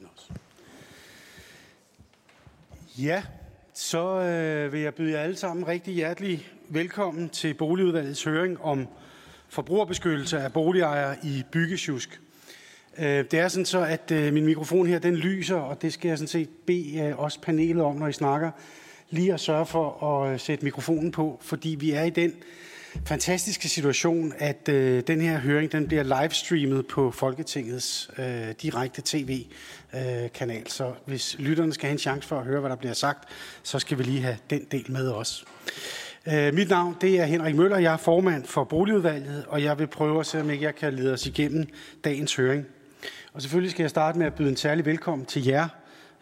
gør også. Ja, så øh, vil jeg byde jer alle sammen rigtig hjertelig velkommen til Boligudvalgets høring om forbrugerbeskyttelse af boligejere i byggesjusk. Øh, det er sådan så, at øh, min mikrofon her, den lyser, og det skal jeg sådan set bede øh, os panelet om, når I snakker, lige at sørge for at øh, sætte mikrofonen på, fordi vi er i den fantastiske situation, at øh, den her høring den bliver livestreamet på Folketingets øh, direkte tv-kanal. Øh, så hvis lytterne skal have en chance for at høre, hvad der bliver sagt, så skal vi lige have den del med os. Øh, mit navn det er Henrik Møller, jeg er formand for Boligudvalget, og jeg vil prøve at se, om ikke jeg kan lede os igennem dagens høring. Og selvfølgelig skal jeg starte med at byde en særlig velkommen til jer,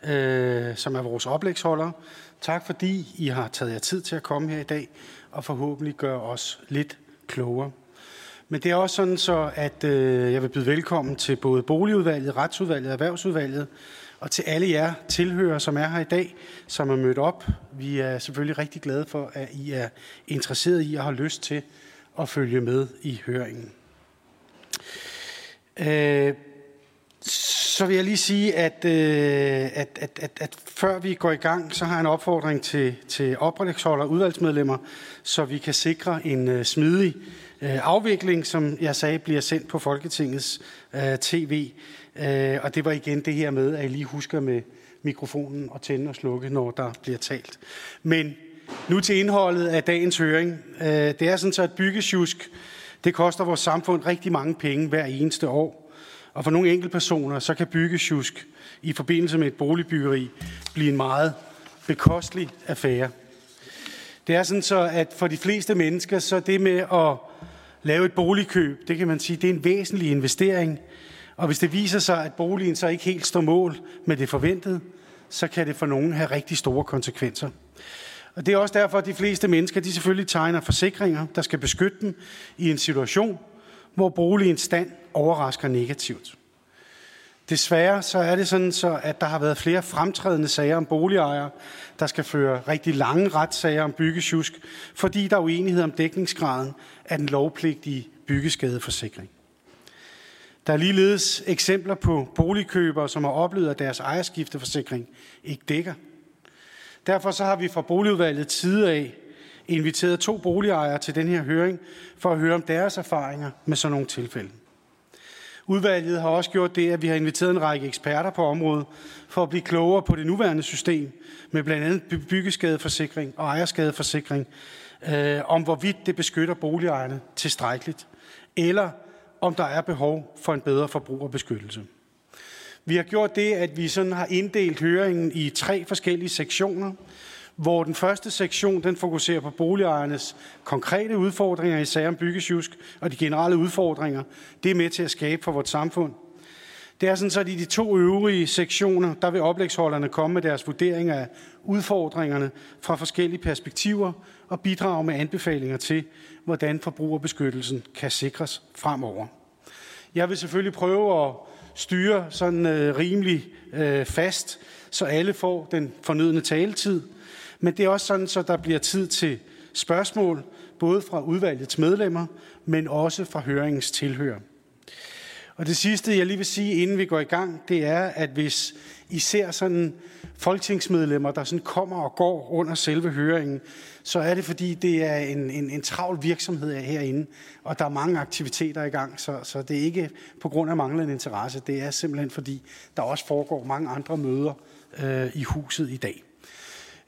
øh, som er vores oplægsholdere. Tak fordi I har taget jer tid til at komme her i dag, og forhåbentlig gøre os lidt klogere. Men det er også sådan så, at øh, jeg vil byde velkommen til både Boligudvalget, Retsudvalget og Erhvervsudvalget, og til alle jer tilhører, som er her i dag, som er mødt op. Vi er selvfølgelig rigtig glade for, at I er interesseret i og har lyst til at følge med i høringen. Øh, så vil jeg lige sige, at, øh, at, at, at, at før vi går i gang, så har jeg en opfordring til, til opretholder og udvalgsmedlemmer, så vi kan sikre en øh, smidig øh, afvikling, som jeg sagde, bliver sendt på Folketingets øh, tv. Øh, og det var igen det her med, at I lige husker med mikrofonen og tænde og slukke, når der bliver talt. Men nu til indholdet af dagens høring. Øh, det er sådan så, at byggesjusk, det koster vores samfund rigtig mange penge hver eneste år. Og for nogle enkelte personer, så kan byggesjusk i forbindelse med et boligbyggeri blive en meget bekostelig affære. Det er sådan så, at for de fleste mennesker, så det med at lave et boligkøb, det kan man sige, det er en væsentlig investering. Og hvis det viser sig, at boligen så ikke helt står mål med det forventede, så kan det for nogen have rigtig store konsekvenser. Og det er også derfor, at de fleste mennesker, de selvfølgelig tegner forsikringer, der skal beskytte dem i en situation, hvor boligens stand overrasker negativt. Desværre så er det sådan, så, at der har været flere fremtrædende sager om boligejere, der skal føre rigtig lange retssager om byggesjusk, fordi der er uenighed om dækningsgraden af den lovpligtige byggeskadeforsikring. Der er ligeledes eksempler på boligkøbere, som har oplevet, at deres ejerskifteforsikring ikke dækker. Derfor så har vi fra Boligudvalget tid af inviteret to boligejere til den her høring for at høre om deres erfaringer med sådan nogle tilfælde. Udvalget har også gjort det, at vi har inviteret en række eksperter på området for at blive klogere på det nuværende system med blandt andet byggeskadeforsikring og ejerskadeforsikring, øh, om hvorvidt det beskytter boligejerne tilstrækkeligt, eller om der er behov for en bedre forbrugerbeskyttelse. Vi har gjort det, at vi sådan har inddelt høringen i tre forskellige sektioner, hvor den første sektion den fokuserer på boligejernes konkrete udfordringer i sager om byggesjusk og de generelle udfordringer, det er med til at skabe for vores samfund. Det er sådan, så i de to øvrige sektioner, der vil oplægsholderne komme med deres vurdering af udfordringerne fra forskellige perspektiver og bidrage med anbefalinger til, hvordan forbrugerbeskyttelsen kan sikres fremover. Jeg vil selvfølgelig prøve at styre sådan øh, rimelig øh, fast, så alle får den fornødne taletid. Men det er også sådan, så der bliver tid til spørgsmål, både fra udvalgets medlemmer, men også fra høringens tilhører. Og det sidste, jeg lige vil sige, inden vi går i gang, det er, at hvis I ser sådan folketingsmedlemmer, der sådan kommer og går under selve høringen, så er det fordi, det er en, en, en travl virksomhed herinde, og der er mange aktiviteter i gang, så, så det er ikke på grund af manglende interesse, det er simpelthen fordi, der også foregår mange andre møder øh, i huset i dag.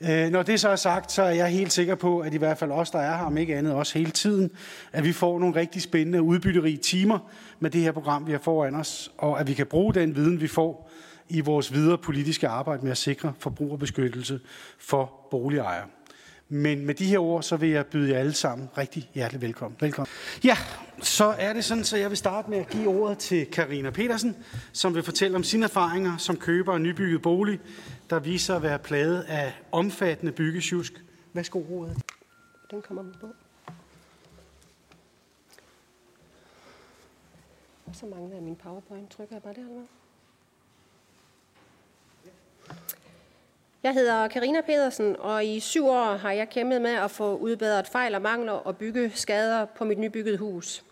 Øh, når det så er sagt, så er jeg helt sikker på, at i hvert fald os, der er her, om ikke andet også hele tiden, at vi får nogle rigtig spændende udbytterige timer med det her program, vi har foran os, og at vi kan bruge den viden, vi får i vores videre politiske arbejde med at sikre forbrugerbeskyttelse for boligejere. Men med de her ord, så vil jeg byde jer alle sammen rigtig hjertelig velkommen. Velkommen. Ja, så er det sådan, så jeg vil starte med at give ordet til Karina Petersen, som vil fortælle om sine erfaringer som køber af nybygget bolig, der viser at være plaget af omfattende byggesjusk. Værsgo ordet. Den kommer med på. Så mangler jeg min powerpoint. Trykker jeg bare der, eller hvad? Jeg hedder Karina Pedersen, og i syv år har jeg kæmpet med at få udbedret fejl og mangler og bygge skader på mit nybyggede hus.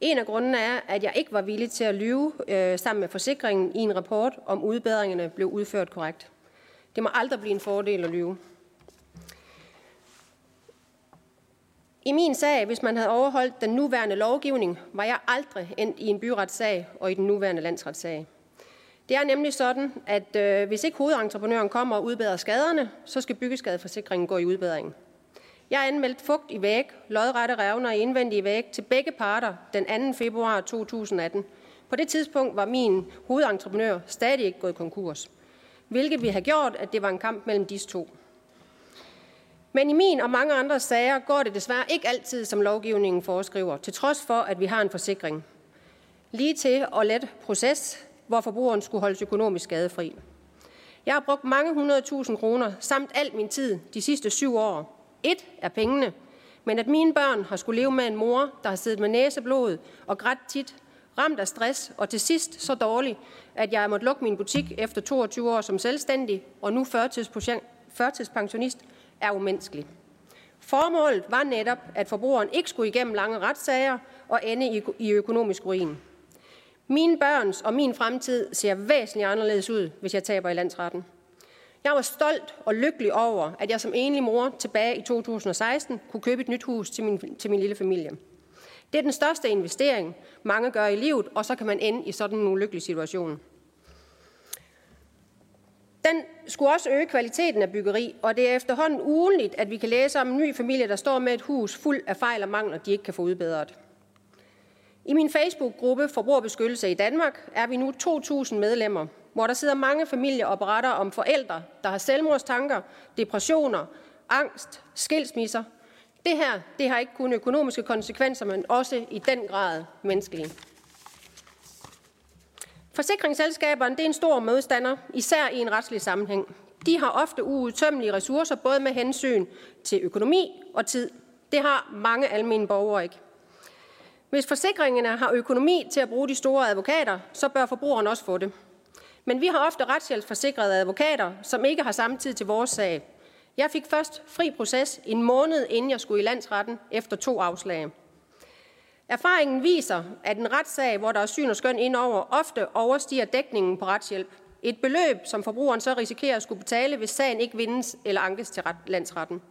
En af grundene er, at jeg ikke var villig til at lyve øh, sammen med forsikringen i en rapport, om udbedringerne blev udført korrekt. Det må aldrig blive en fordel at lyve. I min sag, hvis man havde overholdt den nuværende lovgivning, var jeg aldrig endt i en byretssag og i den nuværende landsretssag. Det er nemlig sådan, at øh, hvis ikke hovedentreprenøren kommer og udbedrer skaderne, så skal byggeskadeforsikringen gå i udbedring. Jeg anmeldte fugt i væg, lodrette revner og indvendige væg til begge parter den 2. februar 2018. På det tidspunkt var min hovedentreprenør stadig ikke gået konkurs, hvilket vi har gjort, at det var en kamp mellem disse to. Men i min og mange andre sager går det desværre ikke altid, som lovgivningen foreskriver, til trods for, at vi har en forsikring. Lige til og let proces, hvor forbrugeren skulle holdes økonomisk skadefri. Jeg har brugt mange hundredtusind kroner samt al min tid de sidste syv år. Et er pengene, men at mine børn har skulle leve med en mor, der har siddet med næseblod og grædt tit, ramt af stress og til sidst så dårlig, at jeg måtte lukke min butik efter 22 år som selvstændig og nu førtidspensionist, er umenneskeligt. Formålet var netop, at forbrugeren ikke skulle igennem lange retssager og ende i økonomisk ruin. Mine børns og min fremtid ser væsentligt anderledes ud, hvis jeg taber i landsretten. Jeg var stolt og lykkelig over, at jeg som enlig mor tilbage i 2016 kunne købe et nyt hus til min, til min lille familie. Det er den største investering, mange gør i livet, og så kan man ende i sådan en ulykkelig situation. Den skulle også øge kvaliteten af byggeri, og det er efterhånden ugenligt, at vi kan læse om en ny familie, der står med et hus fuld af fejl og mangler, de ikke kan få udbedret. I min Facebook-gruppe Forbrugerbeskyttelse i Danmark er vi nu 2.000 medlemmer, hvor der sidder mange familier og beretter om forældre, der har selvmordstanker, depressioner, angst, skilsmisser. Det her det har ikke kun økonomiske konsekvenser, men også i den grad menneskelige. Forsikringsselskaberne det er en stor modstander, især i en retslig sammenhæng. De har ofte uudtømmelige ressourcer, både med hensyn til økonomi og tid. Det har mange almindelige borgere ikke. Hvis forsikringerne har økonomi til at bruge de store advokater, så bør forbrugeren også få det. Men vi har ofte retshjælpsforsikrede advokater, som ikke har samme tid til vores sag. Jeg fik først fri proces en måned, inden jeg skulle i landsretten efter to afslag. Erfaringen viser, at en retssag, hvor der er syn og skøn indover, ofte overstiger dækningen på retshjælp. Et beløb, som forbrugeren så risikerer at skulle betale, hvis sagen ikke vindes eller ankes til landsretten.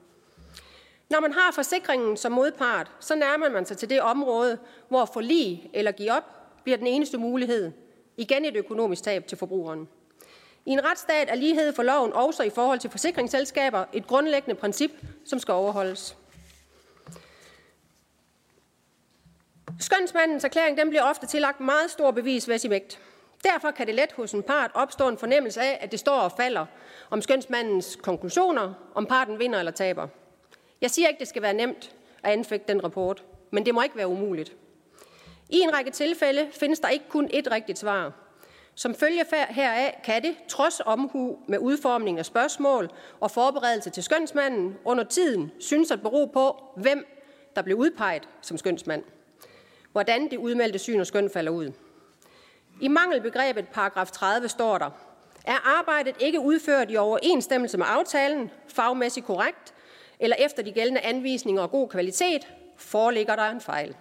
Når man har forsikringen som modpart, så nærmer man sig til det område, hvor forlig eller give op bliver den eneste mulighed. Igen et økonomisk tab til forbrugeren. I en retsstat er lighed for loven også i forhold til forsikringsselskaber et grundlæggende princip, som skal overholdes. Skønsmandens erklæring den bliver ofte tillagt meget stor bevismæssig vægt. Derfor kan det let hos en part opstå en fornemmelse af, at det står og falder om skønsmandens konklusioner, om parten vinder eller taber. Jeg siger ikke, det skal være nemt at anfægte den rapport, men det må ikke være umuligt. I en række tilfælde findes der ikke kun ét rigtigt svar. Som følge heraf kan det, trods omhu med udformning af spørgsmål og forberedelse til skønsmanden, under tiden synes at bero på, hvem der blev udpeget som skønsmand. Hvordan det udmeldte syn og skøn falder ud. I mangelbegrebet paragraf 30 står der, er arbejdet ikke udført i overensstemmelse med aftalen, fagmæssigt korrekt, eller efter de gældende anvisninger og god kvalitet, foreligger der en fejl.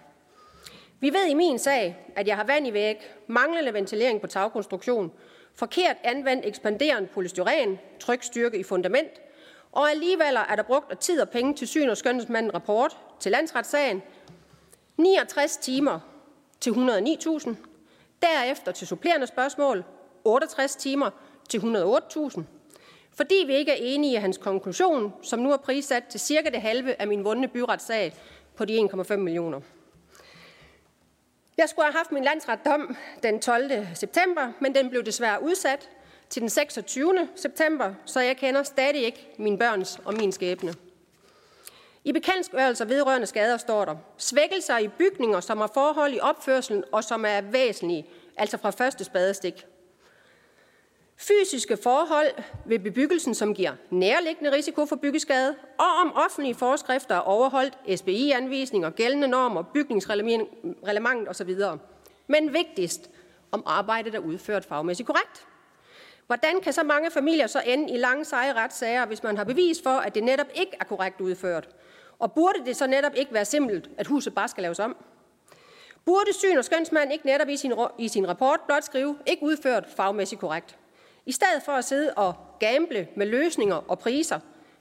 Vi ved i min sag, at jeg har vand i væg, manglende ventilering på tagkonstruktion, forkert anvendt ekspanderende polystyren, trykstyrke i fundament, og alligevel er der brugt tid og penge til syn og skønhedsmanden rapport til landsretssagen. 69 timer til 109.000, derefter til supplerende spørgsmål 68 timer til 108.000, fordi vi ikke er enige i hans konklusion, som nu er prissat til cirka det halve af min vundne byretssag på de 1,5 millioner. Jeg skulle have haft min landsretdom den 12. september, men den blev desværre udsat til den 26. september, så jeg kender stadig ikke mine børns og min skæbne. I bekendtgørelser vedrørende skader står der, svækkelser i bygninger, som har forhold i opførselen og som er væsentlige, altså fra første spadestik. Fysiske forhold ved bebyggelsen, som giver nærliggende risiko for byggeskade, og om offentlige forskrifter er overholdt, SBI-anvisninger, gældende normer, bygningsreglement osv. Men vigtigst, om arbejdet er udført fagmæssigt korrekt. Hvordan kan så mange familier så ende i lange seje retssager, hvis man har bevis for, at det netop ikke er korrekt udført? Og burde det så netop ikke være simpelt, at huset bare skal laves om? Burde syn og skønsmand ikke netop i sin, i sin rapport blot skrive, ikke udført fagmæssigt korrekt? I stedet for at sidde og gamble med løsninger og priser.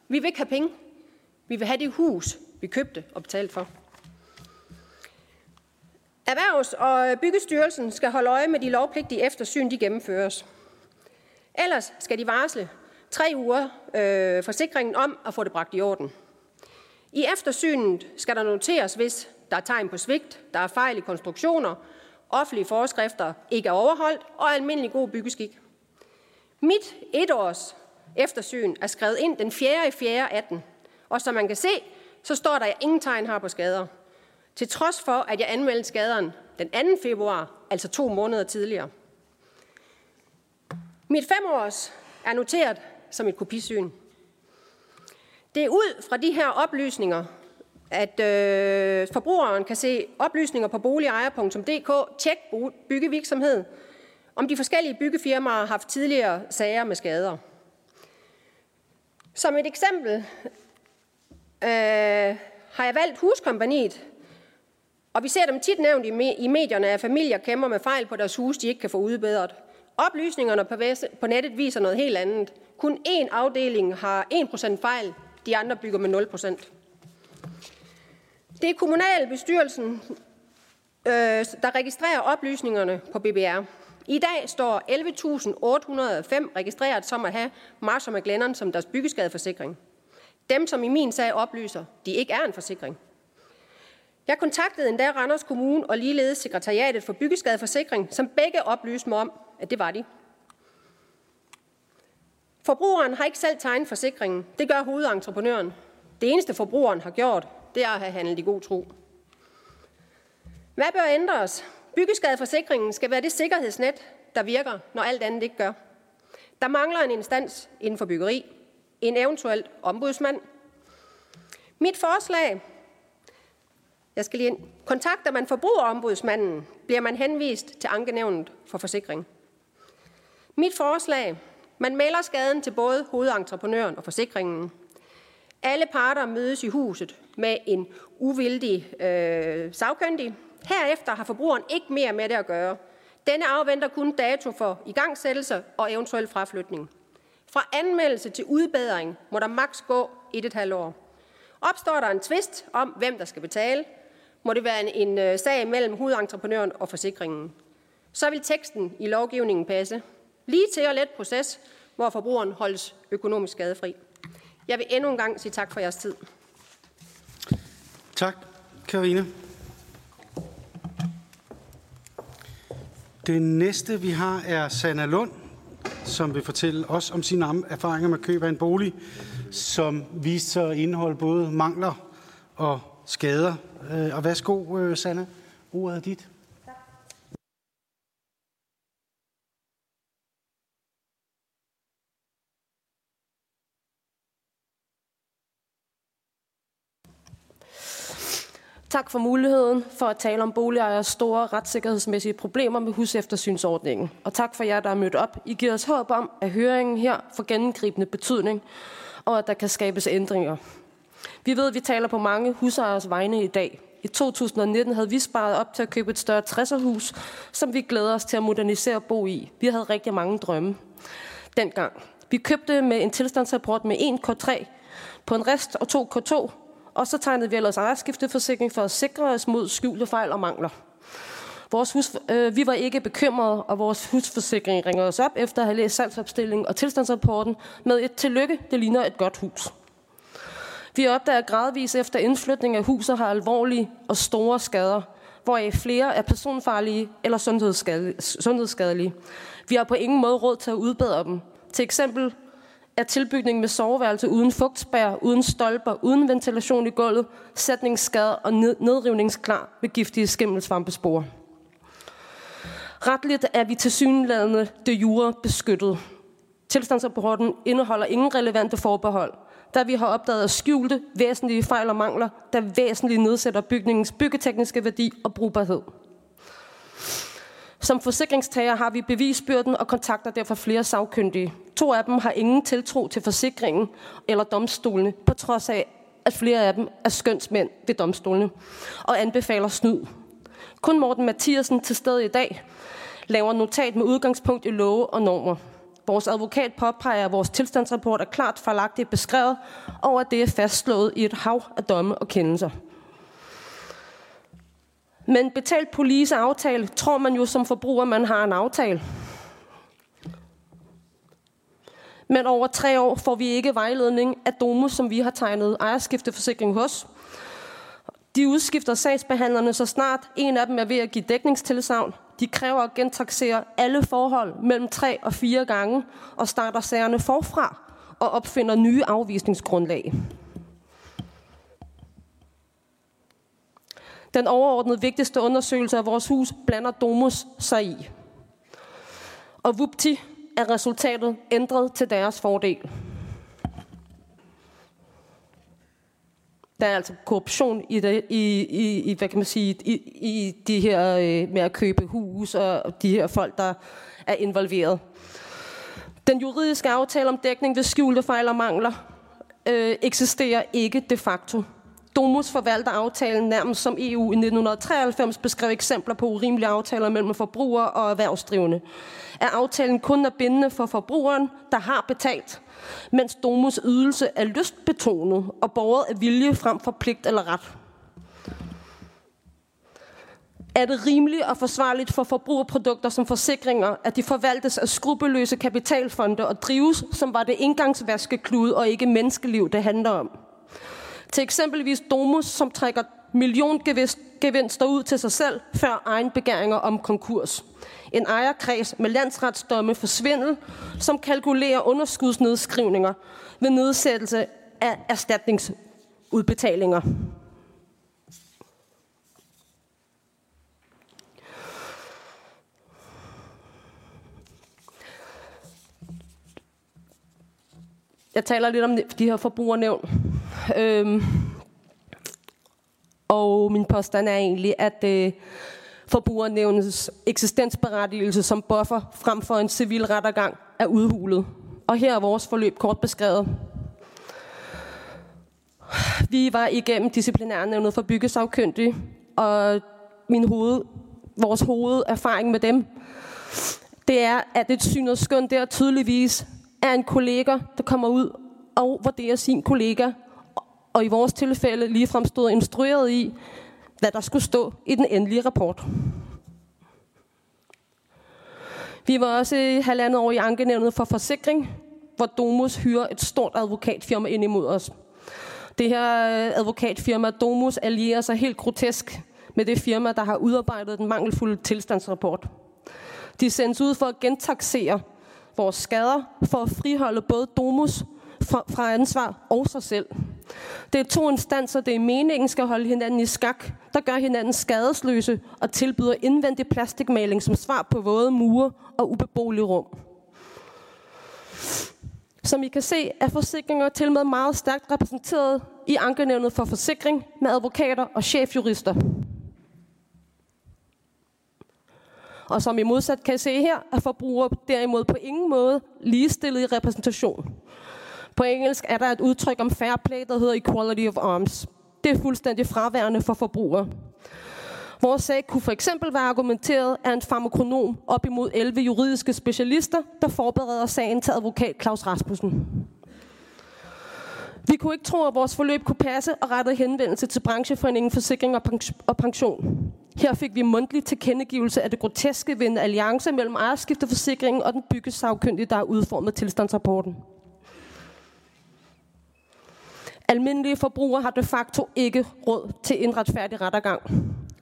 Vi vil ikke have penge. Vi vil have det hus, vi købte og betalte for. Erhvervs- og Byggestyrelsen skal holde øje med de lovpligtige eftersyn, de gennemføres. Ellers skal de varsle tre uger øh, forsikringen om at få det bragt i orden. I eftersynet skal der noteres, hvis der er tegn på svigt, der er fejl i konstruktioner, offentlige forskrifter ikke er overholdt og almindelig god byggeskik. Mit etårs eftersyn er skrevet ind den 4. i 4. 18, og som man kan se, så står der, at jeg ingen tegn har på skader. Til trods for, at jeg anmeldte skaderen den 2. februar, altså to måneder tidligere. Mit femårs er noteret som et kopisyn. Det er ud fra de her oplysninger, at øh, forbrugeren kan se oplysninger på boligejer.dk, tjek byggevirksomhed, om de forskellige byggefirmaer har haft tidligere sager med skader. Som et eksempel øh, har jeg valgt Huskompaniet, og vi ser dem tit nævnt i medierne, at familier kæmper med fejl på deres hus, de ikke kan få udbedret. Oplysningerne på nettet viser noget helt andet. Kun én afdeling har 1% fejl, de andre bygger med 0%. Det er kommunalbestyrelsen, øh, der registrerer oplysningerne på BBR. I dag står 11.805 registreret som at have Marshall McLennan som deres byggeskadeforsikring. Dem, som i min sag oplyser, de ikke er en forsikring. Jeg kontaktede endda Randers Kommune og ligeledes sekretariatet for byggeskadeforsikring, som begge oplyste mig om, at det var de. Forbrugeren har ikke selv tegnet forsikringen. Det gør hovedentreprenøren. Det eneste forbrugeren har gjort, det er at have handlet i god tro. Hvad bør ændres? Byggeskadeforsikringen skal være det sikkerhedsnet, der virker, når alt andet ikke gør. Der mangler en instans inden for byggeri, en eventuelt ombudsmand. Mit forslag, jeg skal lige ind. Kontakter man forbrugerombudsmanden, bliver man henvist til ankenævnet for forsikring. Mit forslag, man melder skaden til både hovedentreprenøren og forsikringen. Alle parter mødes i huset med en uvildig øh, sagkyndig. Herefter har forbrugeren ikke mere med det at gøre. Denne afventer kun dato for igangsættelse og eventuel fraflytning. Fra anmeldelse til udbedring må der maks gå et et halvt år. Opstår der en tvist om, hvem der skal betale, må det være en, en øh, sag mellem hovedentreprenøren og forsikringen. Så vil teksten i lovgivningen passe. Lige til og let proces, hvor forbrugeren holdes økonomisk skadefri. Jeg vil endnu en gang sige tak for jeres tid. Tak, Karine. Det næste, vi har, er Sanna Lund, som vil fortælle os om sine erfaringer med køb af en bolig, som viste sig at indeholde både mangler og skader. Øh, og værsgo, øh, Sanna. Ordet er dit. Tak for muligheden for at tale om boligejers store retssikkerhedsmæssige problemer med huseftersynsordningen. Og tak for jer, der er mødt op. I giver os håb om, at høringen her får gennemgribende betydning, og at der kan skabes ændringer. Vi ved, at vi taler på mange husejers vegne i dag. I 2019 havde vi sparet op til at købe et større 60'erhus, som vi glæder os til at modernisere og bo i. Vi havde rigtig mange drømme dengang. Vi købte med en tilstandsrapport med 1K3 på en rest og 2K2 og så tegnede vi ellers ejerskifteforsikring for at sikre os mod skjulte fejl og mangler. Vores hus, øh, vi var ikke bekymrede, og vores husforsikring ringede os op efter at have læst salgsopstillingen og tilstandsrapporten med et tillykke, det ligner et godt hus. Vi opdager gradvis efter indflytning af huset har alvorlige og store skader, hvoraf flere er personfarlige eller sundhedsskadelige. Vi har på ingen måde råd til at udbedre dem. Til eksempel er tilbygning med soveværelse uden fugtspær, uden stolper, uden ventilation i gulvet, sætningsskade og nedrivningsklar ved giftige skimmelsvampespore. Retligt er vi til synlædende de jure beskyttet. Tilstandsrapporten indeholder ingen relevante forbehold, da vi har opdaget skjulte væsentlige fejl og mangler, der væsentligt nedsætter bygningens byggetekniske værdi og brugbarhed. Som forsikringstager har vi bevisbyrden og kontakter derfor flere sagkyndige. To af dem har ingen tiltro til forsikringen eller domstolene, på trods af, at flere af dem er skønsmænd ved domstolene og anbefaler snyd. Kun Morten Mathiasen til stede i dag laver notat med udgangspunkt i love og normer. Vores advokat påpeger, at vores tilstandsrapport er klart forlagtigt beskrevet, og at det er fastslået i et hav af domme og kendelser. Men betalt police aftale, tror man jo som forbruger, man har en aftale. Men over tre år får vi ikke vejledning af Domus, som vi har tegnet ejerskifteforsikring hos. De udskifter sagsbehandlerne så snart en af dem er ved at give dækningstilsavn. De kræver at gentaxere alle forhold mellem tre og fire gange og starter sagerne forfra og opfinder nye afvisningsgrundlag. Den overordnede vigtigste undersøgelse af vores hus blander Domus sig i. Og vupti er resultatet ændret til deres fordel. Der er altså korruption i, det, i, i, i hvad kan man sige, i, i de her øh, med at købe hus og de her folk, der er involveret. Den juridiske aftale om dækning ved skjulte fejl og mangler øh, eksisterer ikke de facto. Domus forvalter aftalen nærmest som EU i 1993 beskrev eksempler på urimelige aftaler mellem forbrugere og erhvervsdrivende. Er aftalen kun er bindende for forbrugeren, der har betalt, mens Domus ydelse er lystbetonet og borget af vilje frem for pligt eller ret. Er det rimeligt og forsvarligt for forbrugerprodukter som forsikringer, at de forvaltes af skrupelløse kapitalfonde og drives, som var det engangsvaskeklude og ikke menneskeliv, det handler om? Til eksempelvis Domus, som trækker milliongevinster ud til sig selv, før egen begæringer om konkurs. En ejerkreds med landsretsdomme for svindel, som kalkulerer underskudsnedskrivninger ved nedsættelse af erstatningsudbetalinger. Jeg taler lidt om de her forbrugernævn. Øhm, og min påstand er egentlig, at øh, forbrugernævnets eksistensberettigelse som buffer frem for en civil rettergang er udhulet. Og her er vores forløb kort beskrevet. Vi var igennem disciplinærnævnet for byggesagkyndige, og min hoved, vores hovederfaring med dem, det er, at et syn og skøn der tydeligvis er en kollega, der kommer ud og vurderer sin kollega, og i vores tilfælde lige fremstod instrueret i, hvad der skulle stå i den endelige rapport. Vi var også i halvandet år i ankenævnet for forsikring, hvor Domus hyrer et stort advokatfirma ind imod os. Det her øh, advokatfirma, Domus, allierer sig helt grotesk med det firma, der har udarbejdet den mangelfulde tilstandsrapport. De sendes ud for at gentaxere vores skader, for at friholde både Domus fra, fra ansvar og sig selv. Det er to instanser, det er meningen skal holde hinanden i skak, der gør hinanden skadesløse og tilbyder indvendig plastikmaling som svar på våde mure og ubeboelige rum. Som I kan se, er forsikringer til med meget stærkt repræsenteret i ankenævnet for forsikring med advokater og chefjurister. Og som I modsat kan se her, er forbrugere derimod på ingen måde ligestillet i repræsentation. På engelsk er der et udtryk om fair play, der hedder equality of arms. Det er fuldstændig fraværende for forbrugere. Vores sag kunne for eksempel være argumenteret af en farmakonom op imod 11 juridiske specialister, der forbereder sagen til advokat Claus Rasmussen. Vi kunne ikke tro, at vores forløb kunne passe og rette henvendelse til brancheforeningen Forsikring og Pension. Her fik vi mundtlig tilkendegivelse af det groteske ved en alliance mellem ejerskifteforsikringen og den byggesagkyndige, der har udformet tilstandsrapporten. Almindelige forbrugere har de facto ikke råd til en retfærdig rettergang.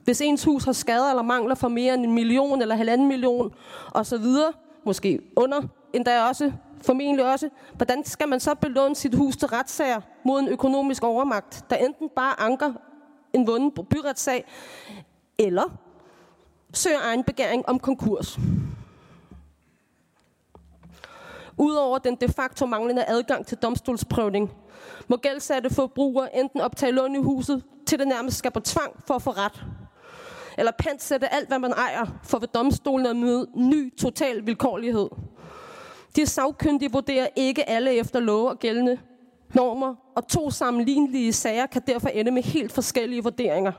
Hvis ens hus har skader eller mangler for mere end en million eller halvanden million osv., måske under endda også, formentlig også, hvordan skal man så belåne sit hus til retssager mod en økonomisk overmagt, der enten bare anker en vunden byretssag, eller søger egen begæring om konkurs. Udover den de facto manglende adgang til domstolsprøvning, må gældsatte forbrugere enten optage lån i huset, til det nærmest skal på tvang for at få ret. Eller pantsætte alt, hvad man ejer, for ved domstolen at møde ny total vilkårlighed. De sagkyndige vurderer ikke alle efter love og gældende normer, og to sammenlignelige sager kan derfor ende med helt forskellige vurderinger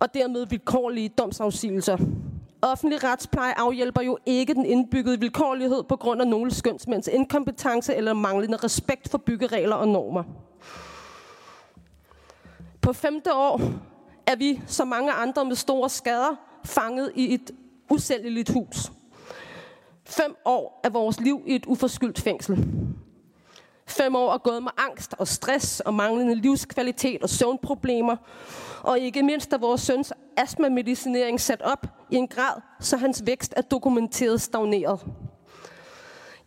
og dermed vilkårlige domsafsigelser. Offentlig retspleje afhjælper jo ikke den indbyggede vilkårlighed på grund af nogle skønsmænds inkompetence eller manglende respekt for byggeregler og normer. På femte år er vi, som mange andre med store skader, fanget i et usælgeligt hus. Fem år af vores liv i et uforskyldt fængsel. Fem år er gået med angst og stress og manglende livskvalitet og søvnproblemer. Og ikke mindst er vores søns astmamedicinering sat op i en grad, så hans vækst er dokumenteret stagneret.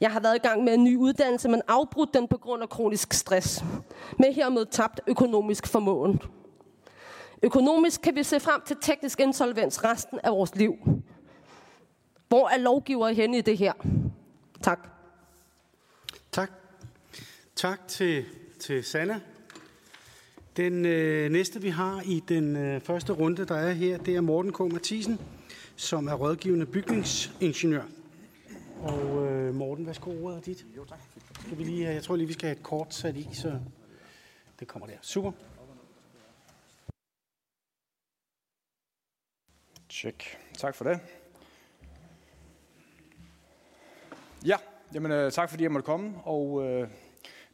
Jeg har været i gang med en ny uddannelse, men afbrudt den på grund af kronisk stress. Med hermed tabt økonomisk formåen. Økonomisk kan vi se frem til teknisk insolvens resten af vores liv. Hvor er lovgiver henne i det her? Tak. Tak. Tak til, til Sanna. Den øh, næste, vi har i den øh, første runde, der er her, det er Morten K. Mathisen, som er rådgivende bygningsingeniør. Og øh, Morten, værsgo, ordet er dit. Jo, tak. Skal vi lige, jeg tror lige, vi skal have et kort sat i, så det kommer der. Super. Check. Tak for det. Ja, jamen, øh, tak fordi jeg måtte komme, og øh,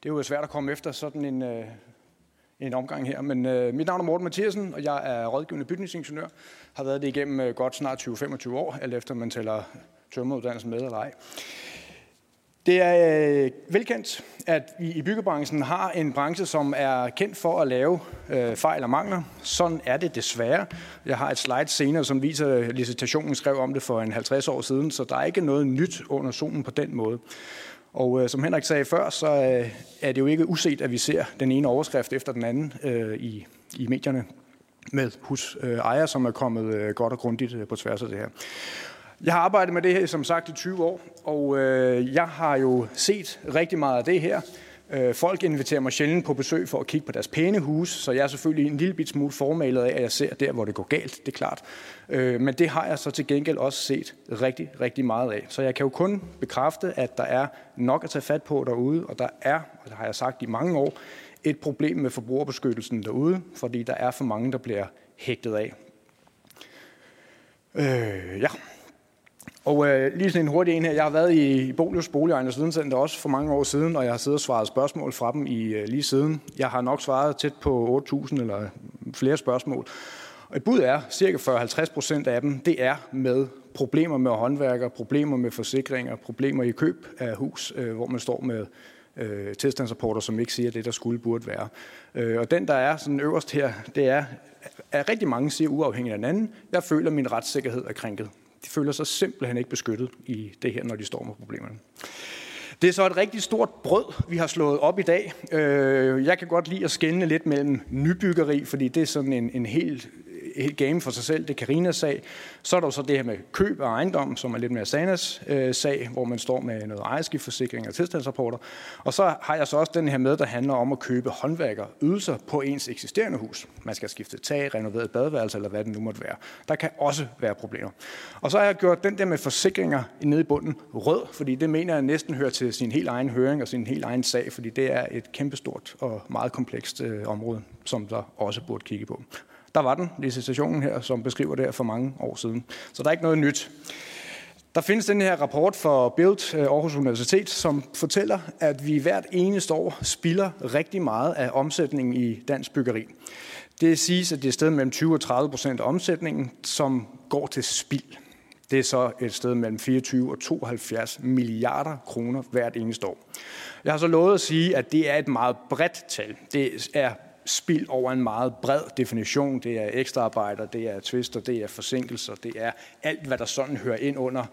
det er jo svært at komme efter sådan en, øh, en omgang her. Men øh, mit navn er Morten Mathiasen, og jeg er rådgivende bygningsingeniør. Har været det igennem øh, godt snart 20-25 år, alt efter man tæller tømmeruddannelsen med eller ej. Det er øh, velkendt, at vi i byggebranchen har en branche, som er kendt for at lave øh, fejl og mangler. Sådan er det desværre. Jeg har et slide senere, som viser, at licitationen skrev om det for en 50 år siden, så der er ikke noget nyt under solen på den måde. Og øh, som Henrik sagde før, så øh, er det jo ikke uset, at vi ser den ene overskrift efter den anden øh, i, i medierne med husejere, øh, som er kommet øh, godt og grundigt øh, på tværs af det her. Jeg har arbejdet med det her som sagt i 20 år, og øh, jeg har jo set rigtig meget af det her. Øh, folk inviterer mig sjældent på besøg for at kigge på deres pæne hus, så jeg er selvfølgelig en lille bit smule formalet af, at jeg ser der, hvor det går galt, det er klart. Øh, men det har jeg så til gengæld også set rigtig, rigtig meget af. Så jeg kan jo kun bekræfte, at der er nok at tage fat på derude, og der er, og det har jeg sagt i mange år, et problem med forbrugerbeskyttelsen derude, fordi der er for mange, der bliver hægtet af. Øh, ja. Og øh, lige sådan en hurtig en her. Jeg har været i Bolius Boligejende Videnscenter også for mange år siden, og jeg har siddet og svaret spørgsmål fra dem i øh, lige siden. Jeg har nok svaret tæt på 8.000 eller flere spørgsmål. Og et bud er, cirka 40-50 procent af dem, det er med problemer med håndværkere, problemer med forsikringer, problemer i køb af hus, øh, hvor man står med øh, tilstandsrapporter, som ikke siger det, der skulle burde være. Øh, og den, der er sådan øverst her, det er, at rigtig mange siger uafhængigt af hinanden, jeg føler, at min retssikkerhed er krænket. De føler sig simpelthen ikke beskyttet i det her, når de står med problemerne. Det er så et rigtig stort brød, vi har slået op i dag. Øh, jeg kan godt lide at skænde lidt mellem nybyggeri, fordi det er sådan en, en helt helt game for sig selv, det er Karinas sag. Så er der jo så det her med køb af ejendom, som er lidt mere Sanas øh, sag, hvor man står med noget ejerskiftforsikring og tilstandsrapporter. Og så har jeg så også den her med, der handler om at købe håndværkerydelser på ens eksisterende hus. Man skal skifte tag, renovere et badeværelse eller hvad det nu måtte være. Der kan også være problemer. Og så har jeg gjort den der med forsikringer nede i bunden rød, fordi det mener jeg næsten hører til sin helt egen høring og sin helt egen sag, fordi det er et kæmpestort og meget komplekst øh, område, som der også burde kigge på. Der var den, licitationen her, som beskriver det her for mange år siden. Så der er ikke noget nyt. Der findes den her rapport for Build øh, Aarhus Universitet, som fortæller, at vi hvert eneste år spilder rigtig meget af omsætningen i dansk byggeri. Det siges, at det er et sted mellem 20 og 30 procent af omsætningen, som går til spild. Det er så et sted mellem 24 og 72 milliarder kroner hvert eneste år. Jeg har så lovet at sige, at det er et meget bredt tal. Det er spild over en meget bred definition. Det er ekstraarbejder, det er tvister, det er forsinkelser, det er alt, hvad der sådan hører ind under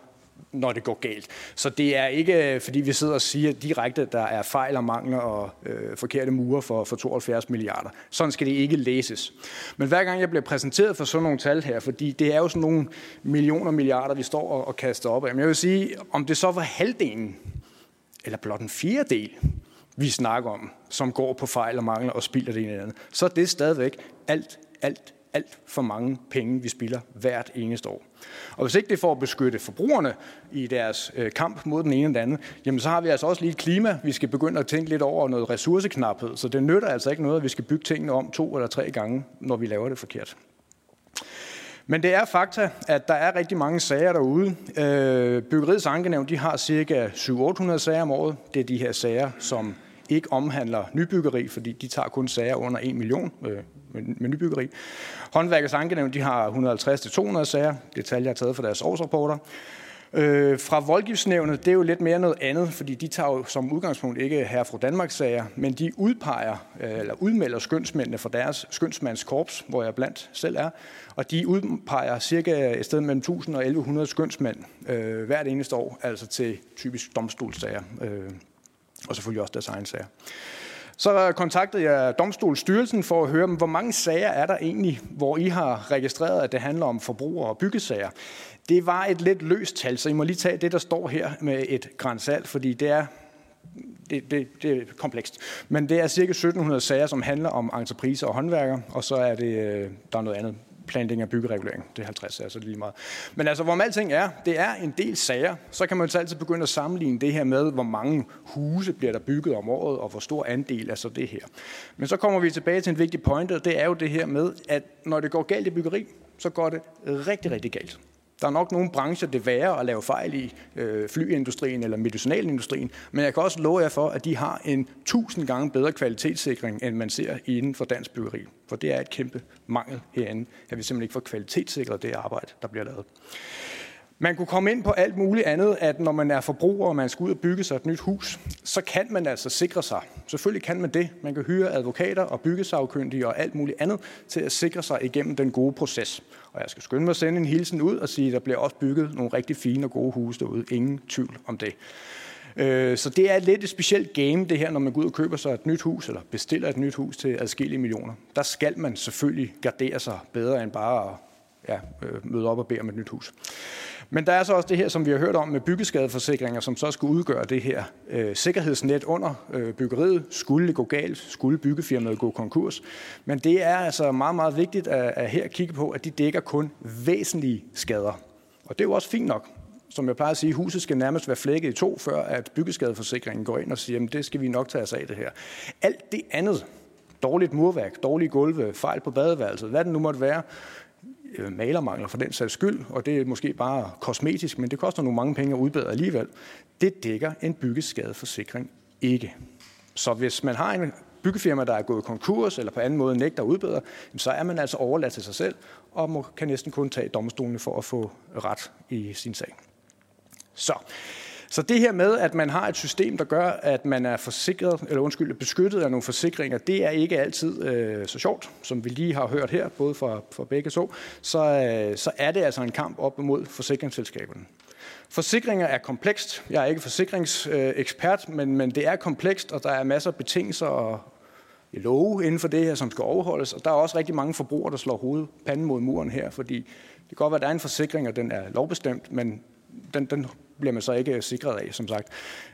når det går galt. Så det er ikke, øh, fordi vi sidder og siger direkte, at der er fejl og mangler og øh, forkerte mure for, for 72 milliarder. Sådan skal det ikke læses. Men hver gang jeg bliver præsenteret for sådan nogle tal her, fordi det er jo sådan nogle millioner milliarder, vi står og, og kaster op af. Men jeg vil sige, om det så var halvdelen, eller blot en fjerdedel, vi snakker om, som går på fejl og mangler og spilder det ene eller andet, så er det stadigvæk alt, alt, alt for mange penge, vi spilder hvert eneste år. Og hvis ikke det får at beskytte forbrugerne i deres øh, kamp mod den ene eller den anden, jamen så har vi altså også lige et klima, vi skal begynde at tænke lidt over noget ressourceknaphed. Så det nytter altså ikke noget, at vi skal bygge tingene om to eller tre gange, når vi laver det forkert. Men det er fakta, at der er rigtig mange sager derude. Øh, byggeriets ankenævn de har cirka 700-800 sager om året. Det er de her sager, som ikke omhandler nybyggeri, fordi de tager kun sager under 1 million øh, med nybyggeri. Håndværkets ankenævn de har 150-200 sager. Det tal, jeg har taget fra deres årsrapporter. Øh, fra voldgiftsnævnet, det er jo lidt mere noget andet, fordi de tager jo som udgangspunkt ikke her fra Danmarks sager, men de udpeger øh, eller udmelder skønsmændene for deres skønsmandskorps, hvor jeg blandt selv er, og de udpeger cirka et sted mellem 1000 og 1100 skønsmænd øh, hvert eneste år, altså til typisk domstolssager, øh, og selvfølgelig også deres egen sager. Så kontaktede jeg Domstolsstyrelsen for at høre, hvor mange sager er der egentlig, hvor I har registreret, at det handler om forbruger- og byggesager. Det var et lidt løst tal, så I må lige tage det, der står her med et grænsalt, fordi det er det, det, det er komplekst. Men det er cirka 1700 sager, som handler om entrepriser og håndværker, og så er det, øh, der er noget andet planlægning og byggeregulering. Det er 50 sager, så det er lige meget. Men altså, hvor alting er, det er en del sager. Så kan man jo altid begynde at sammenligne det her med, hvor mange huse bliver der bygget om året, og hvor stor andel er så det her. Men så kommer vi tilbage til en vigtig pointe, og det er jo det her med, at når det går galt i byggeri, så går det rigtig, rigtig galt. Der er nok nogle brancher, det værre at lave fejl i, øh, flyindustrien eller medicinalindustrien, men jeg kan også love jer for, at de har en tusind gange bedre kvalitetssikring, end man ser inden for dansk byggeri. For det er et kæmpe mangel herinde, at vi simpelthen ikke får kvalitetssikret det arbejde, der bliver lavet. Man kunne komme ind på alt muligt andet, at når man er forbruger, og man skal ud og bygge sig et nyt hus, så kan man altså sikre sig. Selvfølgelig kan man det. Man kan hyre advokater og byggesagkyndige og alt muligt andet til at sikre sig igennem den gode proces. Og jeg skal skynde mig at sende en hilsen ud og sige, at der bliver også bygget nogle rigtig fine og gode huse derude. Ingen tvivl om det. Øh, så det er lidt et specielt game, det her, når man går ud og køber sig et nyt hus, eller bestiller et nyt hus til adskillige millioner. Der skal man selvfølgelig gardere sig bedre end bare at ja, øh, møde op og bede om et nyt hus. Men der er så også det her, som vi har hørt om med byggeskadeforsikringer, som så skulle udgøre det her øh, sikkerhedsnet under øh, byggeriet. Skulle det gå galt, skulle byggefirmaet gå konkurs. Men det er altså meget, meget vigtigt at, at her kigge på, at de dækker kun væsentlige skader. Og det er jo også fint nok. Som jeg plejer at sige, huset skal nærmest være flækket i to, før at byggeskadeforsikringen går ind og siger, at det skal vi nok tage os af det her. Alt det andet, dårligt murværk, dårlige gulve, fejl på badeværelset, hvad det nu måtte være, Øh, malermangler for den sags skyld, og det er måske bare kosmetisk, men det koster nogle mange penge at udbedre alligevel. Det dækker en byggeskadeforsikring ikke. Så hvis man har en byggefirma, der er gået konkurs eller på anden måde nægter at udbedre, så er man altså overladt til sig selv og må, kan næsten kun tage domstolene for at få ret i sin sag. Så så det her med, at man har et system, der gør, at man er forsikret, eller undskyld, beskyttet af nogle forsikringer, det er ikke altid øh, så sjovt, som vi lige har hørt her, både fra, fra begge to. Så, øh, så er det altså en kamp op imod forsikringsselskaberne. Forsikringer er komplekst. Jeg er ikke forsikringsekspert, men, men det er komplekst, og der er masser af betingelser og love inden for det her, som skal overholdes. Og der er også rigtig mange forbrugere, der slår hovedet panden mod muren her, fordi det kan godt være, at der er en forsikring, og den er lovbestemt, men den, den bliver man så ikke øh, sikret af, som sagt.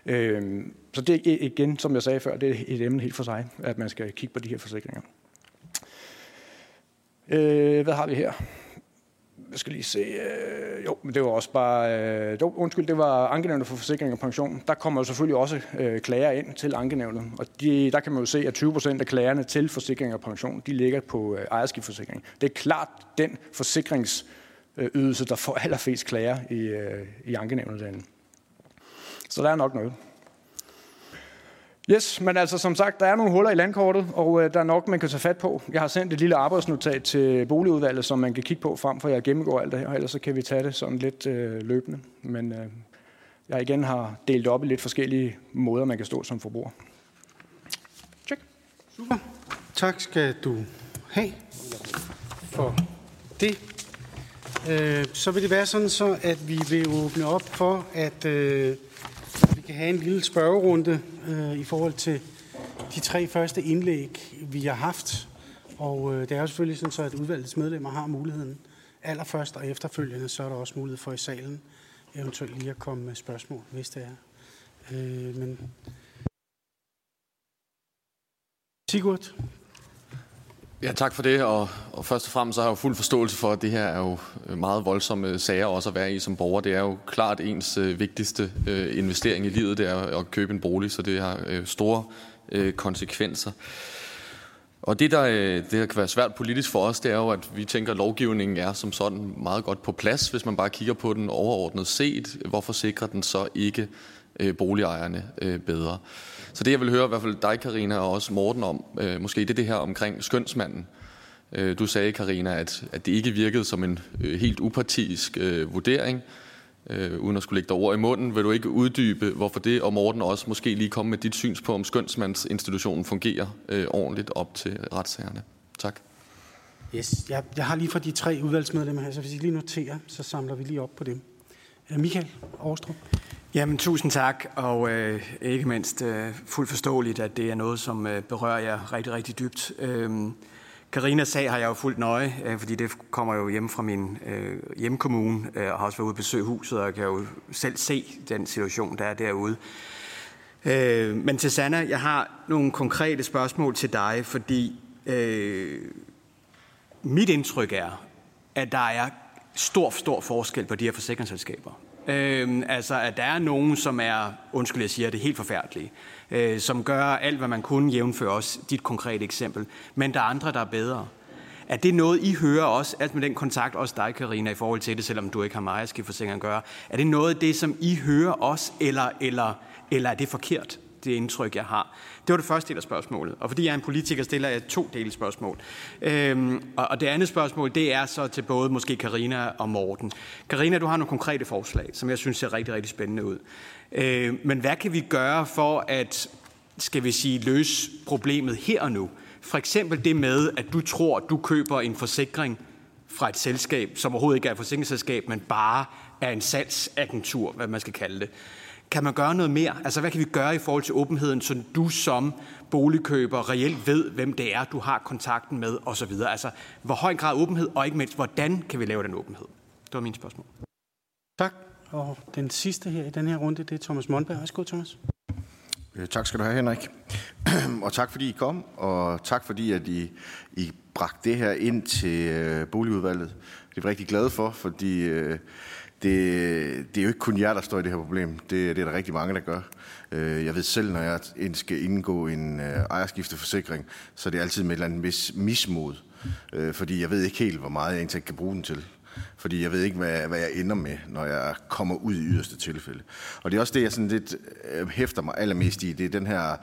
Øh, så det er igen, som jeg sagde før, det er et emne helt for sig, at man skal kigge på de her forsikringer. Øh, hvad har vi her? Jeg skal lige se. Øh, jo, men det var også bare... Øh, jo, undskyld, det var ankenævnet for forsikring og pension. Der kommer jo selvfølgelig også øh, klager ind til ankenævnet. Og de, der kan man jo se, at 20 procent af klagerne til forsikring og pension, de ligger på øh, ejerskibsforsikring. Det er klart den forsikrings Øh, Øh, ydelse, der får allerflest klager i, øh, i ankenævnet derinde. Så der er nok noget. Yes, men altså som sagt, der er nogle huller i landkortet, og øh, der er nok, man kan tage fat på. Jeg har sendt et lille arbejdsnotat til boligudvalget, som man kan kigge på frem for jeg gennemgår alt det her, ellers så kan vi tage det sådan lidt øh, løbende. Men øh, jeg igen har delt op i lidt forskellige måder, man kan stå som forbruger. Check. Super. Tak skal du have for det øh, så vil det være sådan så, at vi vil åbne op for, at øh, vi kan have en lille spørgerunde øh, i forhold til de tre første indlæg, vi har haft. Og øh, det er jo selvfølgelig sådan så, at udvalgets medlemmer har muligheden allerførst og efterfølgende, så er der også mulighed for i salen eventuelt lige at komme med spørgsmål, hvis det er. Øh, men Sigurd, Ja, tak for det. Og, og først og fremmest så har jeg jo fuld forståelse for, at det her er jo øh, meget voldsomme øh, sager også at være i som borger. Det er jo klart ens øh, vigtigste øh, investering i livet, det er at købe en bolig, så det har øh, store øh, konsekvenser. Og det der, øh, det, der kan være svært politisk for os, det er jo, at vi tænker, at lovgivningen er som sådan meget godt på plads, hvis man bare kigger på den overordnet set. Hvorfor sikrer den så ikke øh, boligejerne øh, bedre? Så det, jeg vil høre i hvert fald dig, Karina og også Morten om, øh, måske det er det her omkring skønsmanden. Øh, du sagde, Karina, at, at det ikke virkede som en øh, helt upartisk øh, vurdering, øh, uden at skulle lægge dig ord i munden. Vil du ikke uddybe, hvorfor det, og Morten også måske lige komme med dit syns på, om skønsmandsinstitutionen fungerer øh, ordentligt op til retssagerne? Tak. Yes, jeg, jeg har lige fra de tre udvalgsmedlemmer her, så hvis I lige noterer, så samler vi lige op på dem. Øh, Michael Aarstrup. Jamen, tusind tak, og øh, ikke mindst øh, fuldt forståeligt, at det er noget, som øh, berører jer rigtig, rigtig dybt. Øh, sag har jeg jo fuldt nøje, øh, fordi det kommer jo hjem fra min øh, hjemkommune, øh, og har også været ude og besøge huset, og jeg kan jo selv se den situation, der er derude. Øh, men til Sanna, jeg har nogle konkrete spørgsmål til dig, fordi øh, mit indtryk er, at der er stor, stor forskel på de her forsikringsselskaber. Øh, altså, at der er nogen, som er, undskyld, jeg siger det, helt forfærdelige, øh, som gør alt, hvad man kunne, jævnføre også dit konkrete eksempel. Men der er andre, der er bedre. Er det noget, I hører også, alt med den kontakt, også dig, Karina, i forhold til det, selvom du ikke har meget at gøre? Er det noget af det, som I hører også, eller, eller, eller er det forkert, det indtryk, jeg har? Det var det første del af spørgsmålet. Og fordi jeg er en politiker, stiller jeg to dele spørgsmål. Øhm, og, og det andet spørgsmål, det er så til både måske Karina og Morten. Karina, du har nogle konkrete forslag, som jeg synes ser rigtig, rigtig spændende ud. Øh, men hvad kan vi gøre for at, skal vi sige, løse problemet her og nu? For eksempel det med, at du tror, at du køber en forsikring fra et selskab, som overhovedet ikke er et forsikringsselskab, men bare er en salgsagentur, hvad man skal kalde det. Kan man gøre noget mere? Altså, hvad kan vi gøre i forhold til åbenheden, så du som boligkøber reelt ved, hvem det er, du har kontakten med, osv.? Altså, hvor høj en grad åbenhed, og ikke mindst, hvordan kan vi lave den åbenhed? Det var mine spørgsmål. Tak. Og den sidste her i den her runde, det er Thomas Mondberg. Værsgo, Thomas. Øh, tak skal du have, Henrik. og tak fordi I kom, og tak fordi at I, I bragte det her ind til øh, boligudvalget. Det er vi rigtig glade for, fordi øh, det, det er jo ikke kun jer, der står i det her problem. Det, det er der rigtig mange, der gør. Øh, jeg ved selv, når jeg skal indgå en øh, ejerskifteforsikring, så er det altid med et eller andet vis mismod. Øh, fordi jeg ved ikke helt, hvor meget jeg egentlig kan bruge den til. Fordi jeg ved ikke, hvad, hvad jeg ender med, når jeg kommer ud i yderste tilfælde. Og det er også det, jeg sådan lidt hæfter mig allermest i. Det er den her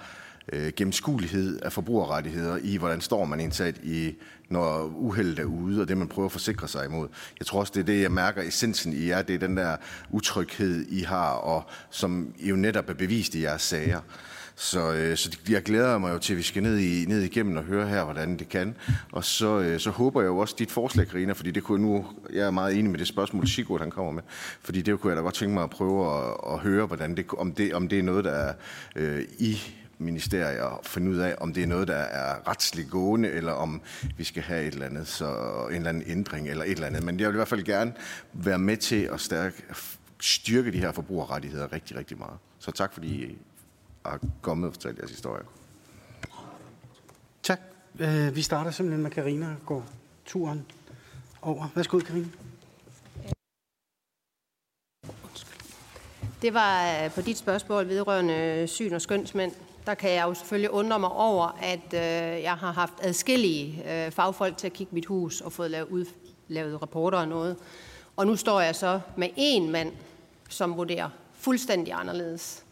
øh, gennemskuelighed af forbrugerrettigheder i, hvordan står man indsat i, når uheldet er ude, og det man prøver at forsikre sig imod. Jeg tror også, det er det, jeg mærker essensen i jer, det er den der utryghed, I har, og som I jo netop er bevist i jeres sager. Så, øh, så jeg glæder mig jo til, at vi skal ned, i, ned igennem og høre her, hvordan det kan. Og så, øh, så håber jeg jo også dit forslag, Karina, fordi det kunne nu, jeg er meget enig med det spørgsmål, Sigurd han kommer med, fordi det kunne jeg da godt tænke mig at prøve at, at høre, hvordan det, om, det, om det er noget, der er øh, i ministerier og finde ud af, om det er noget, der er retsligt gående, eller om vi skal have et eller andet, så en eller anden ændring eller et eller andet. Men jeg vil i hvert fald gerne være med til at stærke, styrke de her forbrugerrettigheder rigtig, rigtig meget. Så tak fordi I har kommet og fortalt jeres historie. Tak. Øh, vi starter simpelthen med Karina og går turen over. Værsgo, Karina. Det var øh, på dit spørgsmål vedrørende syn og skønsmænd der kan jeg jo selvfølgelig undre mig over, at øh, jeg har haft adskillige øh, fagfolk til at kigge mit hus og fået lavet, ud, lavet rapporter og noget. Og nu står jeg så med én mand, som vurderer fuldstændig anderledes.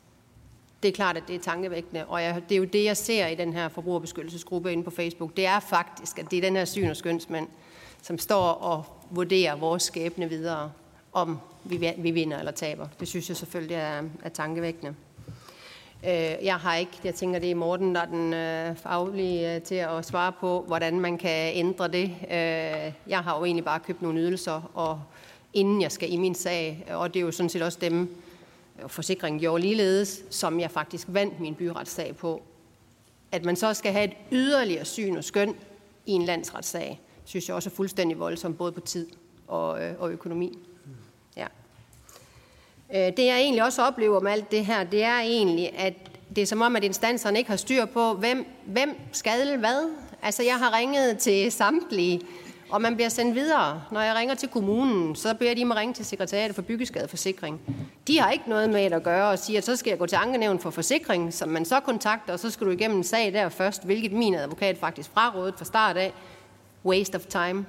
Det er klart, at det er tankevækkende, og jeg, det er jo det, jeg ser i den her forbrugerbeskyttelsesgruppe inde på Facebook. Det er faktisk, at det er den her syn- og skønsmand, som står og vurderer vores skæbne videre, om vi, vi vinder eller taber. Det synes jeg selvfølgelig er, er tankevækkende. Øh, jeg har ikke, jeg tænker, det er Morten, der er den øh, faglige øh, til at svare på, hvordan man kan ændre det. Øh, jeg har jo egentlig bare købt nogle ydelser, og inden jeg skal i min sag, og det er jo sådan set også dem, forsikringen gjorde ligeledes, som jeg faktisk vandt min byretssag på. At man så skal have et yderligere syn og skøn i en landsretssag, synes jeg også er fuldstændig voldsomt, både på tid og, og økonomi. Øh, det jeg egentlig også oplever med alt det her, det er egentlig, at det er som om, at instanserne ikke har styr på, hvem, hvem skal hvad. Altså jeg har ringet til samtlige og man bliver sendt videre. Når jeg ringer til kommunen, så beder de mig ringe til sekretariatet for byggeskadeforsikring. De har ikke noget med det at gøre og siger, at så skal jeg gå til ankenævn for forsikring, som man så kontakter, og så skal du igennem en sag der først, hvilket min advokat faktisk frarådet fra start af. Waste of time.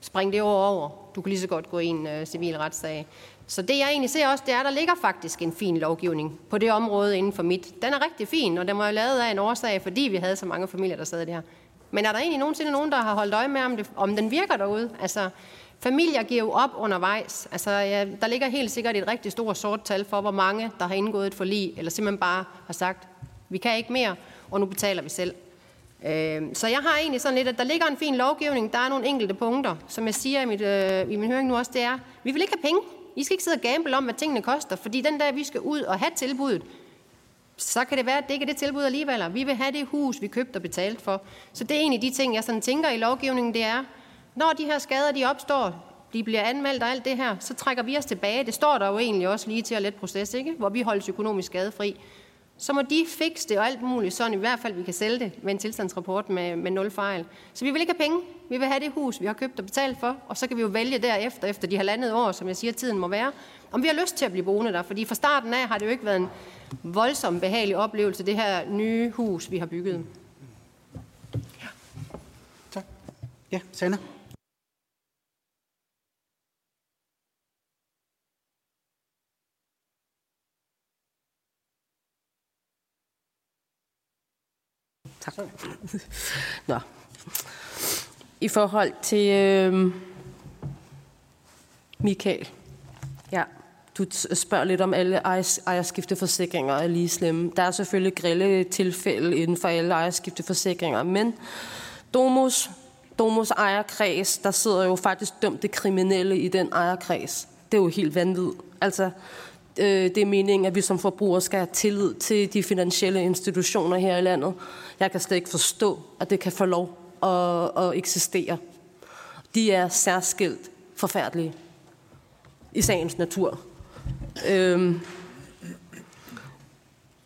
Spring det over over. Du kan lige så godt gå i en øh, civil retssag. Så det jeg egentlig ser også, det er, at der ligger faktisk en fin lovgivning på det område inden for mit. Den er rigtig fin, og den var jo lavet af en årsag, fordi vi havde så mange familier, der sad der. Men er der egentlig nogensinde nogen, der har holdt øje med, om, det, om den virker derude? Altså, familier giver jo op undervejs. Altså, ja, der ligger helt sikkert et rigtig stort sort tal for, hvor mange, der har indgået et forlig, eller simpelthen bare har sagt, vi kan ikke mere, og nu betaler vi selv. Øh, så jeg har egentlig sådan lidt, at der ligger en fin lovgivning. Der er nogle enkelte punkter, som jeg siger i, mit, øh, i min høring nu også, det er, vi vil ikke have penge. I skal ikke sidde og gamble om, hvad tingene koster, fordi den dag, vi skal ud og have tilbuddet, så kan det være, at det ikke er det tilbud alligevel. Vi vil have det hus, vi købte og betalt for. Så det er en af de ting, jeg sådan tænker i lovgivningen, det er, når de her skader de opstår, de bliver anmeldt og alt det her, så trækker vi os tilbage. Det står der jo egentlig også lige til at lette proces, ikke? hvor vi holdes økonomisk skadefri. Så må de fikse det og alt muligt, sådan i hvert fald vi kan sælge det med en tilstandsrapport med, med nul fejl. Så vi vil ikke have penge. Vi vil have det hus, vi har købt og betalt for, og så kan vi jo vælge derefter, efter de halvandet år, som jeg siger, tiden må være, om vi har lyst til at blive boende der. Fordi fra starten af har det jo ikke været en voldsom behagelig oplevelse, det her nye hus, vi har bygget. Ja. Tak. Ja, Sanna. Tak. Nå. I forhold til øh, Michael. Ja, du spørger lidt om alle ejerskifteforsikringer er lige slemme. Der er selvfølgelig grille tilfælde inden for alle ejerskifteforsikringer, men Domus, Domus ejerkreds, der sidder jo faktisk dømte kriminelle i den ejerkreds. Det er jo helt vanvittigt. Altså, øh, det er meningen, at vi som forbrugere skal have tillid til de finansielle institutioner her i landet. Jeg kan slet ikke forstå, at det kan få lov at, at eksistere. De er særskilt forfærdelige i sagens natur. Øhm,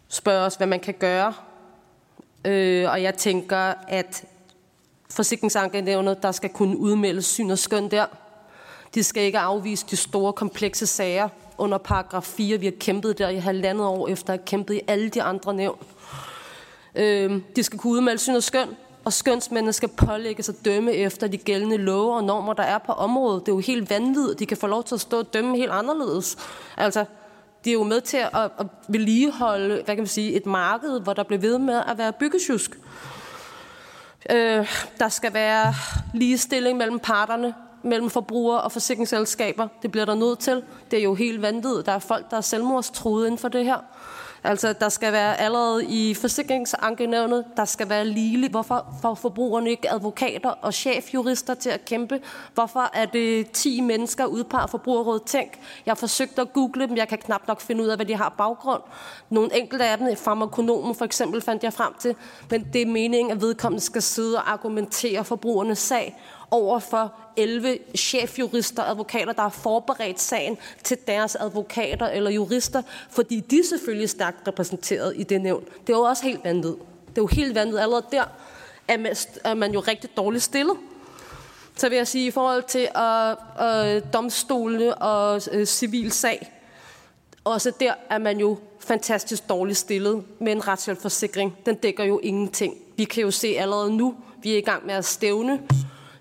spørger os, hvad man kan gøre. Øh, og jeg tænker, at forsikringsankenævnet, der skal kunne udmelde syn og skøn der. De skal ikke afvise de store, komplekse sager under paragraf 4. Vi har kæmpet der i halvandet år efter at have kæmpet i alle de andre nævn. Øh, de skal kunne udmelde syn og skøn, og skønsmændene skal pålægge sig dømme efter de gældende love og normer, der er på området. Det er jo helt vanvittigt. De kan få lov til at stå og dømme helt anderledes. Altså, de er jo med til at, at vedligeholde hvad kan man sige, et marked, hvor der bliver ved med at være byggesjusk. Øh, der skal være ligestilling mellem parterne, mellem forbrugere og forsikringsselskaber. Det bliver der nødt til. Det er jo helt vanvittigt. Der er folk, der er selvmordstruede inden for det her. Altså, der skal være allerede i forsikringsankenævnet, der skal være ligeligt. Hvorfor får forbrugerne ikke advokater og chefjurister til at kæmpe? Hvorfor er det 10 mennesker udpeget forbrugerrådet? Tænk, jeg har forsøgt at google dem, jeg kan knap nok finde ud af, hvad de har baggrund. Nogle enkelte af dem, farmakonomen for eksempel, fandt jeg frem til. Men det er meningen, at vedkommende skal sidde og argumentere forbrugernes sag over for 11 chefjurister og advokater, der har forberedt sagen til deres advokater eller jurister, fordi de er selvfølgelig stærkt repræsenteret i det nævn. Det er jo også helt vanvittigt. Det er jo helt vanvittigt. Allerede der er man jo rigtig dårligt stillet. Så vil jeg sige, i forhold til uh, uh, domstolene og øh, civil sag, også der er man jo fantastisk dårligt stillet med en retshjælpforsikring. Den dækker jo ingenting. Vi kan jo se allerede nu, vi er i gang med at stævne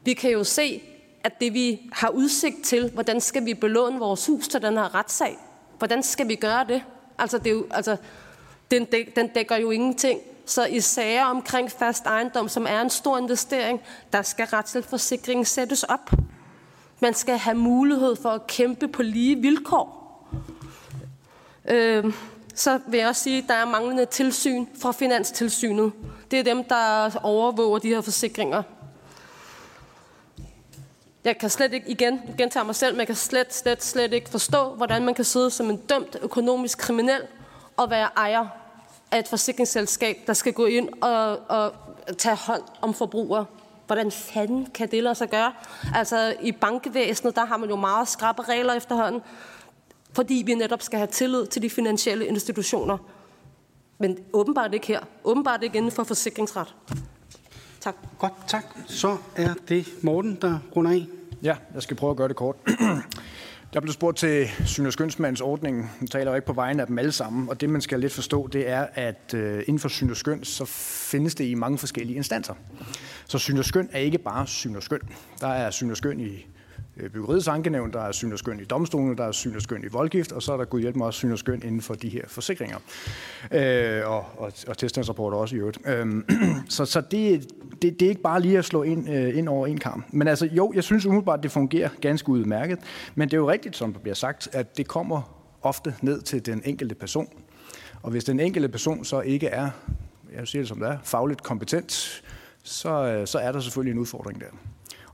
vi kan jo se, at det vi har udsigt til, hvordan skal vi belåne vores hus til den her retssag? Hvordan skal vi gøre det? Altså, det er jo, altså den, dæk, den dækker jo ingenting. Så i sager omkring fast ejendom, som er en stor investering, der skal retshjælpsforsikringen sættes op. Man skal have mulighed for at kæmpe på lige vilkår. Øh, så vil jeg også sige, at der er manglende tilsyn fra Finanstilsynet. Det er dem, der overvåger de her forsikringer. Jeg kan slet ikke, igen, gentage mig selv, men jeg kan slet, slet, slet ikke forstå, hvordan man kan sidde som en dømt økonomisk kriminel og være ejer af et forsikringsselskab, der skal gå ind og, og tage hånd om forbrugere. Hvordan fanden kan det lade sig gøre? Altså i bankvæsenet, der har man jo meget skrappe regler efterhånden, fordi vi netop skal have tillid til de finansielle institutioner. Men åbenbart ikke her. Åbenbart ikke inden for forsikringsret. Tak. Godt, tak. Så er det Morten, der runder af. Ja, jeg skal prøve at gøre det kort. Der blev spurgt til syn- og skønsmands ordningen. Nu taler jeg ikke på vegne af dem alle sammen. Og det, man skal lidt forstå, det er, at øh, inden for syn og skøn, så findes det i mange forskellige instanser. Så syn og skøn er ikke bare syn og skøn. Der er syn og skøn i Øh, byggeriets ankenævn, der er syn og skøn i domstolen, der er syn og skøn i voldgift, og så er der gud hjælp mig også syn og skøn inden for de her forsikringer. Øh, og, og, og tilstandsrapporter også i øvrigt. Øh, så så det, det, det er ikke bare lige at slå ind, øh, ind over en kamp. Men altså jo, jeg synes umiddelbart, det fungerer ganske udmærket. Men det er jo rigtigt, som der bliver sagt, at det kommer ofte ned til den enkelte person. Og hvis den enkelte person så ikke er, jeg siger det som det er, fagligt kompetent, så, øh, så er der selvfølgelig en udfordring der.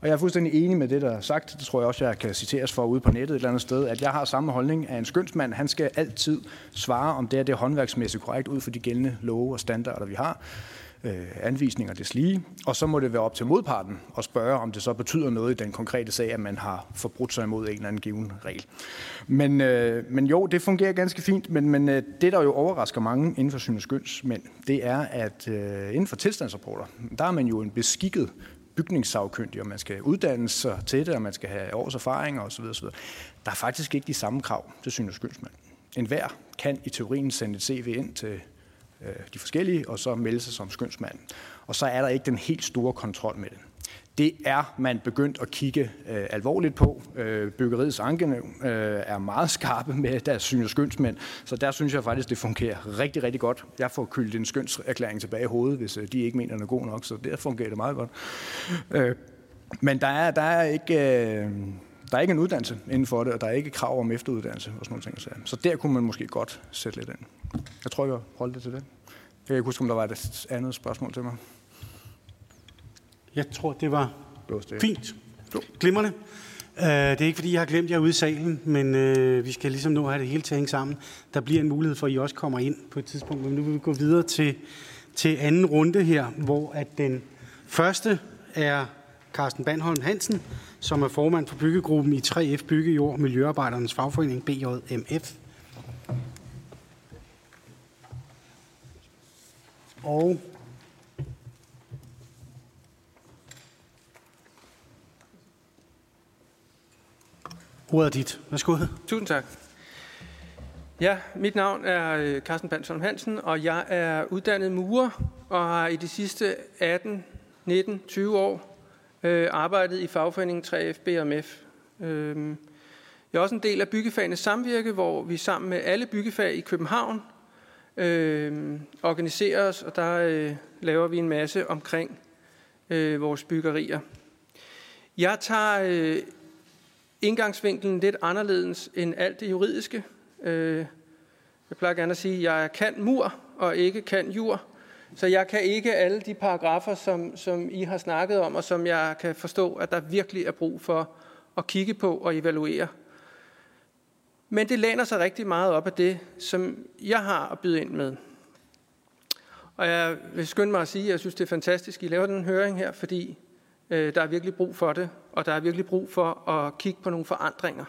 Og jeg er fuldstændig enig med det, der er sagt. Det tror jeg også, jeg kan citeres for ude på nettet et eller andet sted, at jeg har samme holdning, at en skønsmand, han skal altid svare, om det er det håndværksmæssigt korrekt ud for de gældende love og standarder, vi har øh, anvisninger des lige. Og så må det være op til modparten at spørge, om det så betyder noget i den konkrete sag, at man har forbrudt sig imod en eller anden given regel. Men, øh, men jo, det fungerer ganske fint, men, men øh, det, der jo overrasker mange inden for syn men det er, at øh, inden for tilstandsrapporter, der er man jo en beskikket bygningssagkyndig, og man skal uddanne sig til det, og man skal have års erfaring osv. osv. Der er faktisk ikke de samme krav til syn- og skyldsmand. En hver kan i teorien sende et CV ind til øh, de forskellige, og så melde sig som skyndsmand. Og så er der ikke den helt store kontrol med det. Det er man begyndt at kigge øh, alvorligt på. Øh, byggeriets ankenævn øh, er meget skarpe med deres syn og skønsmænd, så der synes jeg faktisk, det fungerer rigtig, rigtig godt. Jeg får kyldt en skønserklæring tilbage i hovedet, hvis øh, de ikke mener, den er god nok, så der fungerer det meget godt. Øh, men der er, der er ikke... Øh, der er ikke en uddannelse inden for det, og der er ikke krav om efteruddannelse og sådan nogle ting. Så der kunne man måske godt sætte lidt ind. Jeg tror, jeg holdt det til det. Jeg kan ikke huske, om der var et andet spørgsmål til mig. Jeg tror, det var fint. Glimrende. Uh, det er ikke, fordi jeg har glemt jer ude i salen, men uh, vi skal ligesom nu have det hele til at hænge sammen. Der bliver en mulighed for, at I også kommer ind på et tidspunkt. Men nu vil vi gå videre til, til anden runde her, hvor at den første er Carsten Bandholm Hansen, som er formand for byggegruppen i 3F Byggejord Miljøarbejdernes Fagforening BJMF. Og Ordet er dit. Værsgo. Tusind tak. Ja, mit navn er øh, Carsten Bansholm Hansen, og jeg er uddannet murer og har i de sidste 18, 19, 20 år øh, arbejdet i fagforeningen 3F BMF. Øh, jeg er også en del af byggefagenes samvirke, hvor vi sammen med alle byggefag i København øh, organiserer os, og der øh, laver vi en masse omkring øh, vores byggerier. Jeg tager øh, indgangsvinkelen lidt anderledes end alt det juridiske. Øh, jeg plejer gerne at sige, at jeg kan mur og ikke kan jur. Så jeg kan ikke alle de paragrafer, som, som I har snakket om, og som jeg kan forstå, at der virkelig er brug for at kigge på og evaluere. Men det læner sig rigtig meget op af det, som jeg har at byde ind med. Og jeg vil skynde mig at sige, at jeg synes, det er fantastisk, at I laver den høring her, fordi øh, der er virkelig brug for det, og der er virkelig brug for at kigge på nogle forandringer.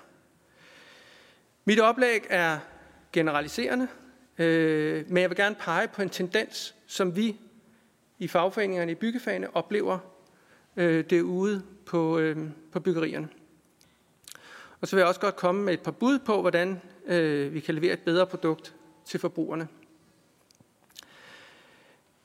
Mit oplæg er generaliserende, øh, men jeg vil gerne pege på en tendens, som vi i fagforeningerne i byggefagene oplever øh, derude på, øh, på byggerierne. Og så vil jeg også godt komme med et par bud på, hvordan øh, vi kan levere et bedre produkt til forbrugerne.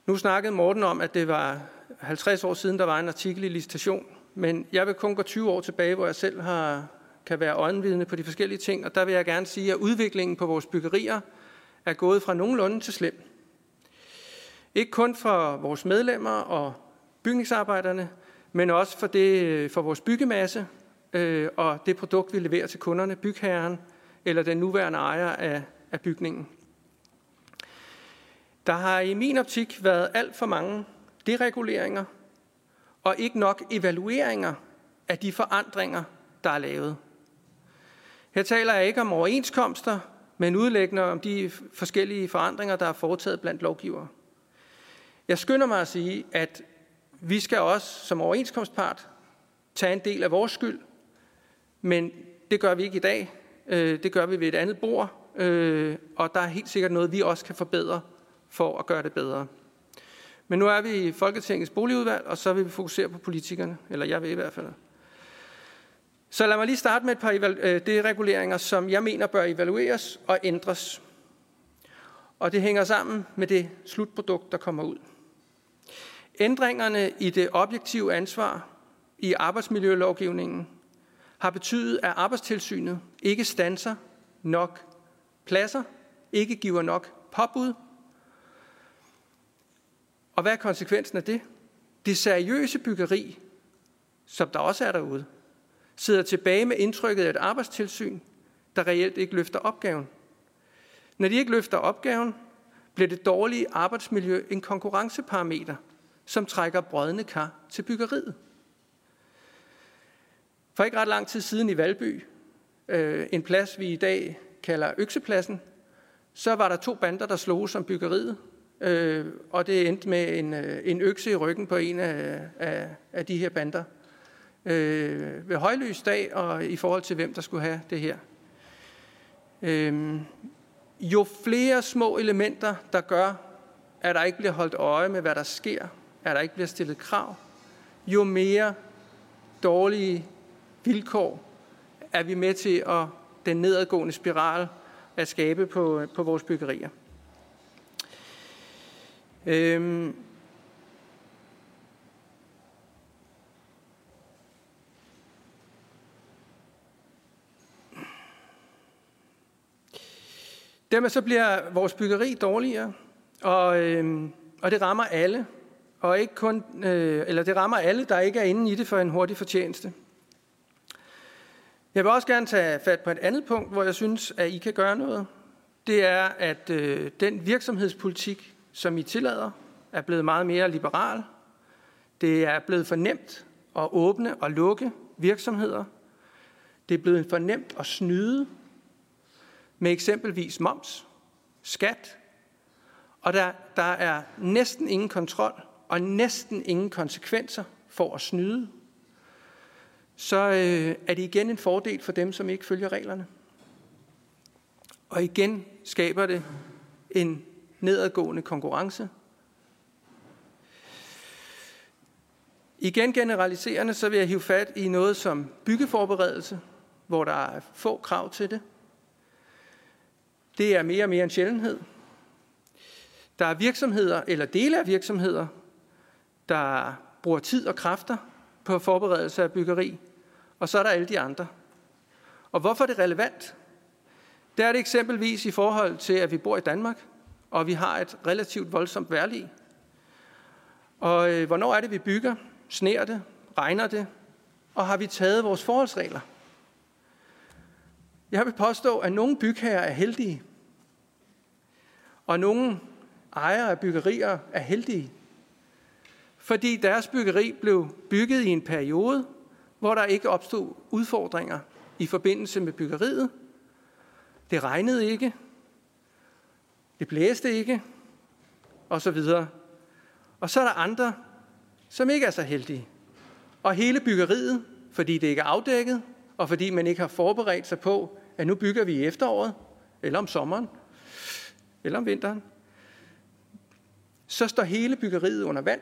Nu snakkede Morten om, at det var 50 år siden, der var en artikel i licitation, men jeg vil kun gå 20 år tilbage, hvor jeg selv har, kan være øjenvidne på de forskellige ting, og der vil jeg gerne sige, at udviklingen på vores byggerier er gået fra nogenlunde til slem. Ikke kun for vores medlemmer og bygningsarbejderne, men også for, det, for vores byggemasse øh, og det produkt, vi leverer til kunderne, bygherren eller den nuværende ejer af, af bygningen. Der har i min optik været alt for mange dereguleringer og ikke nok evalueringer af de forandringer, der er lavet. Her taler jeg ikke om overenskomster, men udlæggende om de forskellige forandringer, der er foretaget blandt lovgivere. Jeg skynder mig at sige, at vi skal også som overenskomstpart tage en del af vores skyld, men det gør vi ikke i dag. Øh, det gør vi ved et andet bord, øh, og der er helt sikkert noget, vi også kan forbedre for at gøre det bedre. Men nu er vi i Folketingets boligudvalg, og så vil vi fokusere på politikerne, eller jeg vil i hvert fald. Så lad mig lige starte med et par øh, det dereguleringer, som jeg mener bør evalueres og ændres. Og det hænger sammen med det slutprodukt, der kommer ud. Ændringerne i det objektive ansvar i arbejdsmiljølovgivningen har betydet, at arbejdstilsynet ikke stanser nok pladser, ikke giver nok påbud. Og hvad er konsekvensen af det? Det seriøse byggeri, som der også er derude, sidder tilbage med indtrykket af et arbejdstilsyn, der reelt ikke løfter opgaven. Når de ikke løfter opgaven, bliver det dårlige arbejdsmiljø en konkurrenceparameter, som trækker brødne kar til byggeriet. For ikke ret lang tid siden i Valby, øh, en plads vi i dag kalder Øksepladsen, så var der to bander, der slog som byggeriet, øh, og det endte med en, øh, en økse i ryggen på en af, af, af de her bander. Øh, ved højlys dag og i forhold til, hvem der skulle have det her. Øh, jo flere små elementer, der gør, at der ikke bliver holdt øje med, hvad der sker, at der ikke bliver stillet krav, jo mere dårlige vilkår er vi med til at den nedadgående spiral at skabe på, på vores byggerier. Øhm, Dermed så bliver vores byggeri dårligere, og, øhm, og det rammer alle. Og ikke kun, øh, eller det rammer alle, der ikke er inde i det for en hurtig fortjeneste. Jeg vil også gerne tage fat på et andet punkt, hvor jeg synes, at I kan gøre noget. Det er, at øh, den virksomhedspolitik, som I tillader, er blevet meget mere liberal. Det er blevet for nemt at åbne og lukke virksomheder. Det er blevet for nemt at snyde med eksempelvis moms, skat, og der, der er næsten ingen kontrol og næsten ingen konsekvenser for at snyde så øh, er det igen en fordel for dem, som ikke følger reglerne. Og igen skaber det en nedadgående konkurrence. Igen generaliserende, så vil jeg hive fat i noget som byggeforberedelse, hvor der er få krav til det. Det er mere og mere en sjældenhed. Der er virksomheder, eller dele af virksomheder, der bruger tid og kræfter på forberedelse af byggeri, og så er der alle de andre. Og hvorfor er det relevant? Det er det eksempelvis i forhold til, at vi bor i Danmark, og vi har et relativt voldsomt værlig. Og øh, hvornår er det, vi bygger? Sner det? Regner det? Og har vi taget vores forholdsregler? Jeg vil påstå, at nogle bygherrer er heldige, og nogle ejere af byggerier er heldige, fordi deres byggeri blev bygget i en periode, hvor der ikke opstod udfordringer i forbindelse med byggeriet. Det regnede ikke, det blæste ikke, og så videre. Og så er der andre, som ikke er så heldige. Og hele byggeriet, fordi det ikke er afdækket, og fordi man ikke har forberedt sig på, at nu bygger vi i efteråret, eller om sommeren, eller om vinteren, så står hele byggeriet under vand.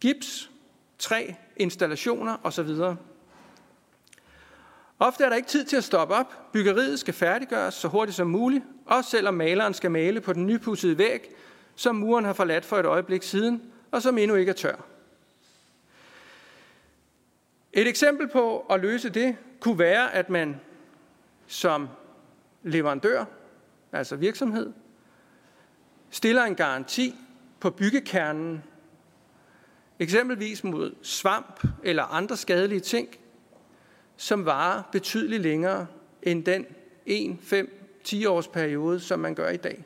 Gips, træ, installationer osv. Ofte er der ikke tid til at stoppe op. Byggeriet skal færdiggøres så hurtigt som muligt, også selvom maleren skal male på den nypudsede væg, som muren har forladt for et øjeblik siden, og som endnu ikke er tør. Et eksempel på at løse det kunne være, at man som leverandør, altså virksomhed, stiller en garanti på byggekernen Eksempelvis mod svamp eller andre skadelige ting, som varer betydeligt længere end den 1, 5, 10 års periode, som man gør i dag.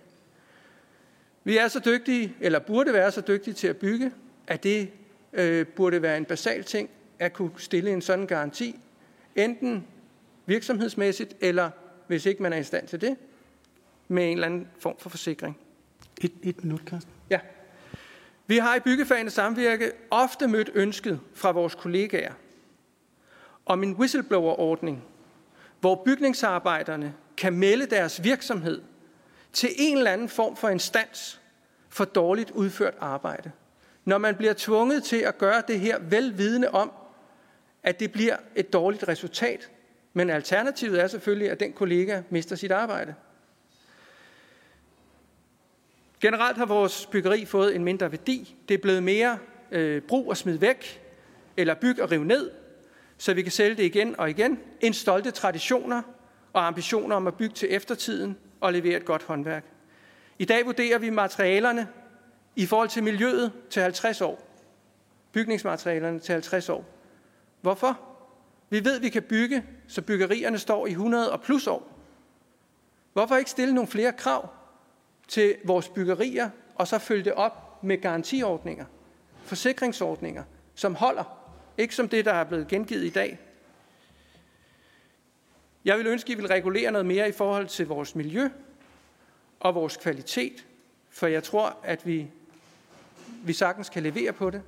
Vi er så dygtige, eller burde være så dygtige til at bygge, at det øh, burde være en basal ting at kunne stille en sådan garanti, enten virksomhedsmæssigt, eller hvis ikke man er i stand til det, med en eller anden form for forsikring. Et, et minut, Carsten. Ja. Vi har i byggefagene samvirke ofte mødt ønsket fra vores kollegaer om en whistleblower-ordning, hvor bygningsarbejderne kan melde deres virksomhed til en eller anden form for instans for dårligt udført arbejde. når man bliver tvunget til at gøre det her velvidende om, at det bliver et dårligt resultat. Men alternativet er selvfølgelig, at den kollega mister sit arbejde. Generelt har vores byggeri fået en mindre værdi. Det er blevet mere øh, brug og smid væk, eller byg og rive ned, så vi kan sælge det igen og igen, end stolte traditioner og ambitioner om at bygge til eftertiden og levere et godt håndværk. I dag vurderer vi materialerne i forhold til miljøet til 50 år. Bygningsmaterialerne til 50 år. Hvorfor? Vi ved, at vi kan bygge, så byggerierne står i 100 og plus år. Hvorfor ikke stille nogle flere krav til vores byggerier, og så følge det op med garantiordninger, forsikringsordninger, som holder, ikke som det, der er blevet gengivet i dag. Jeg vil ønske, at I vil regulere noget mere i forhold til vores miljø og vores kvalitet, for jeg tror, at vi, vi sagtens kan levere på det.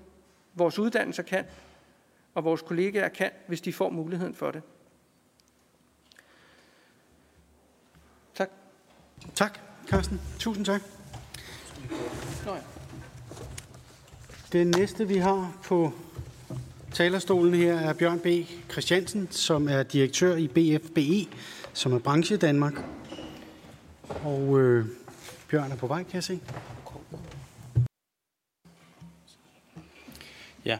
Vores uddannelser kan, og vores kollegaer kan, hvis de får muligheden for det. Tak. Tak, Carsten. Tusind tak. Den næste, vi har på talerstolen her, er Bjørn B. Christiansen, som er direktør i BFBE, som er branche Danmark. Og øh, Bjørn er på vej, kan jeg se. Ja,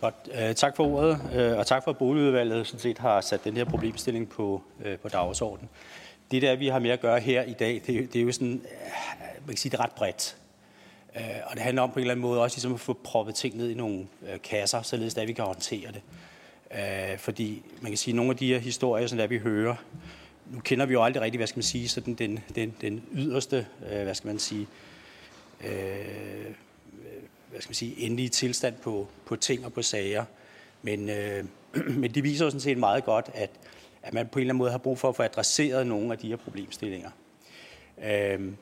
godt. Øh, tak for ordet, øh, og tak for, at boligudvalget sådan set har sat den her problemstilling på, øh, på dagsordenen. Det der, vi har med at gøre her i dag, det, det er jo sådan, øh, man kan sige, det er ret bredt. Øh, og det handler om på en eller anden måde også ligesom at få proppet ting ned i nogle øh, kasser, således at vi kan håndtere det. Øh, fordi man kan sige, at nogle af de her historier, som der vi hører, nu kender vi jo aldrig rigtigt, hvad skal man sige, sådan den, den, den yderste, hvad skal man sige, øh, hvad skal man sige, endelige tilstand på, på ting og på sager. Men, øh, men det viser jo sådan set meget godt, at, at man på en eller anden måde har brug for at få adresseret nogle af de her problemstillinger. Øh,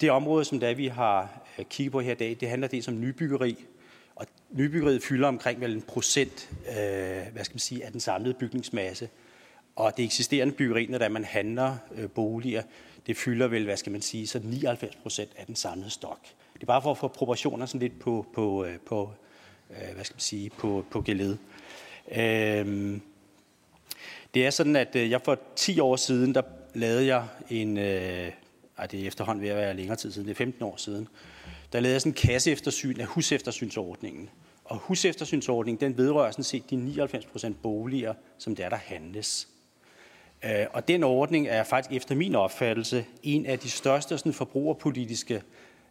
det område, som der vi har Øh, kigge på her i dag, det handler dels om nybyggeri. Og nybyggeriet fylder omkring vel en procent øh, hvad skal man sige, af den samlede bygningsmasse. Og det eksisterende byggeri, når man handler øh, boliger, det fylder vel, hvad skal man sige, så 99 procent af den samlede stok. Det er bare for at få proportioner sådan lidt på, på, øh, på øh, hvad skal man sige, på, på geled. Øh, det er sådan, at øh, jeg for 10 år siden, der lavede jeg en, øh, ej, det er efterhånden ved at være længere tid siden, det er 15 år siden, der lavede sådan en kasseeftersyn af huseftersynsordningen. Og huseftersynsordningen, den vedrører sådan set de 99 procent boliger, som der der handles. Øh, og den ordning er faktisk efter min opfattelse en af de største sådan, forbrugerpolitiske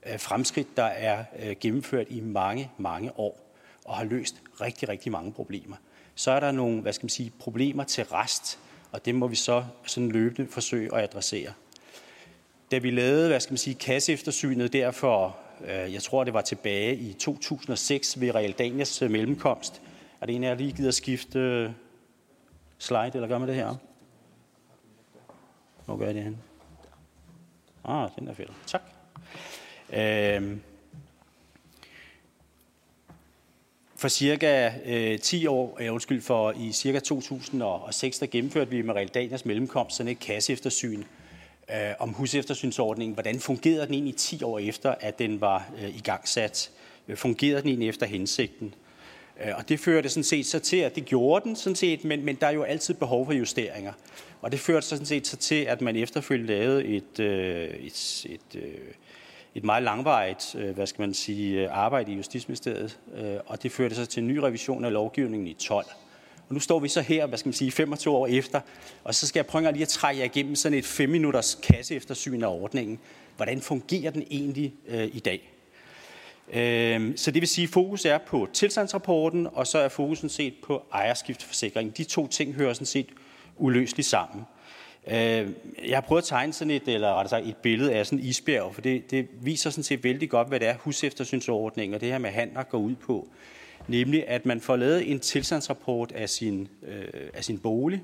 øh, fremskridt, der er øh, gennemført i mange, mange år og har løst rigtig, rigtig mange problemer. Så er der nogle, hvad skal man sige, problemer til rest, og det må vi så sådan løbende forsøge at adressere. Da vi lavede, hvad skal man sige, kasseeftersynet derfor, for Øh, jeg tror det var tilbage i 2006 ved Realdanias øh, mellemkomst. Er det en af jer lige gider skifte øh, slide, eller gør man det her? Hvor gør jeg det hen? Ah, den er fedt. Tak. Øhm, for cirka øh, 10 år, øh, undskyld, for i cirka 2006, der gennemførte vi med Realdanias mellemkomst sådan et kasseeftersyn øh, om huseftersynsordningen. Hvordan fungerede den egentlig 10 år efter, at den var øh, i gang sat? Øh, fungerede den egentlig efter hensigten? Øh, og det førte sådan set så til, at det gjorde den sådan set, men, men der er jo altid behov for justeringer. Og det førte sådan set så til, at man efterfølgende lavede et, øh, et, et, et et meget langvarigt, øh, hvad skal man sige, arbejde i Justitsministeriet, og det førte så til en ny revision af lovgivningen i 12. Og nu står vi så her, hvad skal man sige, 25 år efter, og så skal jeg prøve lige at trække jer igennem sådan et 5 minutters kasse eftersyn af ordningen. Hvordan fungerer den egentlig øh, i dag? Øh, så det vil sige, at fokus er på tilstandsrapporten, og så er fokusen set på ejerskiftforsikring. De to ting hører sådan set uløseligt sammen. Øh, jeg har prøvet at tegne sådan et, eller rettere sagt et billede af sådan en isbjerg, for det, det viser sådan set vældig godt, hvad det er huseftersynsordning og det her med handler går ud på. Nemlig, at man får lavet en tilstandsrapport af sin, øh, af sin bolig,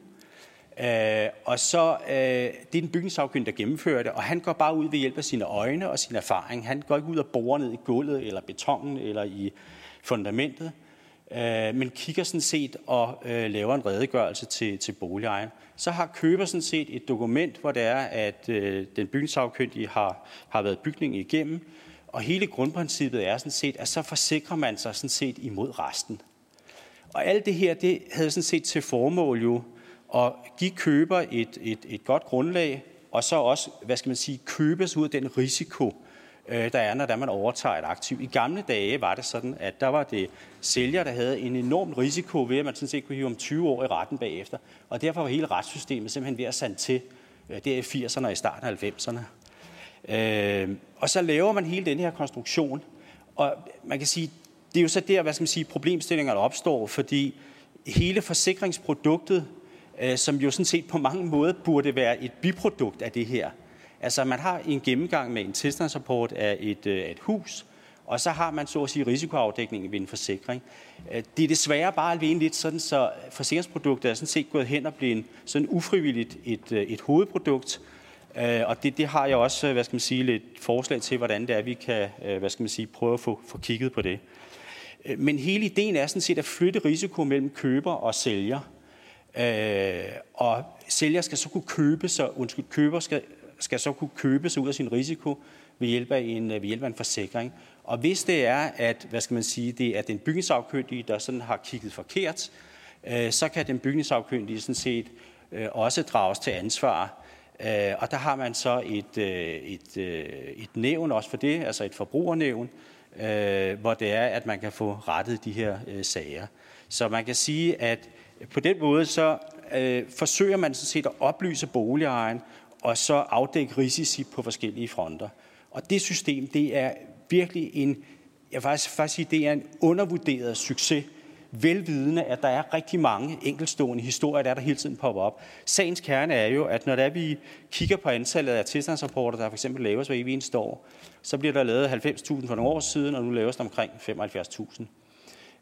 Øh, og så øh, det er den bygningssagkyndige, der gennemfører det, og han går bare ud ved hjælp af sine øjne og sin erfaring. Han går ikke ud og borer ned i gulvet, eller betongen, eller i fundamentet øh, men kigger sådan set og øh, laver en redegørelse til, til boligejeren. Så har køber sådan set et dokument, hvor det er, at øh, den bygningssagkyndige har, har været bygningen igennem, og hele grundprincippet er sådan set, at så forsikrer man sig sådan set imod resten. Og alt det her, det havde sådan set til formål jo at give køber et, et, et godt grundlag, og så også, hvad skal man sige, købes ud af den risiko, øh, der er, når man overtager et aktiv. I gamle dage var det sådan, at der var det sælger, der havde en enorm risiko ved, at man sådan set kunne hive om 20 år i retten bagefter. Og derfor var hele retssystemet simpelthen ved at sande til øh, der i 80'erne og i starten af 90'erne. Øh, og så laver man hele den her konstruktion, og man kan sige, det er jo så der, hvad skal man sige, problemstillingerne opstår, fordi hele forsikringsproduktet, øh, som jo sådan set på mange måder burde være et biprodukt af det her. Altså man har en gennemgang med en tilstandsrapport af et, øh, et hus, og så har man så at sige risikoafdækning ved en forsikring. Øh, det er desværre bare alene lidt sådan, så forsikringsproduktet er sådan set gået hen og blevet sådan ufrivilligt et, øh, et hovedprodukt, Øh, og det, det har jeg også, hvad skal man sige, lidt forslag til, hvordan det er, vi kan, øh, hvad skal man sige, prøve at få, få kigget på det. Øh, men hele ideen er sådan set at flytte risiko mellem køber og sælger. Øh, og sælger skal så kunne købe sig, undskyld, køber skal, skal så kunne købe sig ud af sin risiko ved hjælp af en, ved hjælp af en forsikring. Og hvis det er, at hvad skal man sige, det er den bygningsafkyndige, der sådan har kigget forkert, øh, så kan den bygningsafkyndige sådan set øh, også drages til ansvar. Øh, og der har man så et, øh, et, øh, et nævn også for det, altså et forbrugernævn, øh, hvor det er, at man kan få rettet de her øh, sager. Så man kan sige, at på den måde så øh, forsøger man sådan set at oplyse boligejeren, og så afdække risici på forskellige fronter. Og det system, det er virkelig en, jeg vil faktisk, faktisk sige, det er en undervurderet succes, velvidende, at der er rigtig mange enkeltstående historier, der, der hele tiden popper op. Sagens kerne er jo, at når der vi kigger på antallet af tilstandsrapporter, der for eksempel laves hver evig eneste år, så bliver der lavet 90.000 for nogle år siden, og nu laves der omkring 75.000.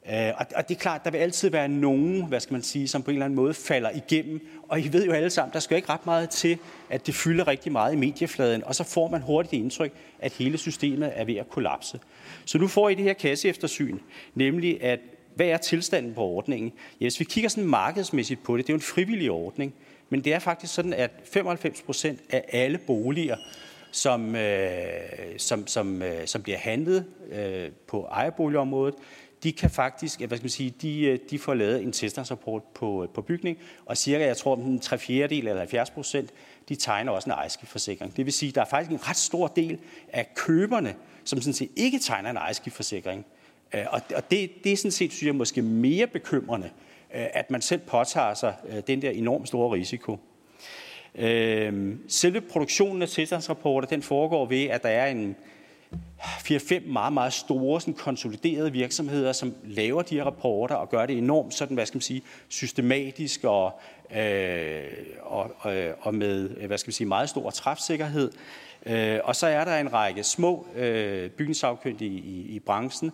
Øh, og det er klart, der vil altid være nogen, hvad skal man sige, som på en eller anden måde falder igennem. Og I ved jo alle sammen, der skal ikke ret meget til, at det fylder rigtig meget i mediefladen. Og så får man hurtigt det indtryk, at hele systemet er ved at kollapse. Så nu får I det her kasseeftersyn, nemlig at hvad er tilstanden på ordningen? Ja, hvis vi kigger sådan markedsmæssigt på det, det er jo en frivillig ordning, men det er faktisk sådan, at 95 procent af alle boliger, som, øh, som, som, øh, som bliver handlet øh, på ejerboligområdet, de kan faktisk, hvad skal man sige, de, øh, de får lavet en tilstandsrapport på, øh, på bygning, og cirka, jeg tror, en 3 fjerdedel eller 70 procent, de tegner også en ejerskiftforsikring. Det vil sige, at der er faktisk en ret stor del af køberne, som sådan set ikke tegner en ejerskiftforsikring. Øh, og det, det er sådan set, synes jeg, måske mere bekymrende, øh, at man selv påtager sig øh, den der enormt store risiko. Selve produktionen af tilstandsrapporter, den foregår ved, at der er en 4-5 meget, meget store sådan konsoliderede virksomheder, som laver de her rapporter og gør det enormt sådan, hvad skal man sige, systematisk og, øh, og, og, og med hvad skal man sige, meget stor træfsikkerhed. Øh, og så er der en række små øh, bygningsafkyndige i, i branchen,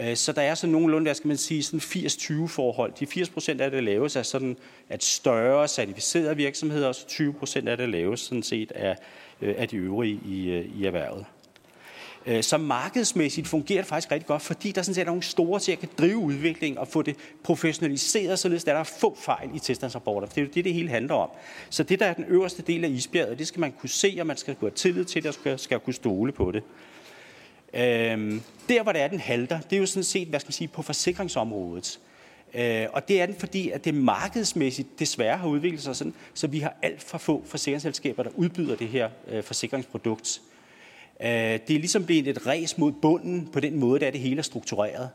Øh, så der er sådan nogenlunde, der skal man sige, sådan 80-20 forhold. De 80 procent af det laves af sådan, at større certificerede virksomheder, og så 20 procent af det laves sådan set af, øh, af de øvrige i, øh, i erhvervet. Så markedsmæssigt fungerer det faktisk rigtig godt, fordi der sådan set er nogle store til at kan drive udvikling og få det professionaliseret, således at der er få fejl i tilstandsrapporter. Det er jo det, det hele handler om. Så det, der er den øverste del af isbjerget, det skal man kunne se, og man skal kunne have tillid til det, og skal, skal kunne stole på det. Øhm, der, hvor det er, den halter, det er jo sådan set, hvad skal man sige, på forsikringsområdet. Øh, og det er den, fordi at det markedsmæssigt desværre har udviklet sig sådan, så vi har alt for få forsikringsselskaber, der udbyder det her øh, forsikringsprodukt. Øh, det er ligesom blevet et res mod bunden på den måde, der det hele er struktureret.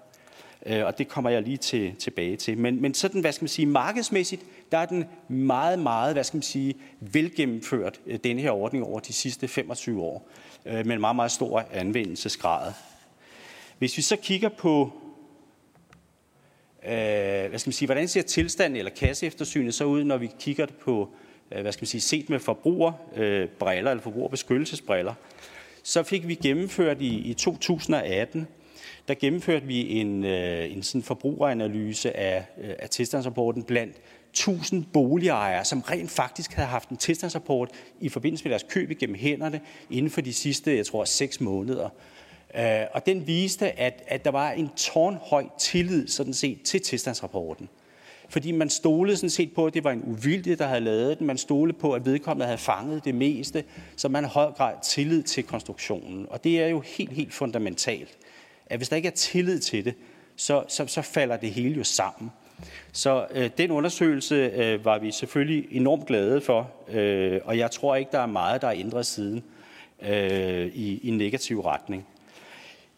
Øh, og det kommer jeg lige til, tilbage til. Men, men sådan, hvad skal man sige, markedsmæssigt, der er den meget, meget, hvad skal man sige, velgennemført, øh, denne her ordning over de sidste 25 år øh, med en meget, meget stor anvendelsesgrad. Hvis vi så kigger på, øh, hvad skal man sige, hvordan ser tilstanden eller kasseeftersynet så ud, når vi kigger på, øh, hvad skal man sige, set med forbrugerbriller øh, eller forbrugerbeskyttelsesbriller, så fik vi gennemført i, i 2018 der gennemførte vi en, øh, en sådan forbrugeranalyse af, øh, af tilstandsrapporten blandt 1000 boligejere, som rent faktisk havde haft en tilstandsrapport i forbindelse med deres køb igennem hænderne inden for de sidste, jeg tror, seks måneder. Øh, og den viste, at, at der var en tårnhøj tillid sådan set til tilstandsrapporten. Fordi man stolede sådan set på, at det var en uvildig, der havde lavet den. Man stolede på, at vedkommende havde fanget det meste. Så man har høj grad tillid til konstruktionen. Og det er jo helt, helt fundamentalt, at hvis der ikke er tillid til det, så, så, så falder det hele jo sammen. Så øh, den undersøgelse øh, var vi selvfølgelig enormt glade for, øh, og jeg tror ikke, der er meget, der er ændret siden øh, i, i negativ retning.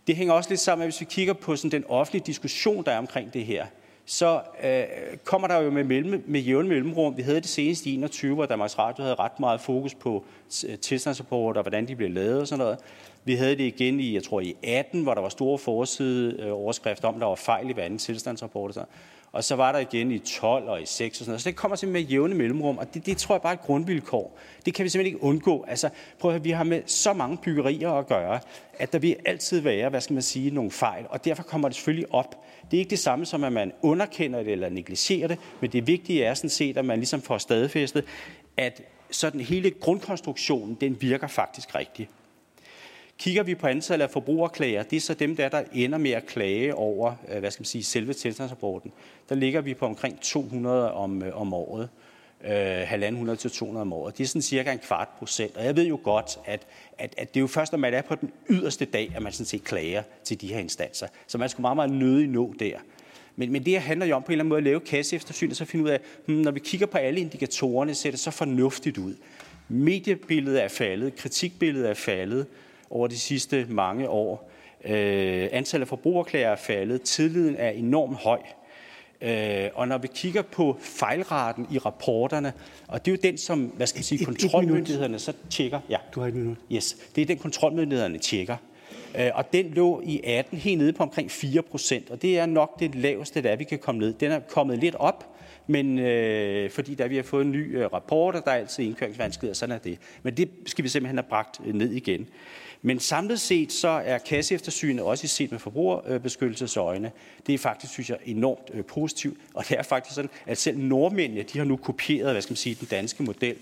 Det hænger også lidt sammen med, hvis vi kigger på sådan den offentlige diskussion, der er omkring det her, så øh, kommer der jo med, mellem, med jævn mellemrum. Vi havde det seneste i 21, hvor Danmarks Radio havde ret meget fokus på øh, tilstandsrapporter, og hvordan de blev lavet og sådan noget. Vi havde det igen i, jeg tror i 18, hvor der var store forside øh, overskrifter om, der var fejl i hver anden tilstandsrapport. Og, sådan og så var der igen i 12 og i 6 og sådan noget. Så det kommer simpelthen med jævne mellemrum, og det, det tror jeg bare er et grundvilkår. Det kan vi simpelthen ikke undgå. Altså, prøv at høre, vi har med så mange byggerier at gøre, at der vil altid være, hvad skal man sige, nogle fejl, og derfor kommer det selvfølgelig op. Det er ikke det samme som, at man underkender det eller negligerer det, men det vigtige er sådan set, at man ligesom får stadfæstet, at sådan hele grundkonstruktionen, den virker faktisk rigtigt. Kigger vi på antallet af forbrugerklager, det er så dem der, der ender med at klage over, øh, hvad skal man sige, selve tilstandsrapporten. Der ligger vi på omkring 200 om, øh, om året. Øh, 100 til 200 om året. Det er sådan cirka en kvart procent. Og jeg ved jo godt, at, at, at det er jo først, når man er på den yderste dag, at man sådan set klager til de her instanser. Så man skulle meget, meget nødig nå der. Men, men det her handler jo om på en eller anden måde at lave kasseeftersyn, og så finde ud af, hmm, når vi kigger på alle indikatorerne, ser det så fornuftigt ud. Mediebilledet er faldet, kritikbilledet er faldet, over de sidste mange år. Øh, antallet af forbrugerklager er faldet. Tilliden er enormt høj. Øh, og når vi kigger på fejlraten i rapporterne, og det er jo den, som hvad skal jeg sige, kontrolmyndighederne så tjekker. Ja, du har et minut. Yes, det er den, kontrolmyndighederne tjekker. Øh, og den lå i 18 helt nede på omkring 4 procent, og det er nok det laveste, der vi kan komme ned. Den er kommet lidt op, men øh, fordi der vi har fået en ny øh, rapport, og der er altid indkøringsvanskeligheder, sådan er det. Men det skal vi simpelthen have bragt øh, ned igen. Men samlet set så er kasseeftersynet også set med forbrugerbeskyttelsesøjne. Det er faktisk, synes jeg, enormt øh, positivt. Og det er faktisk sådan, at selv nordmændene, de har nu kopieret, hvad skal man sige, den danske model.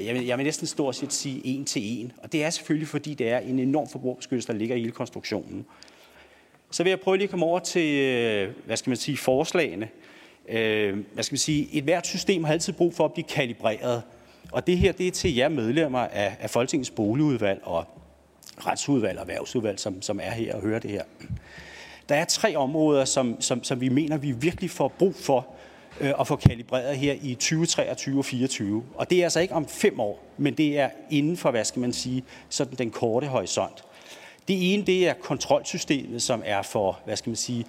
Jeg vil, jeg vil næsten stort set sige en til en. Og det er selvfølgelig, fordi det er en enorm forbrugerbeskyttelse, der ligger i hele konstruktionen. Så vil jeg prøve lige at komme over til, øh, hvad skal man sige, forslagene. Øh, hvad skal man sige, et hvert system har altid brug for at blive kalibreret. Og det her, det er til jer medlemmer af, af Folketingets boligudvalg og retsudvalg og erhvervsudvalg, som, som er her og hører det her. Der er tre områder, som, som, som vi mener, vi virkelig får brug for øh, at få kalibreret her i 2023 og 2024. Og det er altså ikke om fem år, men det er inden for, hvad skal man sige, sådan den korte horisont. Det ene, det er kontrolsystemet, som er for, hvad skal man sige,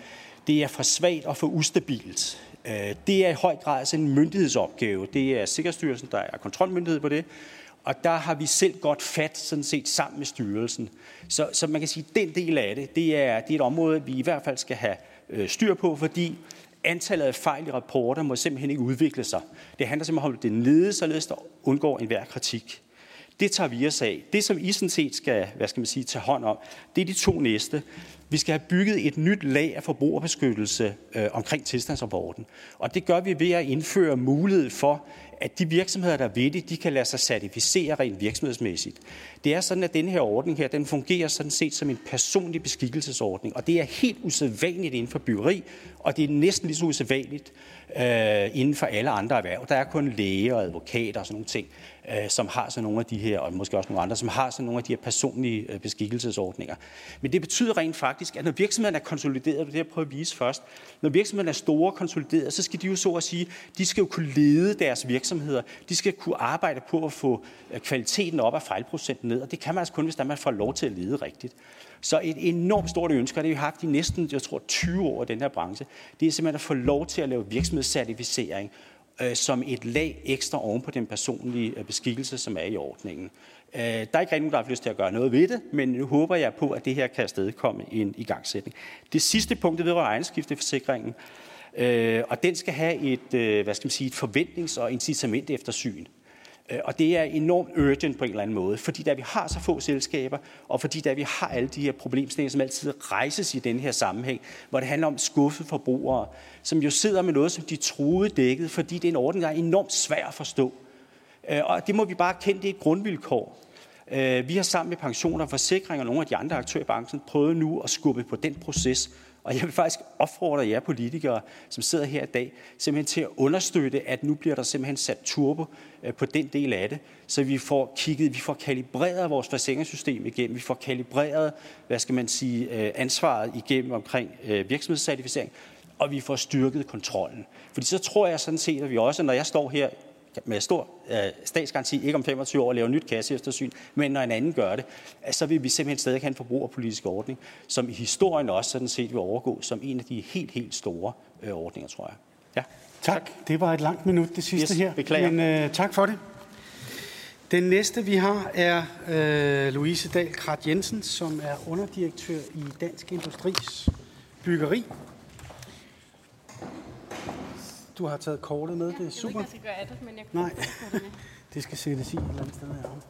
det er for svagt og for ustabilt. Øh, det er i høj grad en myndighedsopgave. Det er Sikkerhedsstyrelsen, der er kontrolmyndighed på det. Og der har vi selv godt fat sådan set sammen med styrelsen. Så, så man kan sige, at den del af det, det er, det er et område, vi i hvert fald skal have øh, styr på, fordi antallet af fejl i rapporter må simpelthen ikke udvikle sig. Det handler simpelthen om at det nede, således der undgår enhver kritik. Det tager vi os af. Det, som I sådan set skal, hvad skal man sige, tage hånd om, det er de to næste. Vi skal have bygget et nyt lag af forbrugerbeskyttelse øh, omkring tilstandsrapporten. Og det gør vi ved at indføre mulighed for, at de virksomheder, der ved det, de kan lade sig certificere rent virksomhedsmæssigt. Det er sådan, at denne her ordning her, den fungerer sådan set som en personlig beskikkelsesordning, og det er helt usædvanligt inden for byggeri, og det er næsten lige så usædvanligt øh, inden for alle andre erhverv. Der er kun læger og advokater og sådan nogle ting, øh, som har sådan nogle af de her, og måske også nogle andre, som har sådan nogle af de her personlige øh, beskikkelsesordninger. Men det betyder rent faktisk, at når virksomheden er konsolideret, det er jeg prøve at vise først, når virksomheden er store og konsolideret, så skal de jo så at sige, de skal jo kunne lede deres virksomheder, de skal kunne arbejde på at få øh, kvaliteten op og fejlprocenten ned, og det kan man altså kun, hvis man får lov til at lede rigtigt. Så et enormt stort ønske, og det har vi haft i næsten, jeg tror, 20 år i den her branche, det er simpelthen at få lov til at lave virksomhedscertificering øh, som et lag ekstra oven på den personlige øh, beskikkelse, som er i ordningen. Øh, der er ikke rigtig nogen, der har lyst til at gøre noget ved det, men nu håber jeg på, at det her kan afstedkomme en igangsætning. Det sidste punkt, det vedrører ejendomsskifteforsikringen, øh, og den skal have et, øh, hvad skal man sige, et forventnings- og incitament eftersyn. Øh, og det er enormt urgent på en eller anden måde, fordi da vi har så få selskaber, og fordi da vi har alle de her problemstillinger, som altid rejses i den her sammenhæng, hvor det handler om skuffe forbrugere, som jo sidder med noget, som de troede dækket, fordi det er en ordning, der er enormt svær at forstå. Øh, og det må vi bare kende, det er et grundvilkår. Øh, vi har sammen med pensioner og forsikring og nogle af de andre aktører i branchen prøvet nu at skubbe på den proces, og jeg vil faktisk opfordre jer politikere, som sidder her i dag, simpelthen til at understøtte, at nu bliver der simpelthen sat turbo øh, på den del af det, så vi får kigget, vi får kalibreret vores forsikringssystem igennem, vi får kalibreret, hvad skal man sige, øh, ansvaret igennem omkring øh, virksomhedscertificering, og vi får styrket kontrollen. Fordi så tror jeg sådan set, at vi også, når jeg står her med stor øh, statsgaranti, ikke om 25 år laver nyt kasseeftersyn, men når en anden gør det, så vil vi simpelthen stadig have en forbrugerpolitisk ordning, som i historien også sådan set vil overgå som en af de helt, helt store øh, ordninger, tror jeg. Ja. Tak. tak. Det var et langt minut, det sidste yes, her. Beklager. Men øh, tak for det. Den næste, vi har, er øh, Louise Dahl Krat Jensen, som er underdirektør i Dansk Industris Byggeri. Du har taget kortet med, det er super. Jeg skal gøre af det, men jeg Nej, det skal sættes i et eller andet sted herovre.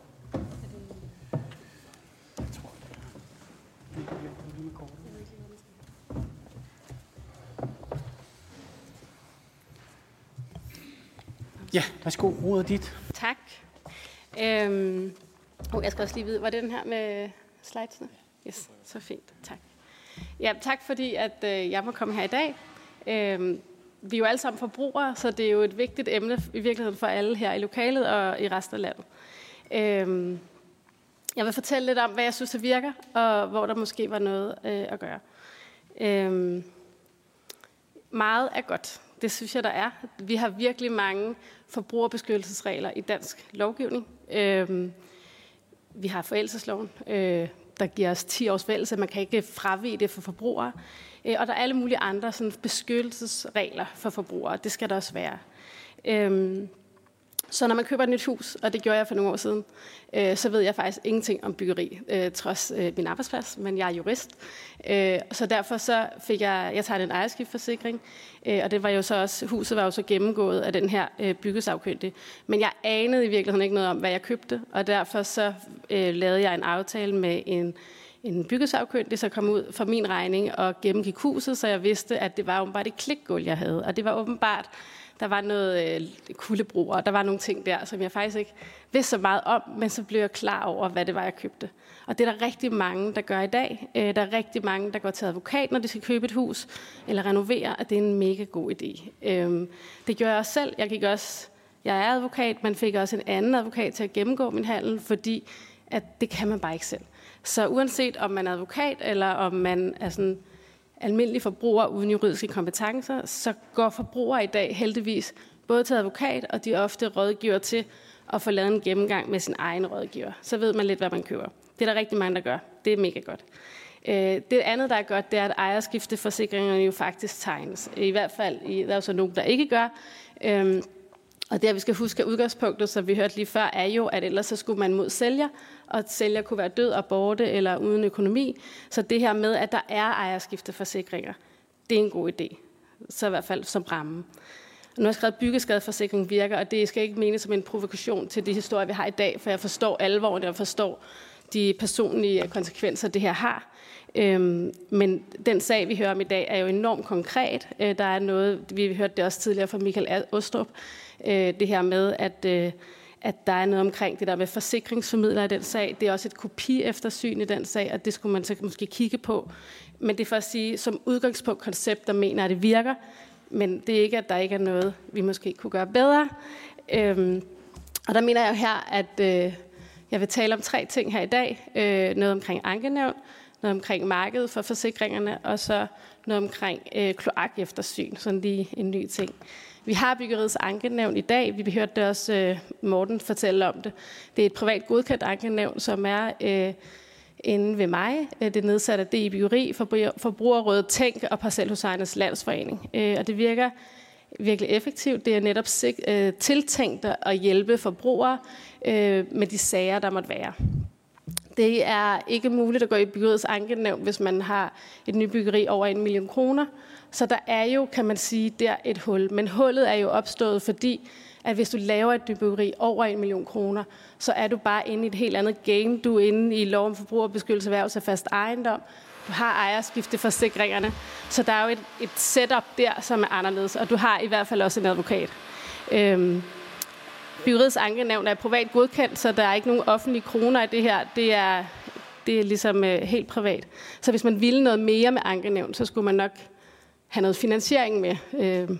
Ja, værsgo, ordet dit. Tak. Øhm, oh, jeg skal også lige vide, var det den her med slidesene? Yes, så fint, tak. Ja, tak fordi, at øh, jeg må komme her i dag. Øhm, vi er jo alle sammen forbrugere, så det er jo et vigtigt emne i virkeligheden for alle her i lokalet og i resten af landet. Øhm, jeg vil fortælle lidt om, hvad jeg synes, der virker, og hvor der måske var noget øh, at gøre. Øhm, meget er godt. Det synes jeg, der er. Vi har virkelig mange forbrugerbeskyttelsesregler i dansk lovgivning. Øhm, vi har forældelsesloven, øh, der giver os 10 års forældelse. Man kan ikke fravige det for forbrugere. Øh, og der er alle mulige andre sådan, beskyttelsesregler for forbrugere. Det skal der også være. Øhm, så når man køber et nyt hus, og det gjorde jeg for nogle år siden, øh, så ved jeg faktisk ingenting om byggeri, øh, trods øh, min arbejdsplads, men jeg er jurist. Øh, så derfor så fik jeg, jeg tager en ejerskiftforsikring, øh, og det var jo så også, huset var jo så gennemgået af den her øh, byggesafkyndige. Men jeg anede i virkeligheden ikke noget om, hvad jeg købte, og derfor så øh, lavede jeg en aftale med en en byggesagkyndig så kom ud for min regning og gennemgik huset, så jeg vidste, at det var åbenbart et klikgulv, jeg havde. Og det var åbenbart, der var noget øh, og der var nogle ting der, som jeg faktisk ikke vidste så meget om, men så blev jeg klar over, hvad det var, jeg købte. Og det er der rigtig mange, der gør i dag. Øh, der er rigtig mange, der går til advokat, når de skal købe et hus, eller renovere, og det er en mega god idé. Øh, det gør jeg også selv. Jeg gik også jeg er advokat, man fik også en anden advokat til at gennemgå min handel, fordi at det kan man bare ikke selv. Så uanset om man er advokat, eller om man er sådan almindelig forbruger uden juridiske kompetencer, så går forbrugere i dag heldigvis både til advokat, og de ofte rådgiver til at få lavet en gennemgang med sin egen rådgiver. Så ved man lidt, hvad man køber. Det er der rigtig mange, der gør. Det er mega godt. Øh, det andet, der er godt, det er, at ejerskifteforsikringerne jo faktisk tegnes. I hvert fald, der er jo så nogen, der ikke gør. Øhm, og det, vi skal huske, af udgangspunktet, som vi hørte lige før, er jo, at ellers så skulle man mod sælger, og sælger kunne være død og borte eller uden økonomi. Så det her med, at der er ejerskifteforsikringer, det er en god idé. Så i hvert fald som ramme. Nu har jeg skrevet, at byggeskadeforsikring virker, og det skal ikke menes som en provokation til de historier, vi har i dag, for jeg forstår alvoren, jeg forstår de personlige konsekvenser, det her har. Øhm, men den sag, vi hører om i dag, er jo enormt konkret. Øh, der er noget, vi hørte det også tidligere fra Michael Ostrup, øh, det her med, at, øh, at der er noget omkring det der med forsikringsformidler i den sag. Det er også et kopi eftersyn i den sag, og det skulle man så måske kigge på. Men det er for at sige, som udgangspunkt koncept, der mener, at det virker, men det er ikke, at der ikke er noget, vi måske kunne gøre bedre. Øhm, og der mener jeg jo her, at øh, jeg vil tale om tre ting her i dag. Øh, noget omkring ankenævn, noget omkring markedet for forsikringerne, og så noget omkring øh, kloak-eftersyn, sådan lige en ny ting. Vi har byggeriets ankenævn i dag. Vi hørte det også øh, Morten fortælle om det. Det er et privat godkendt ankenævn, som er øh, inde ved mig. Øh, det er nedsat af DI Byggeri, Forbrugerrådet Tænk og Parcelhusejernes Landsforening. Øh, og det virker virkelig effektivt. Det er netop øh, tiltænkt at hjælpe forbrugere øh, med de sager, der måtte være. Det er ikke muligt at gå i byggeriets ankenævn, hvis man har et nybyggeri over en million kroner. Så der er jo, kan man sige, der et hul. Men hullet er jo opstået, fordi at hvis du laver et nybyggeri over en million kroner, så er du bare inde i et helt andet game. Du er inde i lov om forbrugerbeskyttelse erhvervs af fast ejendom. Du har ejerskifteforsikringerne. Så der er jo et, et setup der, som er anderledes. Og du har i hvert fald også en advokat. Øhm, Byrådets ankenævn er privat godkendt, så der er ikke nogen offentlige kroner i det her. Det er, det er ligesom øh, helt privat. Så hvis man ville noget mere med ankenævn, så skulle man nok have noget finansiering med. Øh,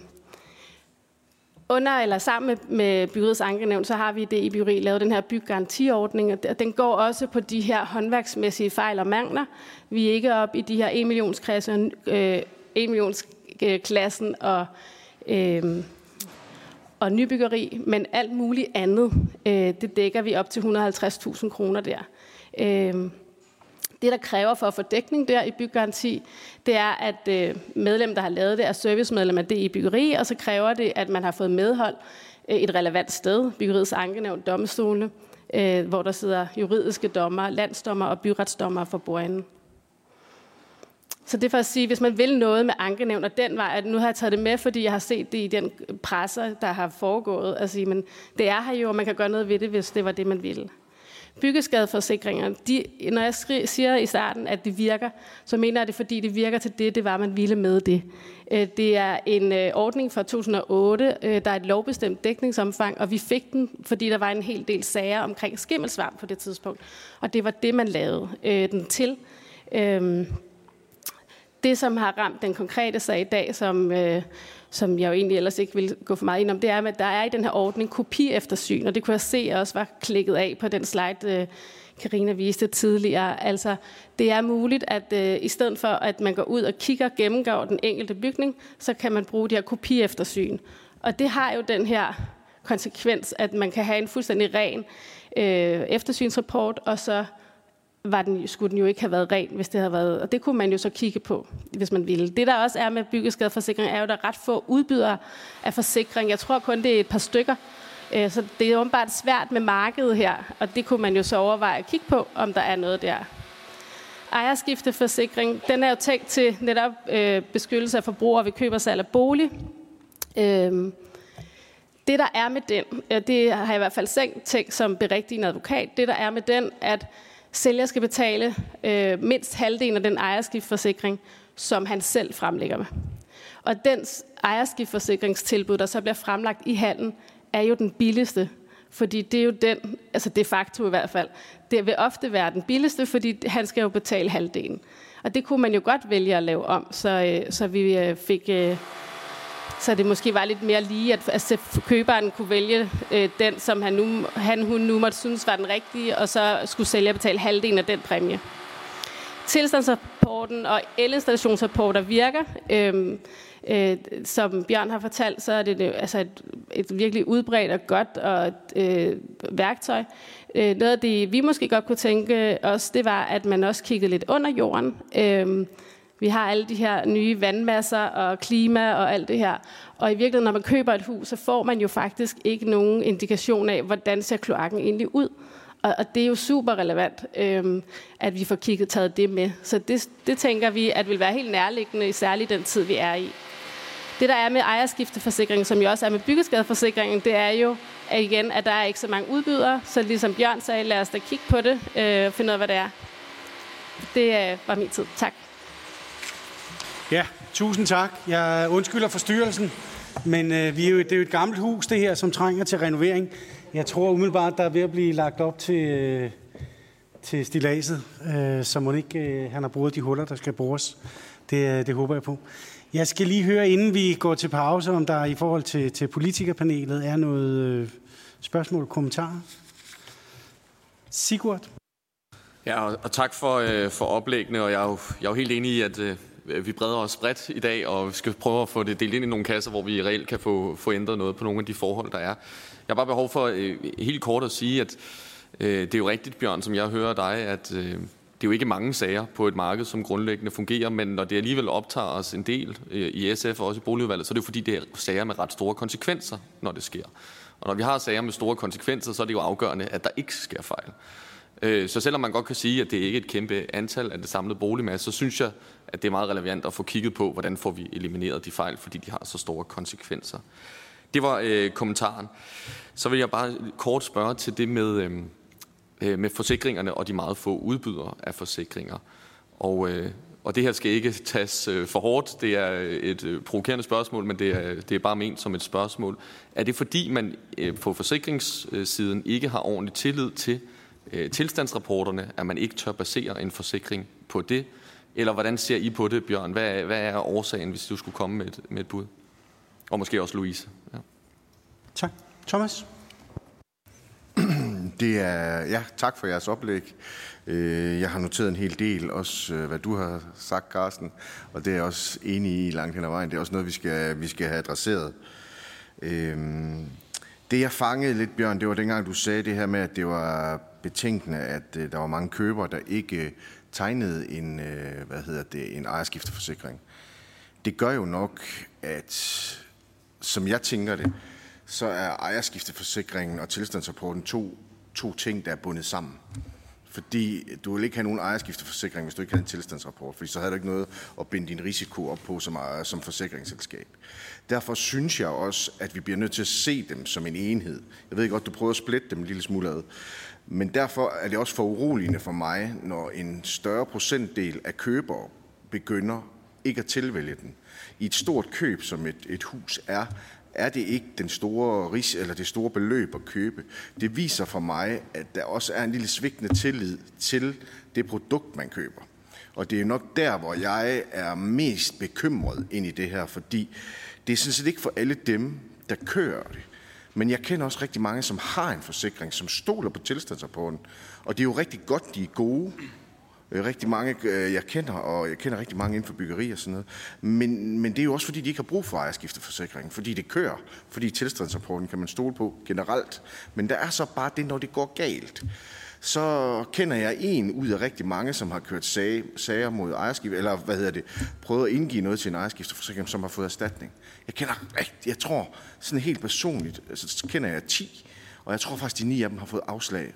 under eller sammen med, med ankenævn, så har vi det i byggeri lavet den her byggarantiordning, og den går også på de her håndværksmæssige fejl og mangler. Vi er ikke op i de her 1 millions klassen, øh, 1 millions klassen og, øh, og nybyggeri, men alt muligt andet, øh, det dækker vi op til 150.000 kroner der. Øh, det, der kræver for at få dækning der i byggaranti, det er, at øh, medlem, der har lavet det, er servicemedlem af det i byggeri, og så kræver det, at man har fået medhold øh, et relevant sted, byggeriets ankenævn, domstolene, øh, hvor der sidder juridiske dommer, landsdommer og byretsdommer for bordenden. Så det er for at sige, hvis man vil noget med ankenævn, og den vej, at nu har jeg taget det med, fordi jeg har set det i den presser, der har foregået, altså, men det er her jo, og man kan gøre noget ved det, hvis det var det, man ville byggeskadeforsikringer, de, når jeg siger i starten, at det virker, så mener jeg det, fordi det virker til det, det var, man ville med det. Øh, det er en øh, ordning fra 2008, øh, der er et lovbestemt dækningsomfang, og vi fik den, fordi der var en hel del sager omkring skimmelsvamp på det tidspunkt. Og det var det, man lavede den til. Øhm, det, som har ramt den konkrete sag i dag, som, som jeg jo egentlig ellers ikke vil gå for meget ind om, det er, at der er i den her ordning kopi eftersyn, og det kunne jeg se også var klikket af på den slide, øh, Karina viste tidligere. Altså, det er muligt, at øh, i stedet for, at man går ud og kigger og gennemgår den enkelte bygning, så kan man bruge de her kopi eftersyn. Og det har jo den her konsekvens, at man kan have en fuldstændig ren øh, eftersynsrapport, og så var den, skulle den jo ikke have været ren, hvis det havde været. Og det kunne man jo så kigge på, hvis man ville. Det der også er med byggeskadeforsikring, er jo, at der er ret få udbydere af forsikring. Jeg tror kun, det er et par stykker. Øh, så det er åbenbart svært med markedet her, og det kunne man jo så overveje at kigge på, om der er noget der. Ejerskifteforsikring, den er jo tænkt til netop øh, beskyttelse af forbrugere ved køb og salg af bolig. Øh, det, der er med den, det har jeg i hvert fald tænkt som berigtigende advokat, det, der er med den, at Sælger skal betale øh, mindst halvdelen af den ejerskiftforsikring, som han selv fremlægger med. Og den ejerskiftforsikringstilbud, der så bliver fremlagt i handen, er jo den billigste. Fordi det er jo den, altså de facto i hvert fald, det vil ofte være den billigste, fordi han skal jo betale halvdelen. Og det kunne man jo godt vælge at lave om, så, øh, så vi øh, fik øh, så det måske var lidt mere lige, at, at køberen kunne vælge øh, den, som han, nu, han hun nu måtte synes var den rigtige, og så skulle sælger betale halvdelen af den præmie. Tilstandsrapporten og elinstallationsrapporter virker. Øhm, øh, som Bjørn har fortalt, så er det øh, altså et, et virkelig udbredt og godt og, øh, værktøj. Øh, noget af det, vi måske godt kunne tænke os, det var, at man også kiggede lidt under jorden. Øh, vi har alle de her nye vandmasser og klima og alt det her. Og i virkeligheden, når man køber et hus, så får man jo faktisk ikke nogen indikation af, hvordan ser kloakken egentlig ud. Og, og det er jo super relevant, øhm, at vi får kigget taget det med. Så det, det tænker vi, at vil være helt nærliggende, særligt den tid, vi er i. Det, der er med ejerskifteforsikringen, som jo også er med byggeskadeforsikringen, det er jo at igen, at der er ikke så mange udbydere. Så ligesom Bjørn sagde, lad os da kigge på det, øh, finde ud af, hvad det er. Det øh, var min tid. Tak. Ja, tusind tak. Jeg undskylder forstyrrelsen, men øh, vi er jo, det er jo et gammelt hus, det her, som trænger til renovering. Jeg tror umiddelbart, der er ved at blive lagt op til, øh, til stilaset, øh, så må ikke øh, han har brugt de huller, der skal bores. Det, øh, det håber jeg på. Jeg skal lige høre, inden vi går til pause, om der i forhold til, til politikerpanelet er noget øh, spørgsmål og kommentarer. Sigurd? Ja, og, og tak for, øh, for oplæggene, og jeg er, jo, jeg er jo helt enig i, at øh, Øh, vi breder os bredt i dag, og vi skal prøve at få det delt ind i nogle kasser, hvor vi reelt kan få, få ændret noget på nogle af de forhold, der er. Jeg har bare behov for øh, helt kort at sige, at øh, det er jo rigtigt, Bjørn, som jeg hører dig, at øh, det er jo ikke mange sager på et marked, som grundlæggende fungerer, men når det alligevel optager os en del øh, i SF og også i boligudvalget, så er det jo fordi, det er sager med ret store konsekvenser, når det sker. Og når vi har sager med store konsekvenser, så er det jo afgørende, at der ikke sker fejl. Øh, så selvom man godt kan sige, at det ikke er et kæmpe antal af det samlede boligmasse, så synes jeg, at det er meget relevant at få kigget på, hvordan får vi elimineret de fejl, fordi de har så store konsekvenser. Det var øh, kommentaren. Så vil jeg bare kort spørge til det med, øh, øh, med forsikringerne og de meget få udbydere af forsikringer. Og, øh, og det her skal ikke tages øh, for hårdt. Det er et øh, provokerende spørgsmål, men det er, det er bare ment som et spørgsmål. Er det fordi, man øh, på forsikringssiden ikke har ordentlig tillid til, øh, tilstandsrapporterne, at man ikke tør basere en forsikring på det? Eller hvordan ser I på det, Bjørn? Hvad, hvad er årsagen, hvis du skulle komme med et, med et bud? Og måske også Louise. Ja. Tak. Thomas? Det er, ja, tak for jeres oplæg. Øh, jeg har noteret en hel del, også øh, hvad du har sagt, Carsten, og det er jeg også enig i langt hen ad vejen. Det er også noget, vi skal, vi skal have adresseret. Øhm, det jeg fangede lidt, Bjørn, det var dengang, du sagde det her med, at det var betænkende, at øh, der var mange købere, der ikke tegnede en, øh, hvad hedder det, en ejerskifteforsikring. Det gør jo nok, at som jeg tænker det, så er ejerskifteforsikringen og tilstandsrapporten to, to ting, der er bundet sammen. Fordi du vil ikke have nogen ejerskifteforsikring, hvis du ikke havde en tilstandsrapport, fordi så havde du ikke noget at binde din risiko op på som, ejer, som forsikringsselskab. Derfor synes jeg også, at vi bliver nødt til at se dem som en enhed. Jeg ved godt, du prøver at splitte dem en lille smule ad. Men derfor er det også for uroligende for mig, når en større procentdel af købere begynder ikke at tilvælge den. I et stort køb, som et, et hus er, er det ikke den store ris eller det store beløb at købe. Det viser for mig, at der også er en lille svigtende tillid til det produkt, man køber. Og det er nok der, hvor jeg er mest bekymret ind i det her, fordi det er sådan set ikke for alle dem, der kører det. Men jeg kender også rigtig mange, som har en forsikring, som stoler på tilstandsrapporten. Og det er jo rigtig godt, de er gode. Øh, rigtig mange, øh, jeg kender, og jeg kender rigtig mange inden for byggeri og sådan noget. Men, men det er jo også, fordi de ikke har brug for ejerskifteforsikring, fordi det kører, fordi tilstandsrapporten kan man stole på generelt. Men der er så bare det, når det går galt. Så kender jeg en ud af rigtig mange, som har kørt sag, sager mod ejerskift, eller hvad hedder det, prøvet at indgive noget til en ejerskifteforsikring, som har fået erstatning. Jeg kender rigtig, jeg tror sådan helt personligt, øh, så kender jeg 10, og jeg tror faktisk, de ni af dem har fået afslag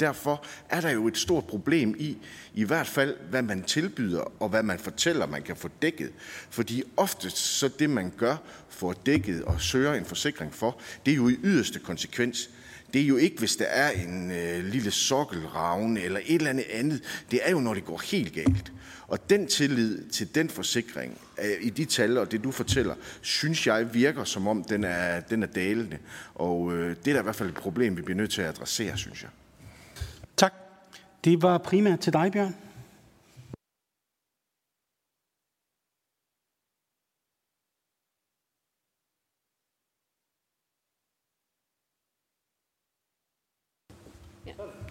Derfor er der jo et stort problem i, i hvert fald, hvad man tilbyder og hvad man fortæller, man kan få dækket. Fordi oftest så det, man gør, for dækket og søger en forsikring for, det er jo i yderste konsekvens. Det er jo ikke, hvis der er en øh, lille sokkelravne eller et eller andet andet. Det er jo, når det går helt galt. Og den tillid til den forsikring, øh, i de tal og det, du fortæller, synes jeg virker som om, den er, den er dalende. Og øh, det er da i hvert fald et problem, vi bliver nødt til at adressere, synes jeg. Tak. Det var primært til dig, Bjørn.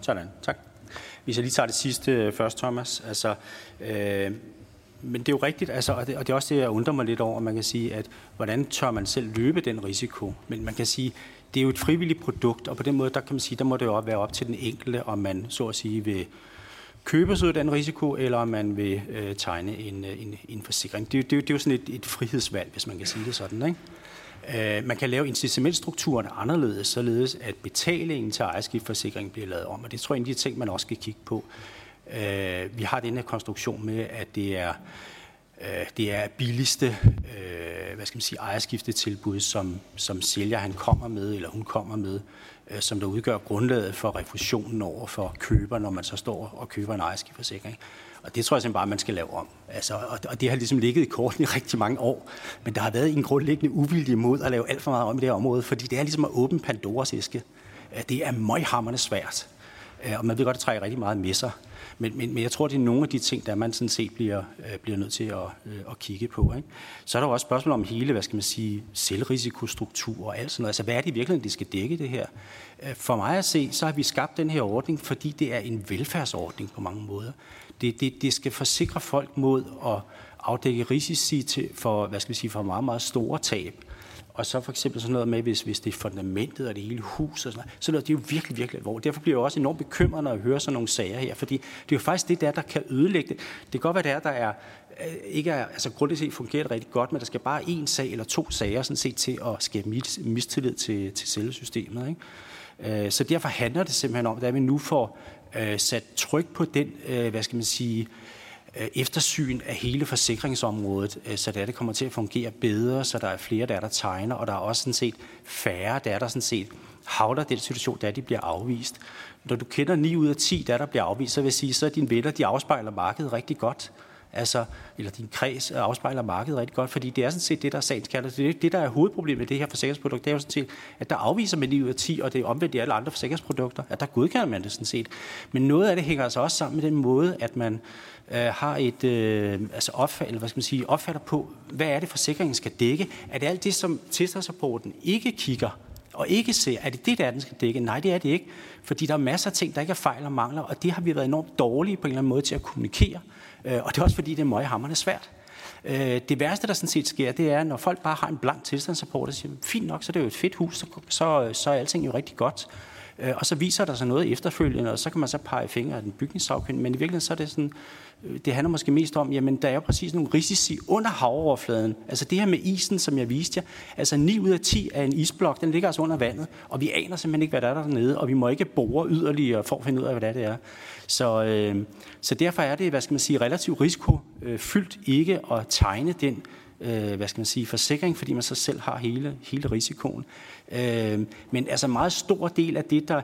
Sådan, tak. Hvis jeg lige tager det sidste øh, først, Thomas. Altså, øh, men det er jo rigtigt, altså, og, det, og det er også det, jeg undrer mig lidt over, man kan sige, at hvordan tør man selv løbe den risiko? Men man kan sige, det er jo et frivilligt produkt, og på den måde, der kan man sige, der må det jo være op til den enkelte, om man så at sige vil købe sig ud af den risiko, eller om man vil øh, tegne en, øh, en, en forsikring. Det, det, det er jo sådan et, et frihedsvalg, hvis man kan sige det sådan. Ikke? Øh, man kan lave incitamentstrukturen anderledes, således at betalingen til ejerskiftforsikring bliver lavet om, og det tror jeg er en af de ting, man også skal kigge på. Øh, vi har den her konstruktion med, at det er øh, det er billigste øh, hvad skal man sige, ejerskiftetilbud, som, som sælger han kommer med, eller hun kommer med, øh, som der udgør grundlaget for refusionen over for køber, når man så står og køber en ejerskifteforsikring. Og det tror jeg simpelthen bare, man skal lave om. Altså, og, og det har ligesom ligget i korten i rigtig mange år. Men der har været en grundlæggende uvilje mod at lave alt for meget om i det her område, fordi det er ligesom at åbne Pandoras æske. Det er møghammerne svært. Og man ved godt, at det trækker rigtig meget med sig. Men, men, men jeg tror, det er nogle af de ting, der man sådan set bliver, øh, bliver nødt til at, øh, at kigge på. Ikke? Så er der jo også spørgsmål om hele, hvad skal man sige, selvrisikostruktur og alt sådan noget. Altså, hvad er det i virkeligheden, de skal dække det her? Øh, for mig at se, så har vi skabt den her ordning, fordi det er en velfærdsordning på mange måder. Det, det, det skal forsikre folk mod at afdække risici til, for, hvad skal vi sige, for meget, meget store tab. Og så for eksempel sådan noget med, hvis, hvis det er fundamentet og det hele hus og sådan noget, så er det er jo virkelig, virkelig alvorligt. Derfor bliver jeg også enormt bekymret, når jeg hører sådan nogle sager her, fordi det er jo faktisk det der, der kan ødelægge det. Det kan godt være, det er, der er, øh, ikke er, altså grundigt set fungerer det rigtig godt, men der skal bare en sag eller to sager sådan set til at skabe mistillid til, til selve systemet. Ikke? Øh, så derfor handler det simpelthen om, at vi nu får øh, sat tryk på den, øh, hvad skal man sige, Øh, eftersyn af hele forsikringsområdet, øh, så det, det kommer til at fungere bedre, så der er flere, der er der tegner, og der er også sådan set færre, der er der sådan set havler den situation, der de bliver afvist. Når du kender 9 ud af 10, der der bliver afvist, så vil jeg sige, så er dine venner, de afspejler markedet rigtig godt altså, eller din kreds afspejler markedet rigtig godt, fordi det er sådan set det, der er sagens kærlighed. Det, er det, der er hovedproblemet med det her forsikringsprodukt, det er jo sådan set, at der afviser man lige ud af 10, og det er omvendt i alle andre forsikringsprodukter, at der godkender man det sådan set. Men noget af det hænger altså også sammen med den måde, at man øh, har et øh, altså opfald, eller hvad skal man sige, opfatter på, hvad er det, forsikringen skal dække? Er det alt det, som tilstandsrapporten ikke kigger og ikke ser, er det det, der den skal dække? Nej, det er det ikke. Fordi der er masser af ting, der ikke er fejl og mangler, og det har vi været enormt dårlige på en eller anden måde til at kommunikere. Øh, og det er også fordi, det er møghammerende svært. Øh, det værste, der sådan set sker, det er, når folk bare har en blank tilstandsrapport og siger, fint nok, så det er jo et fedt hus, så, så, så er alting jo rigtig godt. Øh, og så viser der sig noget efterfølgende, og så kan man så pege fingre af den bygningssagkyndige. Men i virkeligheden så er det sådan, øh, det handler måske mest om, jamen der er jo præcis nogle risici under havoverfladen. Altså det her med isen, som jeg viste jer, altså 9 ud af 10 af en isblok, den ligger altså under vandet, og vi aner simpelthen ikke, hvad der er dernede, og vi må ikke bore yderligere for at finde ud af, hvad det er. Så, øh, så derfor er det, hvad skal man sige, relativt risikofyldt ikke at tegne den øh, hvad skal man sige, forsikring, fordi man så selv har hele, hele risikoen. Øh, men altså meget stor del af det, der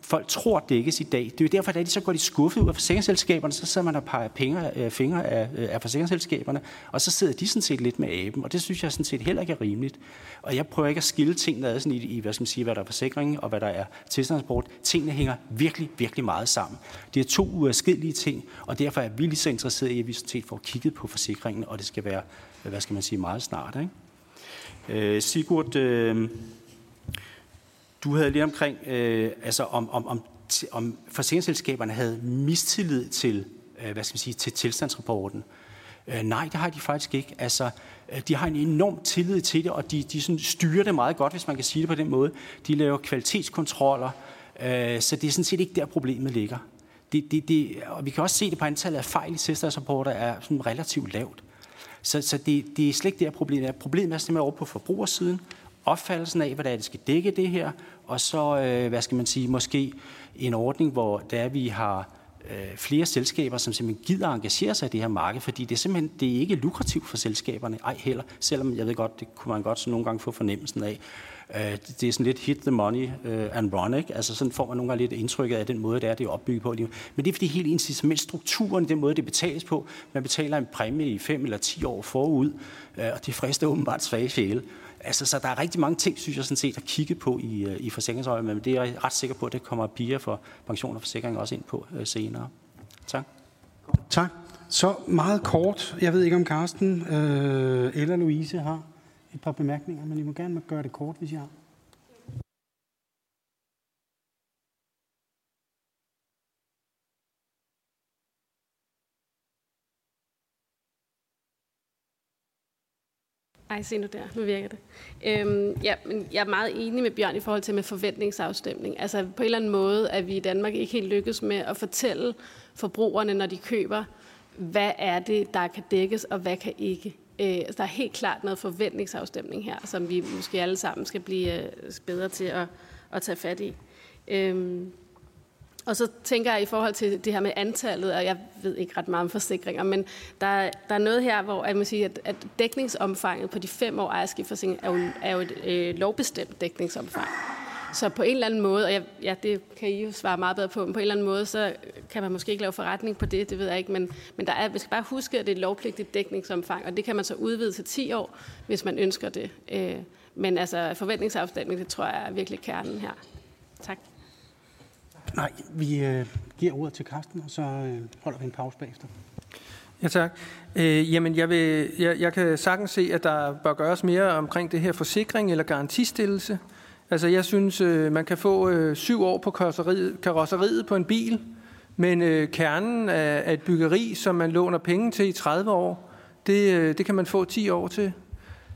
folk tror dækkes i dag. Det er jo derfor, at de så går de skuffet ud af forsikringsselskaberne, så sidder man og peger penge, øh, fingre af, øh, af forsikringsselskaberne, og så sidder de sådan set lidt med aben, og det synes jeg sådan set heller ikke er rimeligt. Og jeg prøver ikke at skille tingene ad sådan i, i hvad skal man sige, hvad der er forsikring og hvad der er tilstandsport. Tingene hænger virkelig, virkelig meget sammen. Det er to uadskillelige ting, og derfor er vi lige så interesserede i, at vi sådan set får kigget på forsikringen, og det skal være, hvad skal man sige, meget snart. Ikke? Øh, Sigurd, øh, du havde lige omkring, øh, altså om, om, om, om forsikringsselskaberne havde mistillid til, øh, hvad skal man sige, til tilstandsrapporten. Øh, nej, det har de faktisk ikke. Altså, øh, de har en enorm tillid til det, og de, de sådan styrer det meget godt, hvis man kan sige det på den måde. De laver kvalitetskontroller, øh, så det er sådan set ikke der, problemet ligger. Det, det, det, og vi kan også se det på antallet af fejl i tilstandsrapporter er sådan relativt lavt. Så, så det, det er slet ikke der, problemet er. Problemet er simpelthen over på forbrugersiden, opfattelsen af, hvad der er, det skal dække det her, og så, øh, hvad skal man sige, måske en ordning, hvor der vi har øh, flere selskaber, som simpelthen gider engagere sig i det her marked, fordi det er simpelthen det er ikke lukrativt for selskaberne, ej heller, selvom jeg ved godt, det kunne man godt så nogle gange få fornemmelsen af. Øh, det er sådan lidt hit the money øh, and run, ikke? Altså sådan får man nogle gange lidt indtrykket af den måde, det er, det er opbygget på. Men det er fordi helt incitamentstrukturen, den måde, det betales på, man betaler en præmie i 5 eller 10 år forud, øh, og det frister åbenbart svage sjæle. Altså, så der er rigtig mange ting, synes jeg sådan set, at kigge på i, øh, i forsikringsøje, men det er jeg ret sikker på, at det kommer piger for pension og forsikring også ind på øh, senere. Tak. Tak. Så meget kort, jeg ved ikke om Karsten øh, eller Louise har et par bemærkninger, men I må gerne gøre det kort, hvis I har. Ej, se nu der. Nu virker det. Øhm, ja, men jeg er meget enig med Bjørn i forhold til med forventningsafstemning. Altså på en eller anden måde at vi i Danmark ikke helt lykkes med at fortælle forbrugerne, når de køber, hvad er det, der kan dækkes, og hvad kan ikke. Øh, altså, der er helt klart noget forventningsafstemning her, som vi måske alle sammen skal blive øh, bedre til at, at tage fat i. Øhm, og så tænker jeg i forhold til det her med antallet, og jeg ved ikke ret meget om forsikringer, men der, der er noget her, hvor jeg må sige, at, at dækningsomfanget på de fem år ejerskiftforsikring er jo, er jo et øh, lovbestemt dækningsomfang. Så på en eller anden måde, og jeg, ja, det kan I jo svare meget bedre på, men på en eller anden måde, så kan man måske ikke lave forretning på det, det ved jeg ikke, men, men der er, vi skal bare huske, at det er et lovpligtigt dækningsomfang, og det kan man så udvide til 10 år, hvis man ønsker det. Øh, men altså forventningsafstemning, det tror jeg er virkelig kernen her. Tak. Nej, vi øh, giver ordet til Karsten, og så øh, holder vi en pause bagefter. Ja, tak. Øh, jamen, jeg, vil, jeg, jeg kan sagtens se, at der bør gøres mere omkring det her forsikring eller garantistillelse. Altså, jeg synes, øh, man kan få øh, syv år på karosseriet, karosseriet på en bil, men øh, kernen af, af et byggeri, som man låner penge til i 30 år, det, øh, det kan man få 10 år til.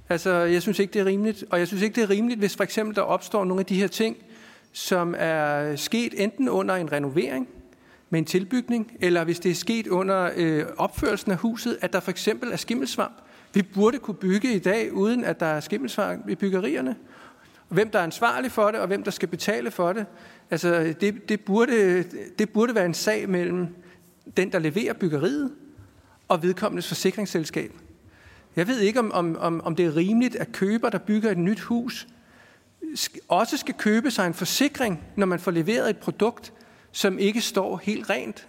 Altså, jeg synes ikke, det er rimeligt. Og jeg synes ikke, det er rimeligt, hvis for eksempel der opstår nogle af de her ting, som er sket enten under en renovering med en tilbygning, eller hvis det er sket under øh, opførelsen af huset, at der for eksempel er skimmelsvamp. Vi burde kunne bygge i dag, uden at der er skimmelsvamp i byggerierne. Hvem der er ansvarlig for det, og hvem der skal betale for det, altså det, det, burde, det burde være en sag mellem den, der leverer byggeriet, og vedkommendes forsikringsselskab. Jeg ved ikke, om, om, om det er rimeligt, at køber, der bygger et nyt hus, også skal købe sig en forsikring, når man får leveret et produkt, som ikke står helt rent.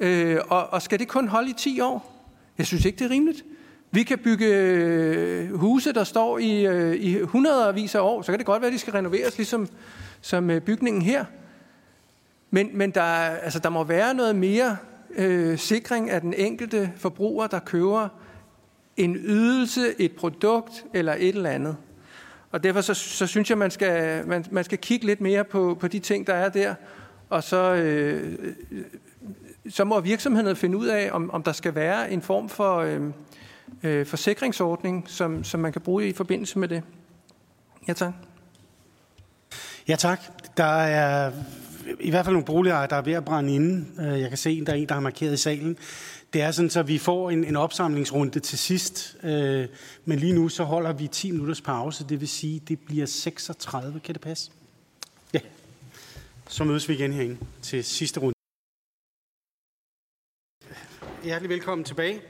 Øh, og, og skal det kun holde i 10 år? Jeg synes ikke, det er rimeligt. Vi kan bygge øh, huse, der står i, øh, i hundredvis af år, så kan det godt være, at de skal renoveres, ligesom som øh, bygningen her. Men, men der, altså, der må være noget mere øh, sikring af den enkelte forbruger, der køber en ydelse, et produkt eller et eller andet. Og derfor så, så synes jeg, man skal, man, man skal kigge lidt mere på, på de ting, der er der, og så, øh, så må virksomhederne finde ud af, om, om der skal være en form for øh, øh, forsikringsordning, som, som man kan bruge i forbindelse med det. Ja, tak. Ja, tak. Der er i hvert fald nogle boligejere, der er ved at brænde inde. Øh, jeg kan se, at der er en, der har markeret i salen. Det er sådan, så vi får en, en opsamlingsrunde til sidst. Øh, men lige nu så holder vi 10 minutters pause. Det vil sige, det bliver 36. Kan det passe? Ja. Så mødes vi igen herinde til sidste runde. Hjertelig velkommen tilbage.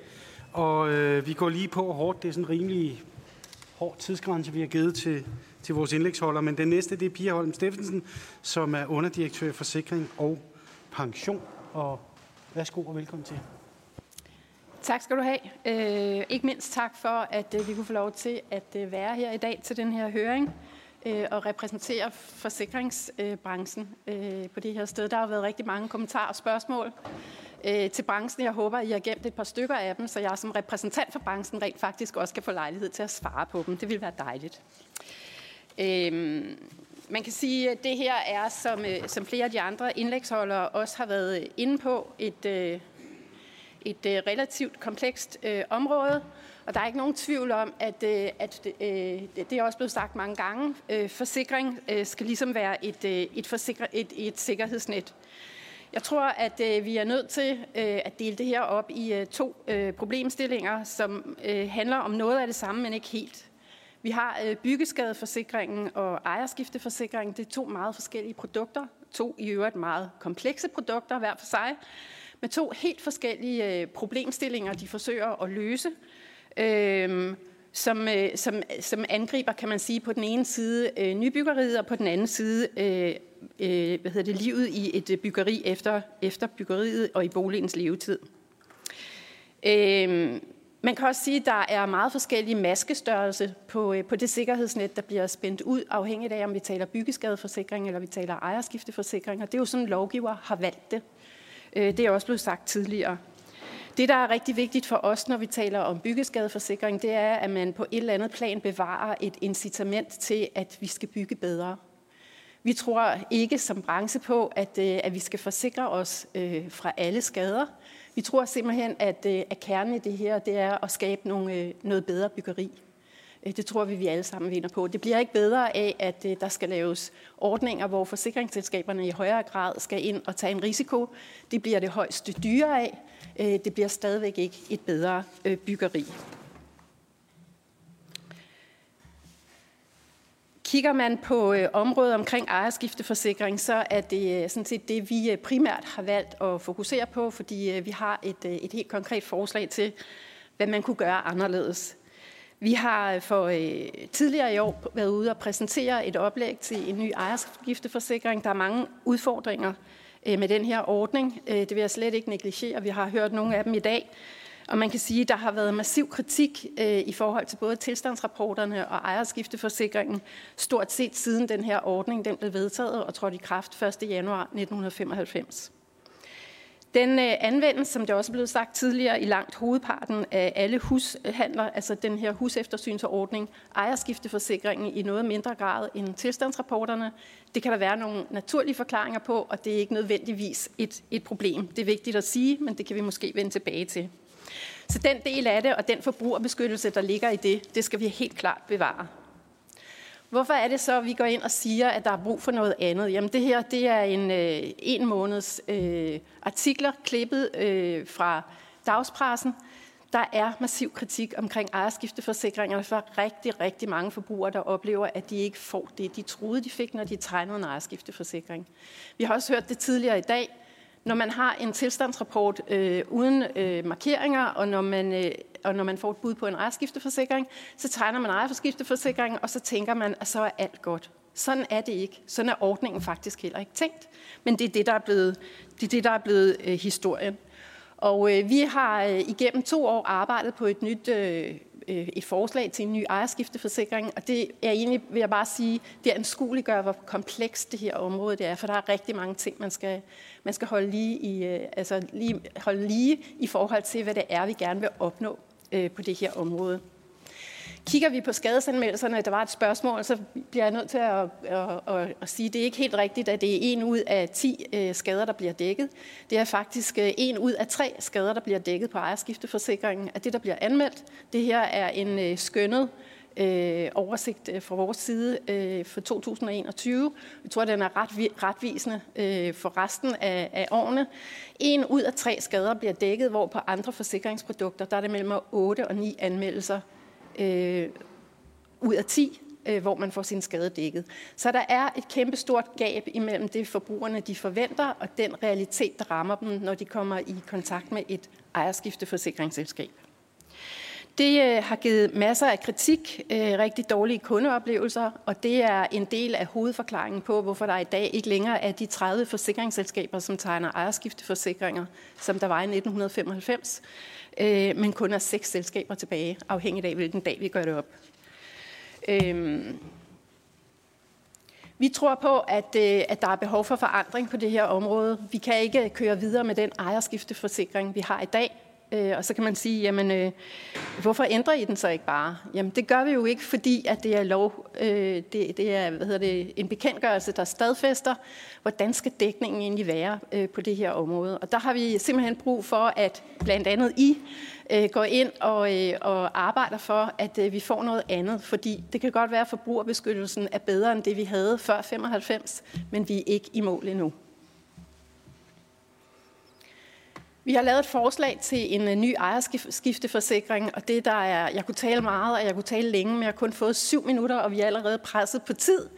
Og øh, vi går lige på hårdt. Det er sådan en rimelig hård tidsgrænse, vi har givet til, til vores indlægsholder. Men den næste, det er Pia Holm Steffensen, som er underdirektør for Forsikring og Pension. Og værsgo og velkommen til. Tak skal du have. Øh, ikke mindst tak for, at øh, vi kunne få lov til at øh, være her i dag til den her høring øh, og repræsentere forsikringsbranchen øh, på det her sted. Der har været rigtig mange kommentarer og spørgsmål øh, til branchen. Jeg håber, I har gemt et par stykker af dem, så jeg som repræsentant for branchen rent faktisk også kan få lejlighed til at svare på dem. Det vil være dejligt. Øh, man kan sige, at det her er, som, øh, som flere af de andre indlægsholdere også har været øh, inde på, et, øh, et øh, relativt komplekst øh, område, og der er ikke nogen tvivl om, at, øh, at øh, det er også blevet sagt mange gange, øh, forsikring øh, skal ligesom være et, øh, et, forsikre, et, et sikkerhedsnet. Jeg tror, at øh, vi er nødt til øh, at dele det her op i øh, to øh, problemstillinger, som øh, handler om noget af det samme, men ikke helt. Vi har øh, byggeskadeforsikringen og ejerskifteforsikringen. Det er to meget forskellige produkter. To i øvrigt meget komplekse produkter hver for sig med to helt forskellige øh, problemstillinger, de forsøger at løse, øh, som, øh, som, som angriber, kan man sige, på den ene side øh, nybyggeriet, og på den anden side øh, øh, hvad hedder det, livet i et øh, byggeri efter, efter byggeriet og i boligens levetid. Øh, man kan også sige, at der er meget forskellige maskestørrelse på, øh, på det sikkerhedsnet, der bliver spændt ud, afhængigt af, om vi taler byggeskadeforsikring eller vi taler ejerskifteforsikring. Og det er jo sådan, lovgiver har valgt det. Øh, det er også blevet sagt tidligere. Det, der er rigtig vigtigt for os, når vi taler om byggeskadeforsikring, det er, at man på et eller andet plan bevarer et incitament til, at vi skal bygge bedre. Vi tror ikke som branche på, at, øh, at vi skal forsikre os fra alle skader. Vi tror simpelthen, at, øh, at kernen i det her, det er at skabe nogle, øh, noget bedre byggeri. Øh, det tror vi, vi alle sammen vinder på. Det bliver ikke bedre af, at der skal laves ordninger, hvor forsikringsselskaberne i højere grad skal ind og tage en risiko. Det bliver det højst dyre af. Det bliver stadigvæk ikke et bedre byggeri. Kigger man på øh, området omkring ejerskifteforsikring, så er det øh, sådan set det, vi øh, primært har valgt at fokusere på, fordi vi har et, et helt konkret forslag til, hvad man kunne gøre anderledes. Vi har for øh, tidligere i år været ude og præsentere et oplæg til en ny ejerskifteforsikring. Der er mange udfordringer øh, med den her ordning. Øh, det vil jeg slet ikke negligere. Vi har hørt nogle af dem i dag. Og man kan sige, at der har været massiv kritik øh, i forhold til både tilstandsrapporterne og ejerskifteforsikringen, stort set siden den her ordning den blev vedtaget og trådte i kraft 1. januar 1995. Den øh, anvendes, som det også er blevet sagt tidligere, i langt hovedparten af alle hushandler, altså den her huseftersynsordning, ejerskifteforsikringen i noget mindre grad end tilstandsrapporterne. Det kan der være nogle naturlige forklaringer på, og det er ikke nødvendigvis et, et problem. Det er vigtigt at sige, men det kan vi måske vende tilbage til. Så den del af det, og den forbrugerbeskyttelse, der ligger i det, det skal vi helt klart bevare. Hvorfor er det så, at vi går ind og siger, at der er brug for noget andet? Jamen det her, det er en øh, en måneds øh, artikler klippet øh, fra dagspressen. Der er massiv kritik omkring ejerskifteforsikringer for rigtig, rigtig mange forbrugere, der oplever, at de ikke får det, de troede, de fik, når de tegnede en ejerskifteforsikring. Vi har også hørt det tidligere i dag. Når man har en tilstandsrapport øh, uden øh, markeringer, og når man øh, og når man får et bud på en ejerskifteforsikring, så tegner man ejerskifteforsikringen, og så tænker man, at så er alt godt. Sådan er det ikke. Sådan er ordningen faktisk heller ikke tænkt. Men det er det, der er blevet, det er det, der er blevet øh, historien. Og øh, vi har øh, igennem to år arbejdet på et nyt øh, Øh, et forslag til en ny ejerskifteforsikring, og det er egentlig, vil jeg bare sige, det anskueliggør, hvor komplekst det her område det er, for der er rigtig mange ting, man skal, man skal holde, lige i, øh, altså lige, holde lige i forhold til, hvad det er, vi gerne vil opnå øh, på det her område. Kigger vi på skadesanmeldelserne, der var et spørgsmål, så bliver jeg nødt til at, at, at, at sige, at det er ikke helt rigtigt, at det er en ud af 10 øh, skader, der bliver dækket. Det er faktisk øh, en ud af tre skader, der bliver dækket på ejerskifteforsikringen, af det, der bliver anmeldt. Det her er en øh, skønnet øh, oversigt fra vores side øh, for 2021. Jeg tror, den er ret, retvisende øh, for resten af, af årene. En ud af tre skader bliver dækket, hvor på andre forsikringsprodukter, der er det mellem 8 og 9 anmeldelser øh, ud af 10, øh, hvor man får sin skade dækket. Så der er et kæmpe stort gab imellem det, forbrugerne de forventer, og den realitet, der rammer dem, når de kommer i kontakt med et ejerskifteforsikringsselskab. Det øh, har givet masser af kritik, øh, rigtig dårlige kundeoplevelser, og det er en del af hovedforklaringen på, hvorfor der i dag ikke længere er de 30 forsikringsselskaber, som tegner ejerskifteforsikringer, som der var i 1995 øh, men kun er seks selskaber tilbage, afhængigt af, hvilken dag vi gør det op. Øh, vi tror på, at, øh, at der er behov for forandring på det her område. Vi kan ikke køre videre med den ejerskifteforsikring, vi har i dag. Øh, og så kan man sige, jamen, øh, hvorfor ændrer I den så ikke bare? Jamen, det gør vi jo ikke, fordi at det er lov, øh, det, det er hvad hedder det, en bekendtgørelse, der stadfæster, hvordan skal dækningen egentlig være øh, på det her område. Og der har vi simpelthen brug for, at blandt andet I øh, går ind og, øh, og arbejder for, at øh, vi får noget andet. Fordi det kan godt være, at forbrugerbeskyttelsen er bedre end det, vi havde før 95, men vi er ikke i mål endnu. Vi har lavet et forslag til en øh, ny ejerskifteforsikring, og det der er, jeg kunne tale meget, og jeg kunne tale længe, men jeg har kun fået syv minutter, og vi er allerede presset på tid.